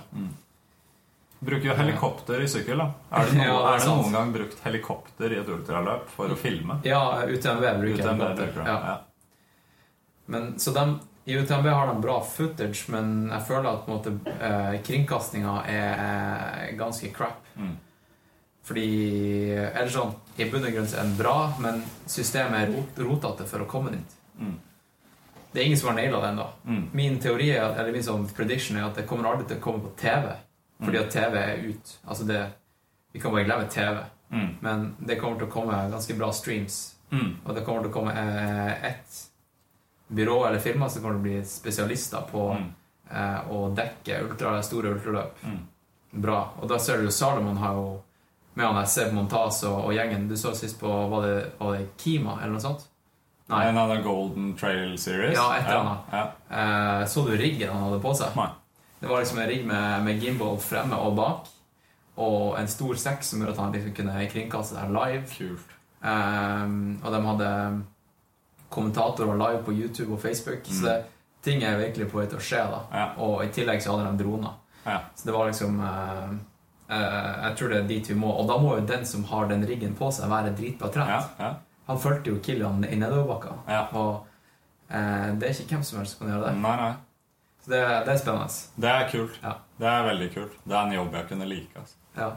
Bruker jo helikopter i sykkel, da. Er det, (laughs) noe, Ja, er er det noen gang brukt helikopter i et ultraløp for å filme? Ja, UTMB bruker UTMB helikopter. bruker. Ja. Ja. Men, så de, I UTMB har de bra footage, men jeg føler at måte, eh, kringkastinga er, er ganske crap. Mm. Fordi Eller sånn, i bunn og grunn er den bra, men systemet er rot, rotete for å komme dit. Mm. Det er ingen som har naila det ennå. Mm. Min teori er, eller min sånn prediction er at det kommer aldri til å komme på TV. Fordi at TV er ut. Altså det, vi kan bare glemme TV. Mm. Men det kommer til å komme ganske bra streams. Mm. Og det kommer til å komme eh, ett byrå eller firma så kan du bli spesialister på Mm. eh, å dekke ultra, store ultraløp. Mm. Bra. Og da ser du jo Salomon har jo med han Seb Montaz og, og gjengen Du så sist på Var det, var det Kima eller noe sånt? Nei. En av den Golden Trail Series? Ja, et eller annet. Ja. Eh, så du riggen han hadde på seg? Nei. Det var liksom en rigg med, med gimbal fremme og bak. Og en stor sekk som gjorde at han liksom kunne kringkaste det her live. Kult. Eh, og de hadde kommentatorer live på YouTube og Facebook. Så det, ting er virkelig på vei til å skje. da Ja. Og i tillegg så hadde de droner. Ja. Så det var liksom uh, uh, Jeg tror det er dit vi må. Og da må jo den som har den riggen på seg, være dritbra trent. Ja. Ja. Han fulgte jo Kilian i nedoverbakka. Ja. Og uh, det er ikke hvem som helst som kan gjøre det. Nei, nei. Så det, det er spennende. Det er kult. Ja. Det er veldig kult. Det er en jobb jeg kunne like. Altså. Ja.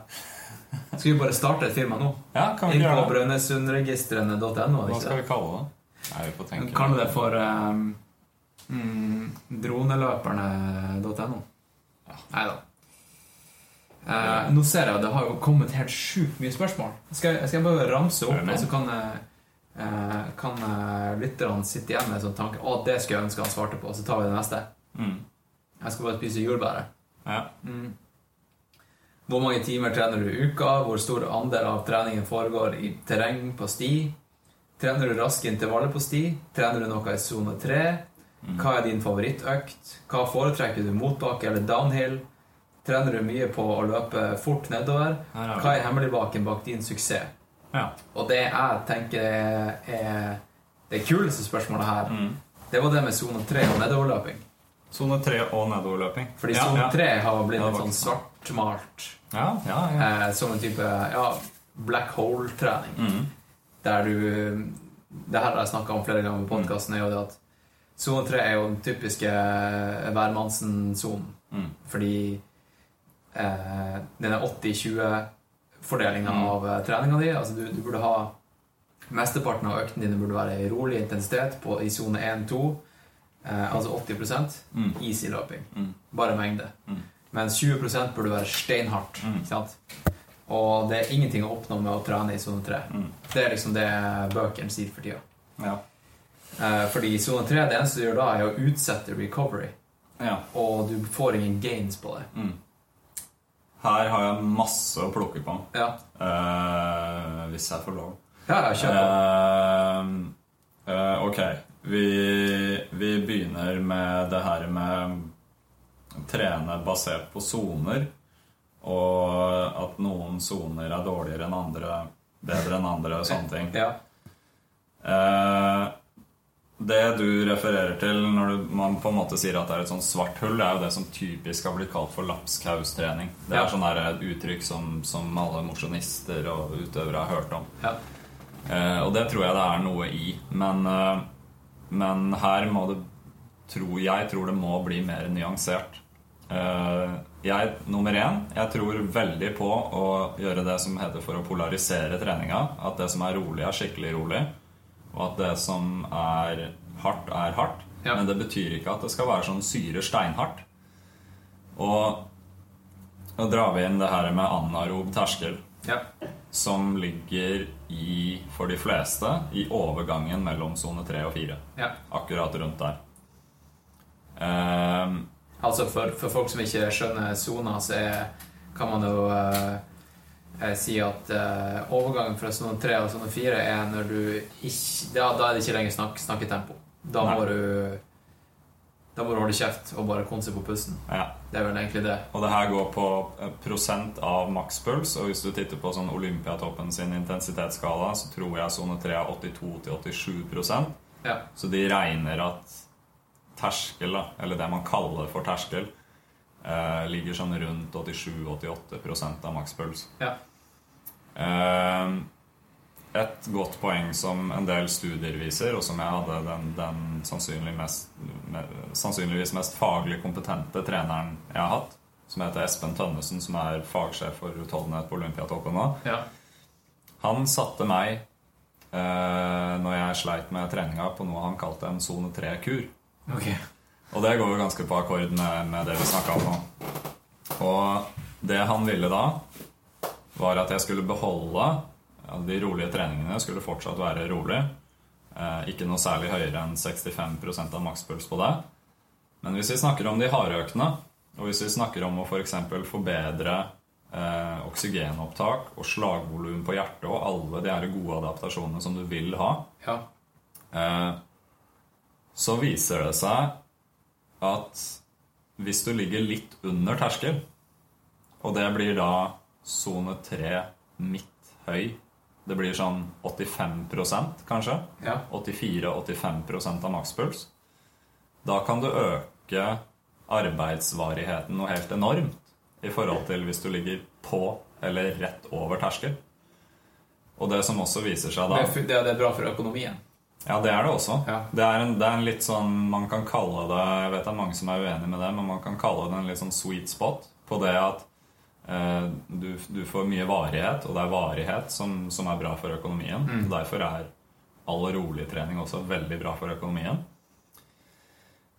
Skal vi bare starte et firma nå? Ja, kan vi Inn på brønnøysundregistrene.no? Hva skal vi kalle det? Nei, vi får tenke. Kaller det for um, mm, droneløperne.no. Nei da. Eh, nå ser jeg at det har jo kommet helt sjukt mye spørsmål. Skal jeg, skal jeg bare ramse opp, og så kan, eh, eh, kan eh, lytterne sitte igjen med en sånn tanke Å, det skulle jeg ønske han svarte på. Så tar vi det neste. Mm. Jeg skal bare spise jordbæret. Ja. Mm. Hvor mange timer trener du i uka? Hvor stor andel av treningen foregår i terreng på sti? Trener du raske intervaller på sti? Trener du noe i sone 3? Hva er din favorittøkt? Hva foretrekker du, motbakke eller downhill? Trener du mye på å løpe fort nedover? Er Hva er hemmeligbaken bak din suksess? Ja. Og det jeg tenker er, det kuleste spørsmålet her, Mm. det var det med sone 3 og nedoverløping. Sone 3 og nedoverløping. Fordi ja, sone ja. 3 har blitt litt sånn svartmalt. Ja, ja, ja. Eh, som en type ja, black hole-trening. Mm. Der du Det her har jeg snakka om flere ganger på podkasten, er jo det at sone 3 er jo den typiske hvermannsen-sonen. Mm. Fordi eh, den er 80-20-fordelinga Mm. av eh, treninga di. Altså du, du burde ha Mesteparten av øktene dine burde være i rolig intensitet på, i sone 1-2. Eh, altså 80 Mm. easy løping. Mm. Bare mengde. Mm. Mens 20 burde være steinhardt. Mm. Ikke sant? Og det er ingenting å oppnå med å trene i sone 3. Mm. Det er liksom det bøkene sier for tida. Ja. Eh, fordi i sone 3, det eneste du gjør da, er å utsette recovery. ja. Og du får ingen gains på det. Mm. Her har jeg masse å plukke på, Ja, Uh, hvis jeg får lov. ja, jeg kjør på. Uh, uh, ok. Vi, vi begynner med det her med trene basert på soner. Og at noen soner er dårligere enn andre, bedre enn andre og sånne ting. Ja. Eh, det du refererer til når du, man på en måte sier at det er et sånn svart hull, det er jo det som typisk har blitt kalt for lapskaustrening. Det er Ja. sånn et uttrykk som, som alle mosjonister og utøvere har hørt om. ja. Eh, og det tror jeg det er noe i. Men, eh, men her må det tro, Jeg tror det må bli mer nyansert. Eh, jeg, nummer én, jeg tror veldig på å gjøre det som heter for å polarisere treninga. At det som er rolig, er skikkelig rolig. Og at det som er hardt, er hardt. Ja. Men det betyr ikke at det skal være sånn syre steinhardt. Og nå drar vi inn det her med anarob terskel, Ja. som ligger i, for de fleste, i overgangen mellom sone 3 og 4. ja. Akkurat rundt der. Ehm, Altså for, for folk som ikke skjønner sona, så er, kan man jo eh, eh, si at eh, overgangen fra sone 3 og sone 4 er når du ikke Da, da er det ikke lenger snakk, snakketempo. Da må Nei. du Da må du holde kjeft og bare konse på pusten. ja. Det er vel egentlig det. Og det her går på eh, prosent av makspuls. Og hvis du titter på sånn Olympiatoppen sin intensitetsskala, så tror jeg sone 3 er 82-87 Ja. Så de regner at terskel, da, eller det man kaller for terskel, eh, ligger sånn rundt 87-88 av makspuls. Ja. Eh, et godt poeng som en del studier viser, og som jeg hadde den, den sannsynlig mest, me, sannsynligvis mest faglig kompetente treneren jeg har hatt, som heter Espen Tønnesen, som er fagsjef for utholdenhet på Olympiatoppen nå, ja. han satte meg, eh, når jeg sleit med treninga, på noe han kalte en sone 3-kur. Ok. Og det går jo ganske på akkord med, med det vi snakka om nå. Og det han ville da, var at jeg skulle beholde ja, De rolige treningene skulle fortsatt være rolig. Eh, ikke noe særlig høyere enn 65% av makspuls på det. Men hvis vi snakker om de hardøkene, og hvis vi snakker om å f.eks. forbedre eh, oksygenopptak og slagvolum på hjertet og alle de her gode adaptasjonene som du vil ha, Ja. Eh, så viser det seg at hvis du ligger litt under terskel, og det blir da sone 3 midt høy Det blir sånn 85 kanskje. Ja. 84-85% av makspuls. Da kan du øke arbeidsvarigheten noe helt enormt i forhold til hvis du ligger på eller rett over terskel. Og det som også viser seg da Det, er, det er bra for økonomien. Ja, det er det også. Ja. Det, er en, det er en litt sånn Man kan kalle det Jeg vet det er mange som er uenig med det, men man kan kalle det en litt sånn sweet spot på det at eh, du, du får mye varighet, og det er varighet som, som er bra for økonomien. Og Derfor er all rolig trening også veldig bra for økonomien.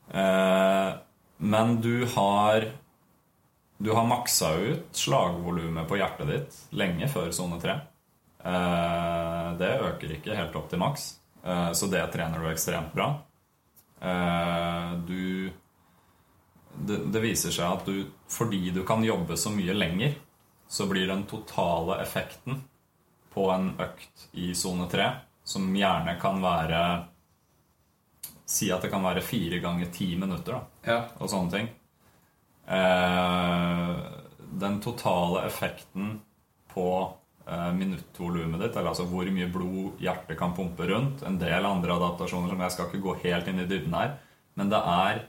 Eh, men du har Du har maksa ut slagvolumet på hjertet ditt lenge før sone 3. Eh, det øker ikke helt opp til maks, så det trener du ekstremt bra. Eh, du det, det viser seg at du, fordi du kan jobbe så mye lenger, så blir den totale effekten på en økt i sone 3, som gjerne kan være Si at det kan være fire ganger ti minutter, da Ja. og sånne ting. Eh, den totale effekten på eh, minuttvolumet ditt, eller altså hvor mye blod hjertet kan pumpe rundt, en del andre adaptasjoner som jeg skal ikke gå helt inn i dybden her, men det er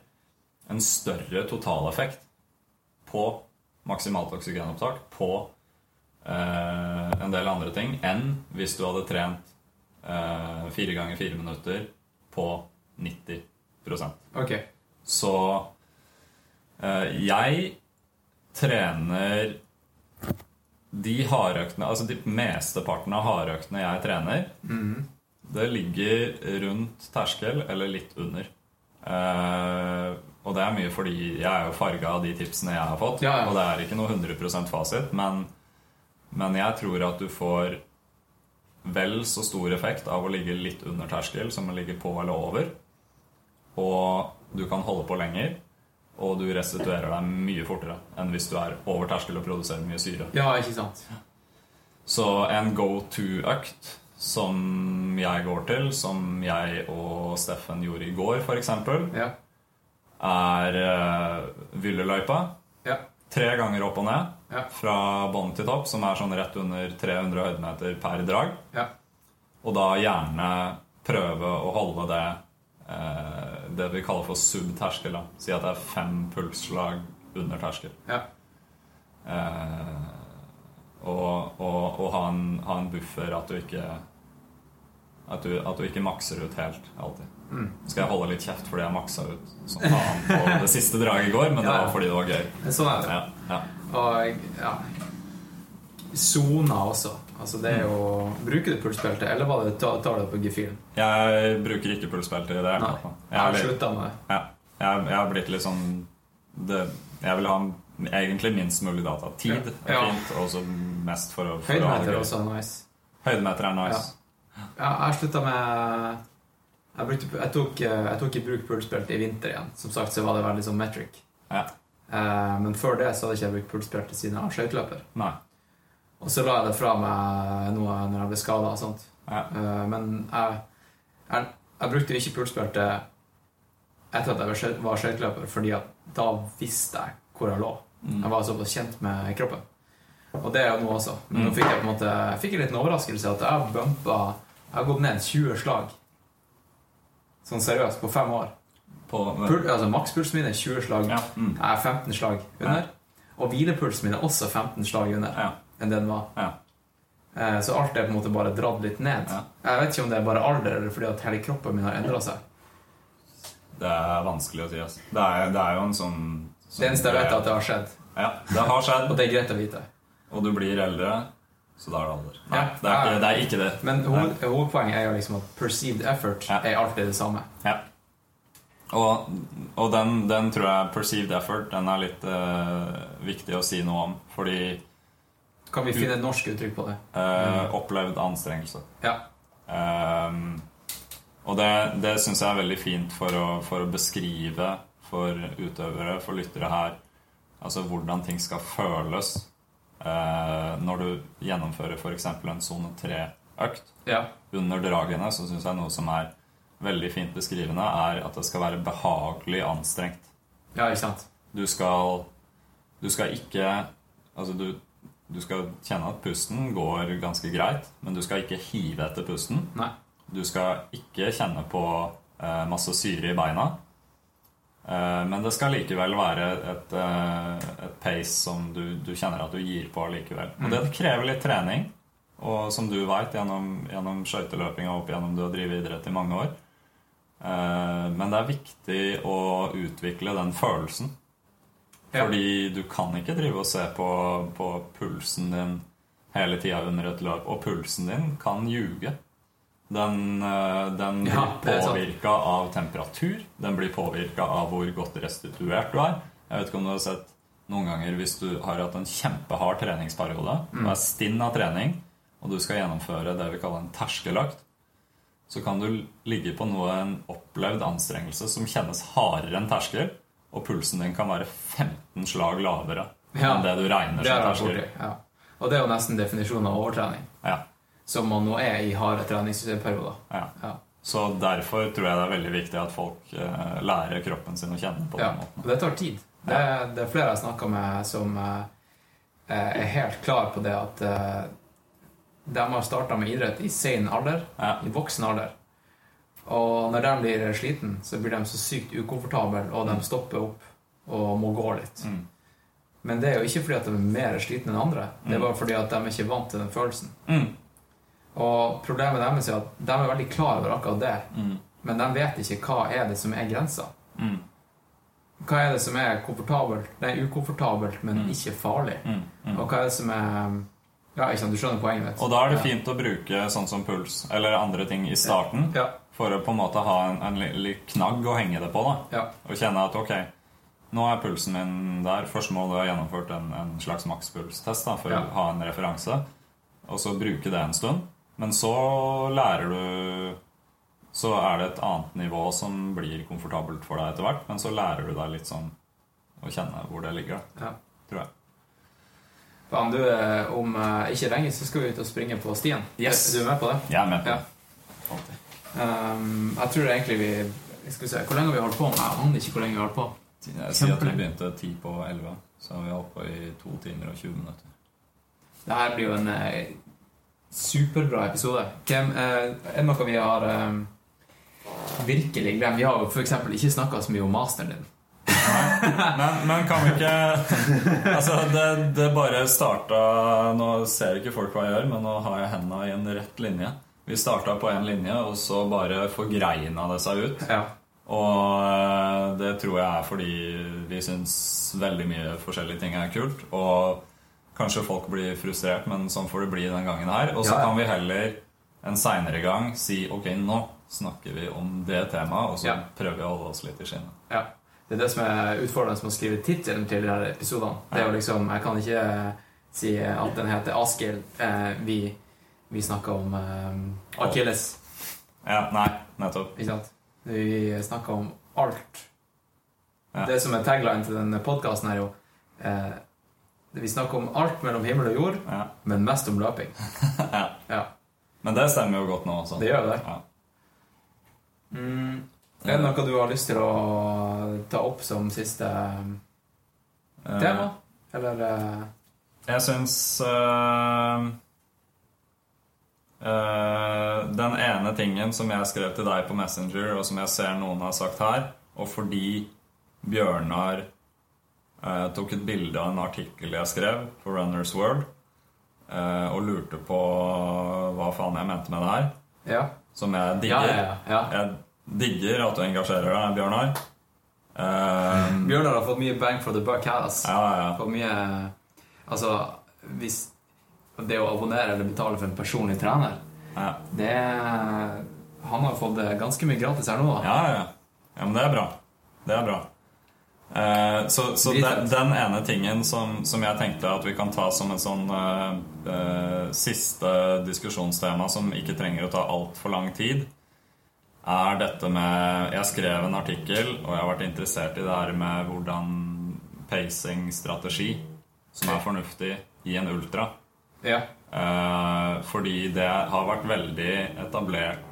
en større totaleffekt på maksimalt oksygenopptak på eh, en del andre ting enn hvis du hadde trent eh, fire ganger fire minutter på 90 Ok. så eh, jeg trener de hardøktene Altså de mesteparten av hardøktene jeg trener, det ligger rundt terskel eller litt under. Eh, og det er mye fordi jeg er jo farga av de tipsene jeg har fått. Ja, ja. Og det er ikke noe 100 fasit, men, men jeg tror at du får vel så stor effekt av å ligge litt under terskel som å ligge på eller over. Og du kan holde på lenger, og du restituerer deg mye fortere enn hvis du er over terskel og produserer mye syre. Ja, ikke sant? Så en go to-økt som jeg går til, som jeg og Steffen gjorde i går, f.eks., Ja. er uh, Villeløypa. Ja. Tre ganger opp og ned Ja. fra bånn til topp, som er sånn rett under 300 høydemeter per drag. Ja. Og da gjerne prøve å holde det eh, det vi kaller for subterskel. Si at det er fem pulsslag under terskel. Ja. Eh, og og, og ha, en, ha en buffer at du ikke at du, at du ikke makser ut helt alltid. Mm. Skal jeg holde litt kjeft fordi jeg maksa ut som faen på (laughs) det siste draget i går, men det Ja, det var fordi det var gøy. Sånn er det. Ja, ja. Og ja Sona også. Altså det er jo Bruker du pulsbelte, eller var det tar, tar du det på gefühlen? Jeg bruker ikke pulsbelte i det Nei. Jeg har Jeg, er slutta med det. ja, jeg, jeg har blitt litt sånn det, Jeg vil ha egentlig minst mulig data. Tid er Ja. fint, og så mest for å, for å Høydemeter er også nice. Høydemeter er nice. Ja, jeg slutta med jeg, brukte, jeg, tok, jeg tok i bruk pulsbelte i vinter igjen. Som sagt så var det veldig sånn metric. Ja. Eh, men før det så hadde jeg ikke brukt pulsbelte siden jeg var skøyteløper. Og så la jeg det fra meg nå når jeg ble skada og sånt. Ja. Eh, men jeg, jeg, jeg brukte ikke pulsbelte etter at jeg var skøy- skøyteløper, fordi da visste jeg hvor jeg lå. Mm. Jeg var såpass kjent med kroppen. Og det er jo nå også. Men nå Mm. fikk jeg på en måte jeg fikk en liten overraskelse at jeg bumpa Jeg har gått ned 20 slag. Sånn seriøst, på fem år. På, Pul, altså Makspulsen min er 20 slag. ja. Mm. Jeg er 15 slag under. Og hvilepulsen min er også 15 slag under Ja. Enn den var. Ja. Eh, Så alt er på en måte bare dratt litt ned. Ja. Jeg vet ikke om det er bare alder, eller fordi at hele kroppen min har endra seg. Det er vanskelig å si. Altså. Det, er, det er jo en sånn, sånn Det eneste jeg vet, er at det har skjedd. Ja, det har skjedd, Og det er greit å vite. og du blir eldre, så da er det alder. Nei, Ja. det, er ikke, det er ikke det. Men hoved, hovedpoenget er jo liksom at perceived effort er alltid det samme. Ja. Og, og den, den tror jeg perceived effort den er litt uh, viktig å si noe om. Fordi Kan vi finne et norsk uttrykk på det? Uh, opplevd anstrengelse. Ja. Uh, og det, det syns jeg er veldig fint for å, for å beskrive for utøvere, for lyttere her, altså hvordan ting skal føles uh, når du gjennomfører f.eks. en sone 3-økt. ja. Under dragene så syns jeg noe som er veldig fint beskrivende, er at det skal være behagelig anstrengt. Ja, ikke sant? Du skal, du skal ikke Altså, du, du skal kjenne at pusten går ganske greit, men du skal ikke hive etter pusten. Nei. Du skal ikke kjenne på eh, masse syre i beina. Eh, men det skal likevel være et, eh, et pace som du, du kjenner at du gir på likevel. Og det krever litt trening. Og som du veit gjennom, gjennom skøyteløpinga opp gjennom du har drevet idrett i mange år. Eh, men det er viktig å utvikle den følelsen. Ja. Fordi du kan ikke drive og se på, på pulsen din hele tida under et løp. Og pulsen din kan ljuge. Den, eh, den blir Ja, påvirka av temperatur. Den blir påvirka av hvor godt restituert du er. Jeg vet ikke om du har sett noen ganger hvis du har hatt en kjempehard treningsperiode, Mm. du er stinn av trening, og du skal gjennomføre det vi kaller en terskeløkt, så kan du ligge på noe en opplevd anstrengelse som kjennes hardere enn terskel, og pulsen din kan være 15 slag lavere Ja, enn det du regner Det som terskel. Ja. Og det er jo nesten definisjonen av overtrening. Ja, Som man nå er i harde treningsperioder. ja. Ja. Så derfor tror jeg det er veldig viktig at folk eh, lærer kroppen sin å kjenne på Ja. den måten. Og det tar tid. Det, det er flere jeg snakker med som eh, er helt klar på det at eh, de har starta med idrett i sen alder, i voksen alder. Og når de blir sliten, så blir de så sykt ukomfortable, og de stopper opp og må gå litt. Mm. Men det er jo ikke fordi at de er mer slitne enn andre. Det er Mm. bare fordi at de er ikke vant til den følelsen. Mm. Og problemet deres er at de er veldig klar over akkurat det, Mm. men de vet ikke hva er det som er grensa. Mm. Hva er det som er komfortabelt? Det er ukomfortabelt, men Mm. ikke farlig. Mm. Mm. Og hva er det som er Ja, ikke sant, du skjønner poenget mitt. Og da er det fint å bruke sånn som puls eller andre ting i starten Ja. For å på en måte ha en, en li- knagg å henge det på. da Ja. Og kjenne at ok, nå er pulsen min der. Først må du ha gjennomført en, en slags makspulstest da, for Ja. å ha en referanse. Og så bruke det en stund. Men så lærer du Så er det et annet nivå som blir komfortabelt for deg etter hvert. Men så lærer du deg litt sånn å kjenne hvor det ligger, da, ja. tror jeg. Faen, du, eh, om eh, ikke lenge så skal vi ut og springe på stien. Yes. Er du med på det? Jeg er med på det. Ja. Um, jeg tror egentlig vi Skal vi se, Hvor lenge har vi holdt på? Jeg aner ikke hvor lenge vi har holdt på. Jeg sier at vi begynte ti på elleve, så har vi holdt på i to timer og 20 minutter. Det her blir jo en eh, superbra episode. Hvem, eh, er det noe vi har eh, virkelig glemt? Vi har jo f.eks. ikke snakka så mye om masteren din. Men, men kan vi ikke Altså, det, det bare starta Nå ser ikke folk hva jeg gjør, men nå har jeg hendene i en rett linje. Vi starta på én linje, og så bare forgreina det seg ut. Ja. Og eh, det tror jeg er fordi vi syns veldig mye forskjellige ting er kult. Og kanskje folk blir frustrert, men sånn får det bli den gangen her. Og så Ja, ja. kan vi heller en seinere gang si ok, nå snakker vi om det temaet, og så Ja. prøver vi å holde oss litt i skinnet. ja. det er det som er utfordrende med å skrive tittelen til her episodene. Det er jo liksom, Jeg kan ikke si at den heter Askild. Eh, vi, vi snakker om eh, Akilles. Ja, nei, nettopp. Ikke sant? Vi snakker om alt. Ja. Det som er tagline til denne podkasten, er jo eh, Vi snakker om alt mellom himmel og jord, Ja. men mest om løping. (laughs) ja. Ja, Men det stemmer jo godt nå også. det gjør det. Ja. Mm. Er det noe du har lyst til å ta opp som siste Eh, tema? Eller eh, Jeg syns øh, øh, Den ene tingen som jeg skrev til deg på Messenger, og som jeg ser noen har sagt her, og fordi Bjørnar uh, tok et bilde av en artikkel jeg skrev på Runners World, uh, og lurte på hva faen jeg mente med det her, Ja. som jeg digger. ja, ja. Jeg digger at du engasjerer deg, Bjørnar. (laughs) Eh, Bjørnar har fått mye bang for the buck her. Altså. ja, ja, ja. Fått mye Altså, hvis det å abonnere eller betale for en personlig trener ja. Det Han har fått ganske mye gratis her nå, da. Ja, ja, ja. ja men det er bra. Det er bra. Eh, så så den, den ene tingen som, som jeg tenkte at vi kan ta som en sånn eh, eh, siste diskusjonstema som ikke trenger å ta altfor lang tid, er dette med Jeg skrev en artikkel, og jeg har vært interessert i det her med hvordan pacing-strategi som er fornuftig i en ultra. Ja. Eh, fordi det har vært veldig etablert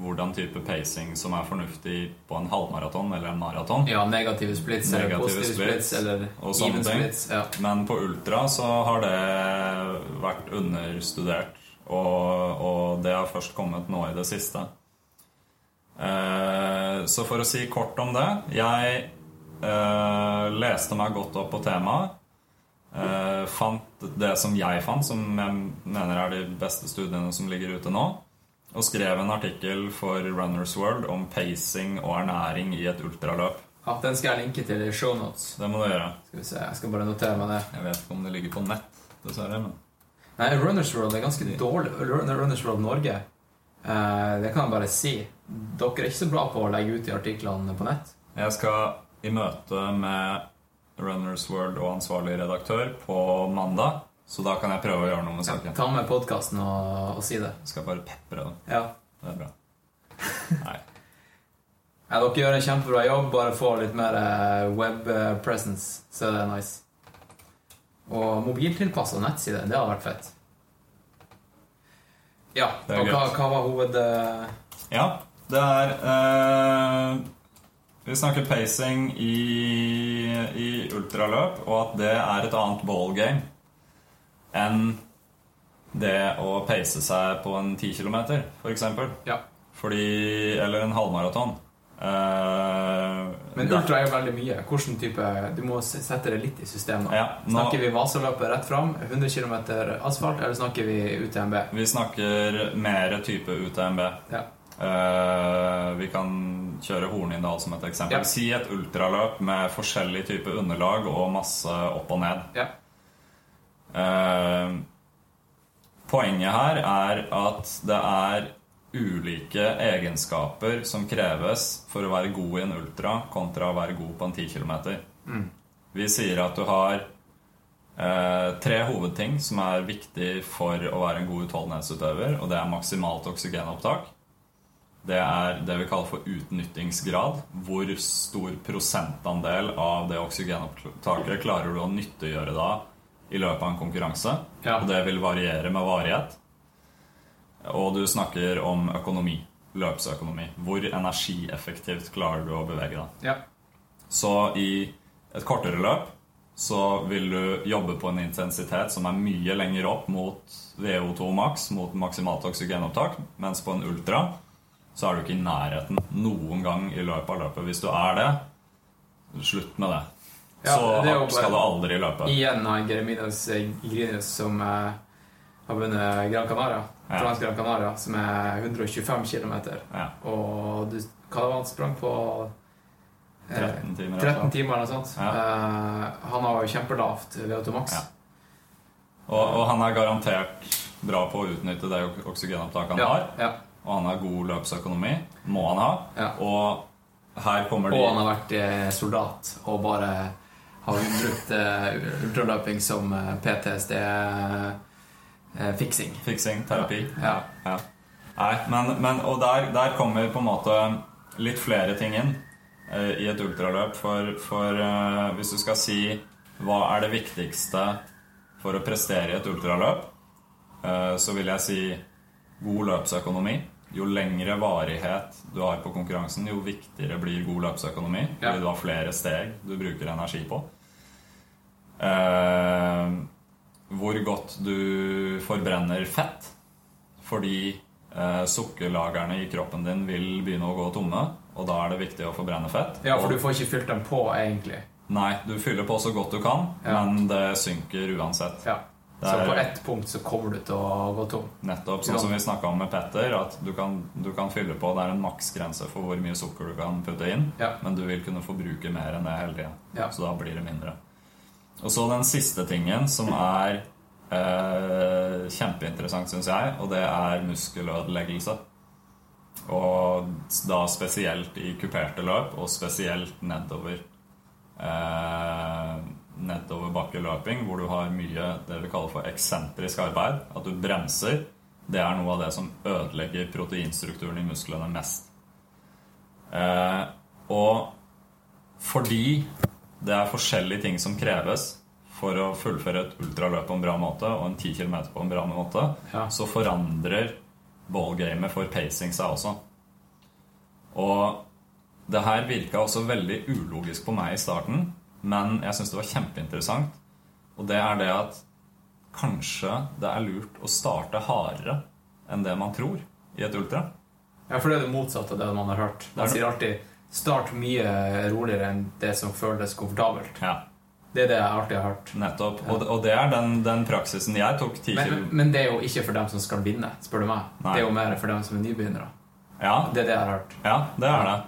hvordan type pacing som er fornuftig på en halvmaraton eller en maraton. ja negative splits eller positive splits splits, eller og sånne ting. splits. Ja. Men på ultra så har det vært understudert, og, og det har først kommet nå i det siste. Eh, så for å si kort om det Jeg eh, leste meg godt opp på temaet. Eh, fant det som jeg fant, som jeg mener er de beste studiene som ligger ute nå. Og skrev en artikkel for Runners World om pacing og ernæring i et ultraløp. ja, Den skal jeg linke til i shownotes. Det må du gjøre. Skal vi se, Jeg skal bare notere meg det. Jeg vet ikke om det ligger på nett, dessverre. Men Nei, Runners World er ganske dårlig. Runners World Norge, eh, det kan jeg bare si. Dere er ikke så bra på å legge ut de artiklene på nett. jeg skal i møte med Runners World og ansvarlig redaktør på mandag. Så da kan jeg prøve å gjøre noe med saken. Ja, Ta med podkasten og, og si det. Skal bare pepre den. Ja. Det er bra. (laughs) Nei. Ja, dere gjør en kjempebra jobb. Bare få litt mer eh, web eh, presence, så er nice. Og mobiltilpassa nettside, det hadde vært fett. Ja, og hva, hva var hoved... eh, Ja, det er eh, Vi snakker pacing i, i ultraløp, og at det er et annet ballgame enn det å pace seg på en 10 km, f.eks. Ja. Fordi Eller en halvmaraton. Uh, Men ultra er jo veldig mye. Hvordan type Du må sette det litt i systemet. Ja, nå- Snakker vi Vasaløpet rett fram, 100 km asfalt, eller snakker vi UTMB? Vi snakker mer type UTMB. Ja. Eh, vi kan kjøre Hornindal som et eksempel. Ja. Si et ultraløp med forskjellig type underlag og masse opp og ned. Ja. Uh, poenget her er at det er ulike egenskaper som kreves for å være god i en ultra kontra å være god på en 10 km. Vi sier at du har eh, tre hovedting som er viktig for å være en god utholdenhetsutøver, og det er maksimalt oksygenopptak. Det er det vi kaller for utnyttingsgrad. Hvor stor prosentandel av det oksygenopptaket klarer du å nyttiggjøre da i løpet av en konkurranse. Ja. Og det vil variere med varighet. Og du snakker om økonomi. Løpsøkonomi. Hvor energieffektivt klarer du å bevege deg. Ja. Så i et kortere løp så vil du jobbe på en intensitet som er mye lenger opp mot VO2 maks, mot maksimalt oksygenopptak, mens på en ultra så er du ikke i nærheten noen gang i løpet av løpet. Hvis du er det, slutt med det. Ja, så det hardt skal du aldri løpe. Igjen har Jeremidas Grinius som eh, har vunnet Gran Canaria. Ja. Gran Canaria, som er 125 km. Ja, Og du, hva var han sprang på? Eh, 13 timer. 13 timer eller noe sånt. Ja. Eh, han har jo kjempelavt VO2 max. Ja. Og, og han er garantert bra på å utnytte det oksygenopptaket han Ja, har. Og han har god løpsøkonomi. Må han ha. Ja. Og her kommer de Og han har vært eh, soldat og bare har brukt eh, ultraløping som eh, PTSD-fiksing. Fiksing, terapi. Ja. Ja. Nei, men, men Og der, der kommer på en måte litt flere ting inn i et ultraløp. For, for hvis du skal si hva er det viktigste for å prestere i et ultraløp, så vil jeg si god løpsøkonomi. Jo lengre varighet du har på konkurransen, jo viktigere blir god løpsøkonomi. Ja. Fordi du har flere steg du bruker energi på. Eh, hvor godt du forbrenner fett. Fordi eh, sukkerlagrene i kroppen din vil begynne å gå tomme. Og da er det viktig å forbrenne fett. Ja, for du får ikke fylt dem på, egentlig. Nei, du fyller på så godt du kan, Ja. men det synker uansett. Ja. Så på ett punkt så kommer du til å gå tom. Nettopp, sånn som vi snakka om med Petter, at du kan, du kan fylle på. Det er en maksgrense for hvor mye sukker du kan putte inn, Ja. men du vil kunne forbruke mer enn det hele tida. Ja. Så da blir det mindre. Og så den siste tingen, som er eh, kjempeinteressant, syns jeg, og det er muskelødeleggelse. Og da spesielt i kuperte løp, og spesielt nedover. Eh, nedoverbakkeløping, hvor du har mye det vi kaller for eksentrisk arbeid. At du bremser. Det er noe av det som ødelegger proteinstrukturen i musklene mest. Eh, og fordi det er forskjellige ting som kreves for å fullføre et ultraløp på en bra måte og en 10 km på en bra måte, Ja. så forandrer ballgamet for pacing seg også. Og det her virka også veldig ulogisk på meg i starten, men jeg syns det var kjempeinteressant. Og det er det at kanskje det er lurt å starte hardere enn det man tror i et ultra. Ja, for det er det motsatte av det man har hørt. Man sier alltid 'start mye roligere enn det som føles komfortabelt'. Ja, Det er det jeg alltid har hørt. nettopp. Og, og det er den, den praksisen jeg tok 10 Men, men, men det er jo ikke for dem som skal vinne, spør du meg. Nei. Det er jo mer for dem som er nybegynnere. Ja, Det er det jeg har hørt. Ja, det er det.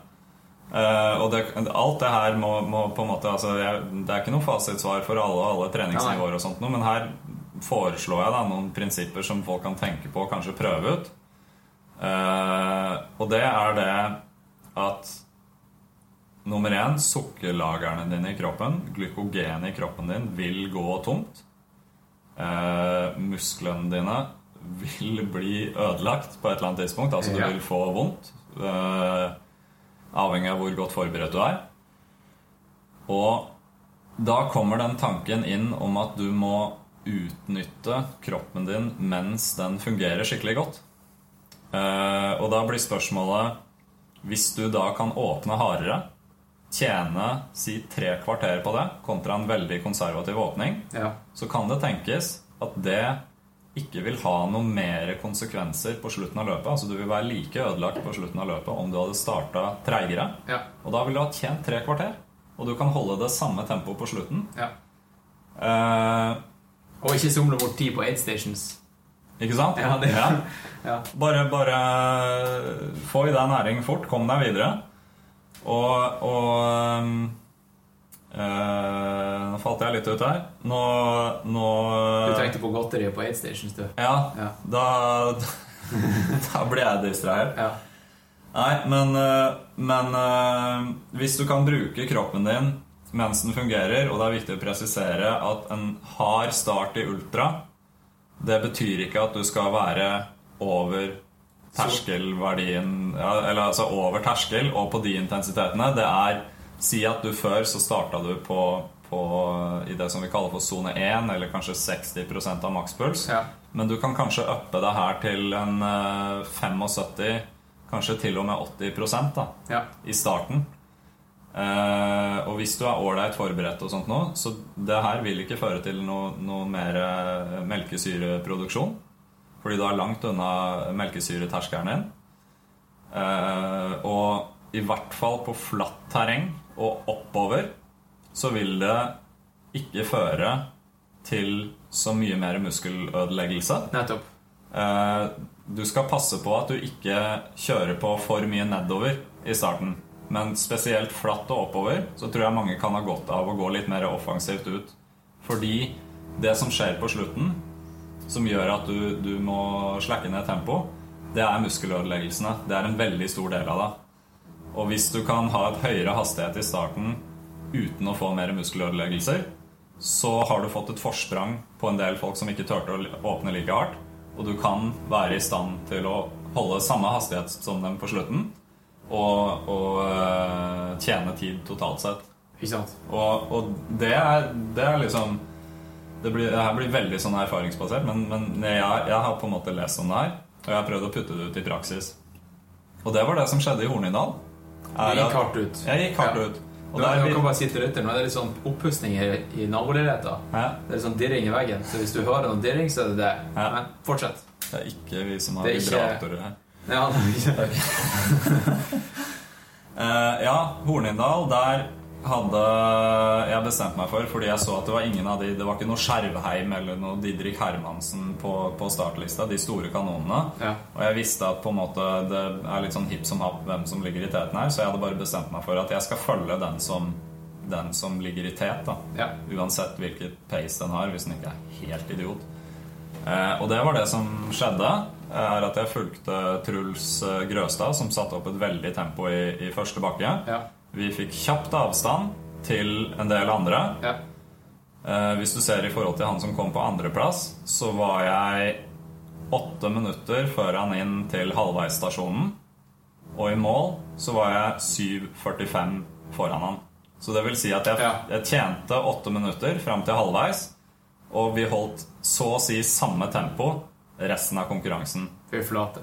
Eh, og det, alt det her må, må på en måte altså, jeg, Det er ikke noe fasitsvar for alle alle treningsnivåer, og sånt men her foreslår jeg da noen prinsipper som folk kan tenke på og kanskje prøve ut. Uh, og det er det at Nummer én sukkerlagrene dine i kroppen, glykogenet i kroppen din, vil gå tomt. Uh, musklene dine vil bli ødelagt på et eller annet tidspunkt. Altså du vil få vondt. Eh, avhengig av hvor godt forberedt du er. Og da kommer den tanken inn om at du må utnytte kroppen din mens den fungerer skikkelig godt. Eh, og da blir spørsmålet Hvis du da kan åpne hardere, tjene si tre kvarter på det, kontra en veldig konservativ åpning, Ja. så kan det tenkes at det ikke vil ha noen mer konsekvenser på slutten av løpet. Altså Du vil være like ødelagt på slutten av løpet om du hadde starta treigere. Ja. Og da vil du ha tjent tre kvarter. Og du kan holde det samme tempoet på slutten. ja. Eh, Og ikke somle bort tid på aid stations. ikke sant? Ja, det- Ja. (laughs) Bare, bare få i deg næring fort. Kom deg videre. Og, og eh, Nå falt jeg litt ut her. Nå, nå Du tenkte på godteriet på aid stations, du. Ja, Ja. da (laughs) Da ble jeg distrahert. Ja. Nei, men, eh, men eh, hvis du kan bruke kroppen din mens den fungerer, og det er viktig å presisere at en hard start i ultra Det betyr ikke at du skal være over terskelverdien ja, Eller altså over terskel og på de intensitetene. Det er Si at du før så starta du på, på i det som vi kaller for sone 1, eller kanskje 60% av makspuls. Ja. Men du kan kanskje uppe det her til en eh, 75, kanskje til og med 80 da, ja. i starten. Eh, og hvis du er ålreit forberedt, og sånt nå, så det her vil ikke føre til noe, noe mer eh, melkesyreproduksjon. Fordi du er langt unna melkesyreterskelen din. Eh, og i hvert fall på flatt terreng og oppover så vil det ikke føre til så mye mer muskelødeleggelse. Nettopp. Eh, Du skal passe på at du ikke kjører på for mye nedover i starten. Men spesielt flatt og oppover så tror jeg mange kan ha godt av å gå litt mer offensivt ut. Fordi det som skjer på slutten, som gjør at du, du må slakke ned tempo, det er muskelødeleggelsene. Det er en veldig stor del av det. Og hvis du kan ha et høyere hastighet i starten uten å få mer muskelødeleggelser, så har du fått et forsprang på en del folk som ikke turte å åpne like hardt. Og du kan være i stand til å holde samme hastighet som dem på slutten og, og eh, tjene tid totalt sett. Ikke sant? Og, og det, er, det er liksom det, blir, det her blir veldig sånn erfaringsbasert, men, men jeg, jeg har på en måte lest om det her, og jeg har prøvd å putte det ut i praksis. Og det var det som skjedde i Hornindal. Det gikk hardt ut. Jeg gikk hardt Ja. ut. Og Nå, der vi- kan bare si til lytteren, nå er det litt sånn oppussing i, i naboleiligheten. Hæ? Det er litt sånn dirring i veggen, så hvis du hører noe dirring, så er det det. Ja. Men fortsett. Det er ikke vi som har er vibratorer her. Ja, ikke. (laughs) (laughs) Eh, ja, Hornindal, der hadde jeg bestemt meg for, fordi jeg så at det var ingen av de Det var ikke noe Skjervheim eller noe Didrik Hermansen på, på startlista, de store kanonene. Ja. Og jeg visste at på en måte det er litt sånn hipp som happ hvem som ligger i teten her, så jeg hadde bare bestemt meg for at jeg skal følge den som, den som ligger i tet, da. Ja. Uansett hvilket pace den har, hvis den ikke er helt idiot. Eh, og det var det som skjedde, er at jeg fulgte Truls eh, Grøstad, som satte opp et veldig tempo i, i første bakke. Ja. Vi fikk kjapt avstand til en del andre. Ja. Eh, hvis du ser i forhold til han som kom på andreplass, så var jeg åtte minutter før han inn til halvveisstasjonen. Og i mål så var jeg 7,45 foran han. Så det vil si at jeg, Ja. jeg tjente åtte minutter fram til halvveis, og vi holdt så å si samme tempo resten av konkurransen.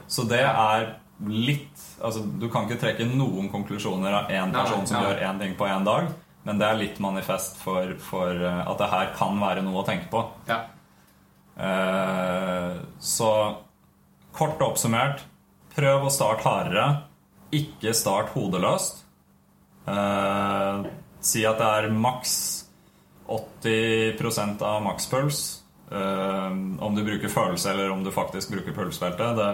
Så det er litt Altså, Du kan ikke trekke noen konklusjoner av én person som gjør én ting på én dag, men det er litt manifest for, for eh, at det her kan være noe å tenke på. Ja. Eh, så kort oppsummert prøv å starte hardere. Ikke start hodeløst. Eh, si at det er maks 80% av makspuls. Eh, om du bruker følelse eller om du faktisk bruker pulsfeltet. Det,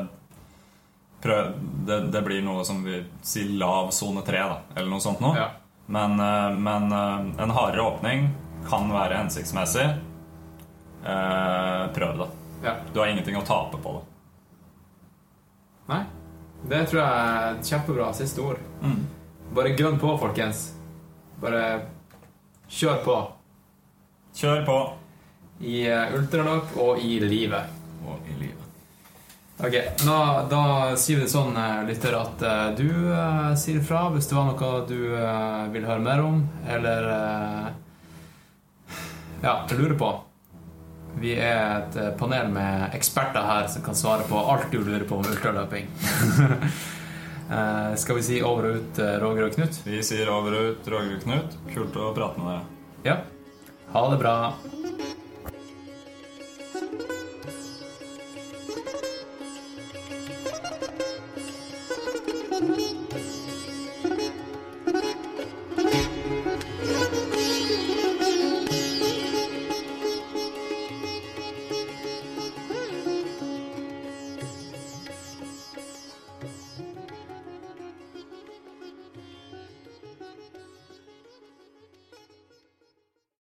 prøv, det, det blir noe som vi sier lav sone 3, da, eller noe sånt noe. Ja. Men, eh, men eh, en hardere åpning kan være hensiktsmessig. Eh, prøv det. ja. Du har ingenting å tape på det. Nei. Det tror jeg er kjempebra siste ord. Mm. Bare gønn på, folkens. Bare kjør på. Kjør på. I Ultralokk og i livet. Og i livet. Ok, nå, Da sier vi det sånn, eh, lytter, at eh, du uh, sier fra hvis det var noe du uh, vil høre mer om, eller uh, ja, lurer på. Vi er et panel med eksperter her som kan svare på alt du lurer på om ultraløping. (laughs) Skal vi si over og ut, Roger og Knut? Vi sier over og ut, Roger og Knut. Kult å prate med dere. Ja. Ha det bra. por mí.